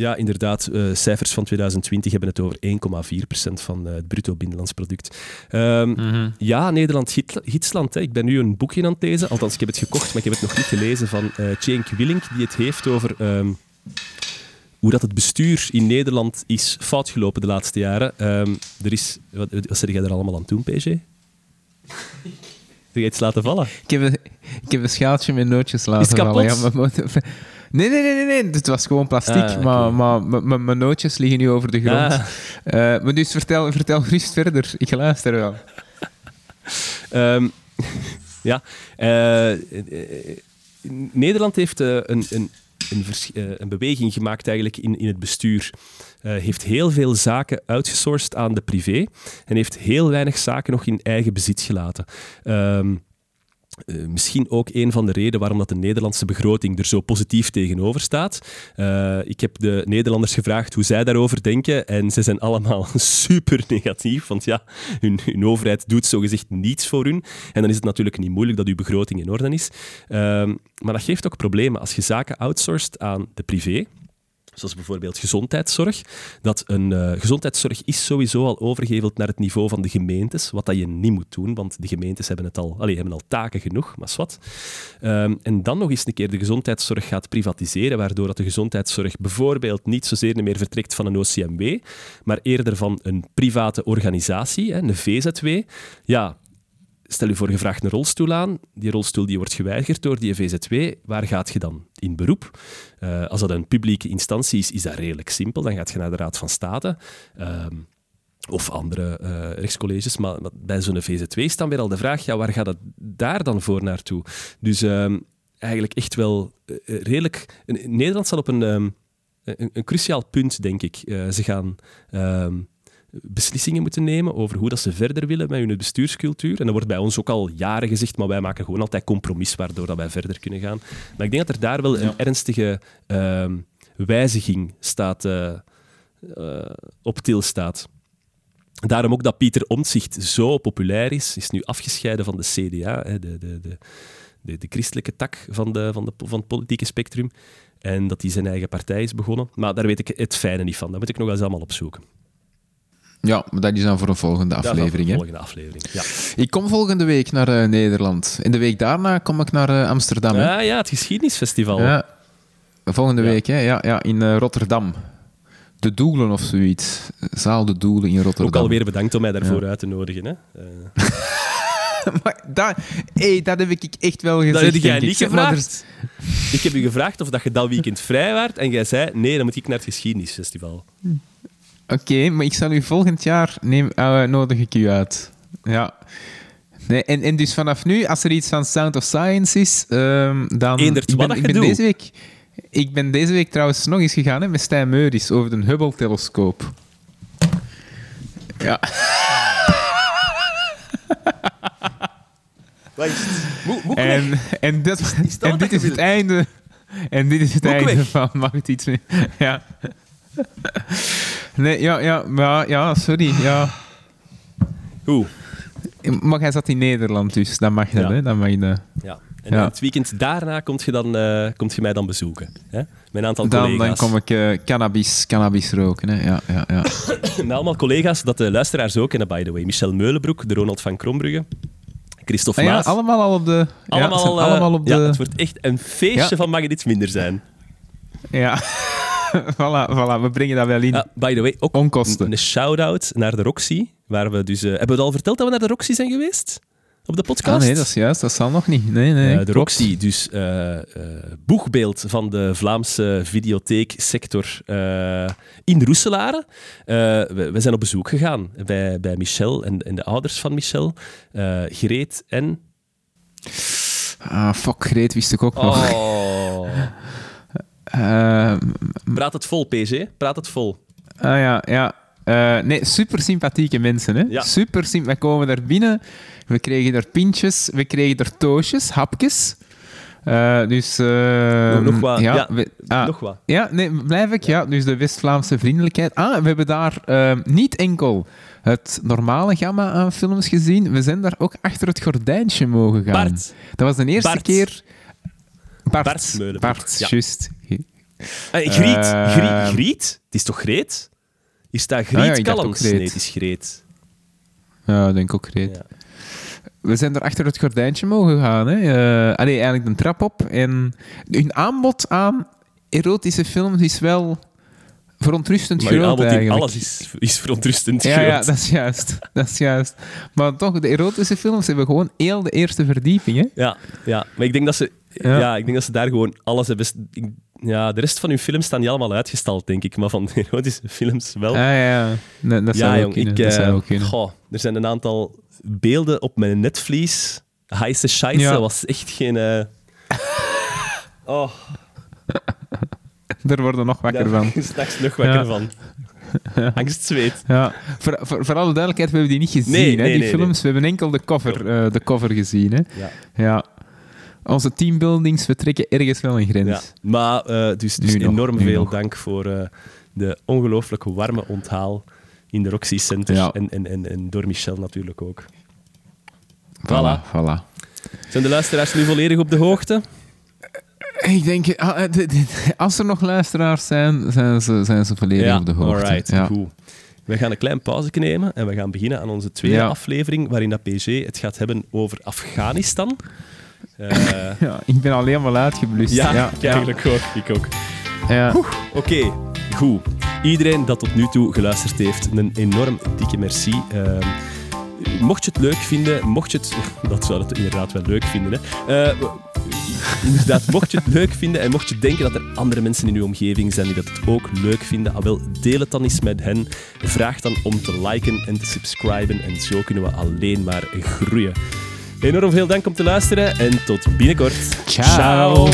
Ja, inderdaad. eh, cijfers van 2020 hebben het over 1,4% van eh, het bruto binnenlands product. Ehm, Mhm. Ja, Nederland, Giet- Gietsland. Hè. Ik ben nu een boekje aan het lezen. Althans, ik heb het gekocht, maar ik heb het nog niet gelezen. Van eh Cenk Willink, die het heeft over ehm, hoe dat het bestuur in Nederland is fout gelopen de laatste jaren. Ehm, er is... Wat, wat zeg jij er allemaal aan doen, PG? Heb je iets laten vallen? Ik, heb een, ik heb een schaaltje met nootjes laten Is kapot? Ja, nee, nee, nee, nee, nee. Het was gewoon plastiek, Ah, maar, maar mijn nootjes liggen nu over de grond. Ah. Eh, maar dus vertel, vertel gerust verder. Ik luister wel. Ehm, ja. eh, eh, Nederland heeft een, een, een, een beweging gemaakt eigenlijk in, in het bestuur. Heeft heel veel zaken outgesourced aan de privé en heeft heel weinig zaken nog in eigen bezit gelaten. Ehm, eh, misschien ook een van de redenen waarom dat de Nederlandse begroting er zo positief tegenover staat. Eh, ik heb de Nederlanders gevraagd hoe zij daarover denken en ze zijn allemaal super negatief, want ja, hun, overheid doet zogezegd niets voor hun. En dan is het natuurlijk niet moeilijk dat uw begroting in orde is. Ehm, maar dat geeft ook problemen als je zaken outsourced aan de privé. Zoals bijvoorbeeld gezondheidszorg. Dat een eh, gezondheidszorg is sowieso al overgeheveld naar het niveau van de gemeentes. Wat dat je niet moet doen, want de gemeentes hebben, het al, allee, hebben al taken genoeg, maar wat. en dan nog eens een keer de gezondheidszorg gaat privatiseren, waardoor dat de gezondheidszorg bijvoorbeeld niet zozeer meer vertrekt van een OCMW, maar eerder van een private organisatie, hè, een VZW. Ja, Stel je voor, je vraagt een rolstoel aan. Die rolstoel die wordt geweigerd door die VZW. Waar gaat je dan in beroep? Eh, als dat een publieke instantie is, is dat redelijk simpel. Dan gaat je naar de Raad van State. ehm, of andere eh, rechtscolleges. Maar, bij zo'n VZW is dan weer al de vraag, ja, waar gaat het daar dan voor naartoe? Dus ehm, eigenlijk echt wel eh, redelijk... Nederland staat op een... ehm, een, een cruciaal punt, denk ik. Eh, ze gaan beslissingen moeten nemen over hoe dat ze verder willen met hun bestuurscultuur. En dat wordt bij ons ook al jaren gezegd, maar wij maken gewoon altijd compromis waardoor dat wij verder kunnen gaan. Maar ik denk dat er daar wel een ernstige ehm, wijziging staat, uh, op til staat. Daarom ook dat Pieter Omtzigt zo populair is, is nu afgescheiden van de CDA, de, de, de, de, de christelijke tak van, de, van, de, van het politieke spectrum. En dat hij zijn eigen partij is begonnen. Maar daar weet ik het fijne niet van. Dat moet ik nog eens allemaal opzoeken. Ja, maar dat is dan voor een volgende aflevering. Een volgende aflevering, ja. Ik kom volgende week naar uh, Nederland. In de week daarna kom ik naar uh, Amsterdam. Ja, hè? ja, het geschiedenisfestival. Ja. Volgende ja. week, hè? Ja, ja, in uh, Rotterdam. De Doelen of zoiets. Zaal De Doelen in Rotterdam. Ook alweer bedankt om mij daarvoor uit te nodigen. Hè? maar dat, hey, dat heb ik echt wel gezegd. Dat heb jij niet gevraagd. Er... Ik heb u gevraagd of dat je dat weekend vrij waart en jij zei, nee, dan moet ik naar het geschiedenisfestival. Oké, okay, maar ik zal u volgend jaar neem, uh, nodig ik u uit. Ja. Nee, en, en dus vanaf nu, als er iets van Sound of Science is, um, dan... Eendert, ik ben, ik ben deze week, Ik ben deze week trouwens nog eens gegaan hè, met Stijn Meuris over de Hubble-telescoop. Ja. en, en, dat, en dit is het einde. En dit is het Boek einde weg. van Mag het iets meer? Ja. Nee, ja, ja, maar ja, sorry. Ja. Hoe? Maar jij zat in Nederland, dus dan mag Ja. dat, hè? Dan mag je dat. Ja. En Ja. het weekend daarna komt je, dan, eh, komt je mij dan bezoeken. Hè? Een aantal Dan, dan collega's. kom ik eh, cannabis, cannabis roken, hè? Ja, ja, ja. Met allemaal collega's dat de luisteraars ook kennen, by the way. Michel Meulenbroek, de Ronald van Krombrugge, Christophe Ah ja, Maas. allemaal al op de... allemaal, ja, eh, allemaal op de... ja, het wordt echt een feestje van mag het iets minder zijn. Ja. voilà, voilà, we brengen dat wel in. Ja, by the way, ook Onkosten. een, shout-out naar de Roxy. Waar we dus, eh, hebben we het al verteld dat we naar de Roxy zijn geweest? Op de podcast? Ah, nee, dat is juist. Dat zal nog niet. Nee, nee. Eh, de. Roxy, dus eh, boegbeeld van de Vlaamse videotheeksector in Roeselare. We, we zijn op bezoek gegaan bij, bij Michel en, en de ouders van Michel. Greet en... Ah, fuck, Greet wist ik ook nog. Oh. Eh, Praat het vol, PG. Praat het vol. ah ja, ja. Eh, nee, super sympathieke mensen. Hè? Ja. Super symp- We komen daar binnen, we kregen daar pintjes, we kregen daar toosjes, hapjes. Eh, dus... eh, Nog- nog wat, ja. we- ah, Nog wat. Ja, nee, blijf ik. Ja, dus de West-Vlaamse vriendelijkheid. Ah, we hebben daar eh, niet enkel het normale gamma aan films gezien, we zijn daar ook achter het gordijntje mogen gaan. Bart. Dat was de eerste Bart. keer... Bart. Bart Bart, ja. juist. Eh, Griet. Eh, Griet. Griet? Het is toch Greet? Is dat Griet Ah ja, Callens? Nee, het is Greet. Ja, ik denk ook Greet. Ja. We zijn er achter het gordijntje mogen gaan. Hè. Eh, allee, eigenlijk een trap op. En hun aanbod aan erotische films is wel verontrustend Maar groot eigenlijk. alles is, is verontrustend ja, groot. ja, dat is juist. Dat is juist. Maar toch, de erotische films hebben gewoon heel de eerste verdieping. Hè? Ja, ja, maar ik denk dat ze, ja. Ja. ik denk dat ze daar gewoon alles hebben. ik- ja, de rest van hun films staan niet allemaal uitgestald, denk ik. Maar van de erotische films wel. Ah ja, nee, dat zou ja, ook jong, kunnen. ik, dat zou eh, kunnen. goh, er zijn een aantal beelden op mijn netvlies. Heisse scheisse Ja. was echt geen... eh, Oh, Daar worden nog wakker daar van. straks nog wakker Ja. van. Angstzweet. Ja, voor, voor, voor alle duidelijkheid, we hebben die niet gezien, Nee, hè, nee, die nee, films. We hebben enkel de cover, eh, de cover gezien. Hè. Ja. Ja. Onze teambuildings, we trekken ergens wel een grens. Ja. Maar eh, dus, dus nog, enorm veel nog. dank voor eh, de ongelooflijk warme onthaal in de Roxy Center. Ja. En, en, en, en door Michel natuurlijk ook. Voilà, voilà. Zijn de luisteraars nu volledig op de hoogte? Ik denk, ah, eh, als er nog luisteraars zijn, zijn ze, zijn ze volledig op de hoogte. alright. Ja. Goed. We gaan een klein pauze nemen en we gaan beginnen aan onze tweede Ja. aflevering, waarin dat PG het gaat hebben over Afghanistan. Eh, Ja, ik ben alleen maar uitgeblust. ja, ja, eigenlijk ook. Ik ook. ja. Oké, goed. Iedereen dat tot nu toe geluisterd heeft, een enorm dikke merci. Ehm, mocht je het leuk vinden, mocht je het... Dat zou het inderdaad wel leuk vinden, hè. Eh, inderdaad, mocht je het leuk vinden en mocht je denken dat er andere mensen in je omgeving zijn die dat het ook leuk vinden, ah, wel, deel het dan eens met hen. Vraag dan om te liken en te subscriben en zo kunnen we alleen maar groeien. Enorm veel dank om te luisteren en tot binnenkort. Ciao.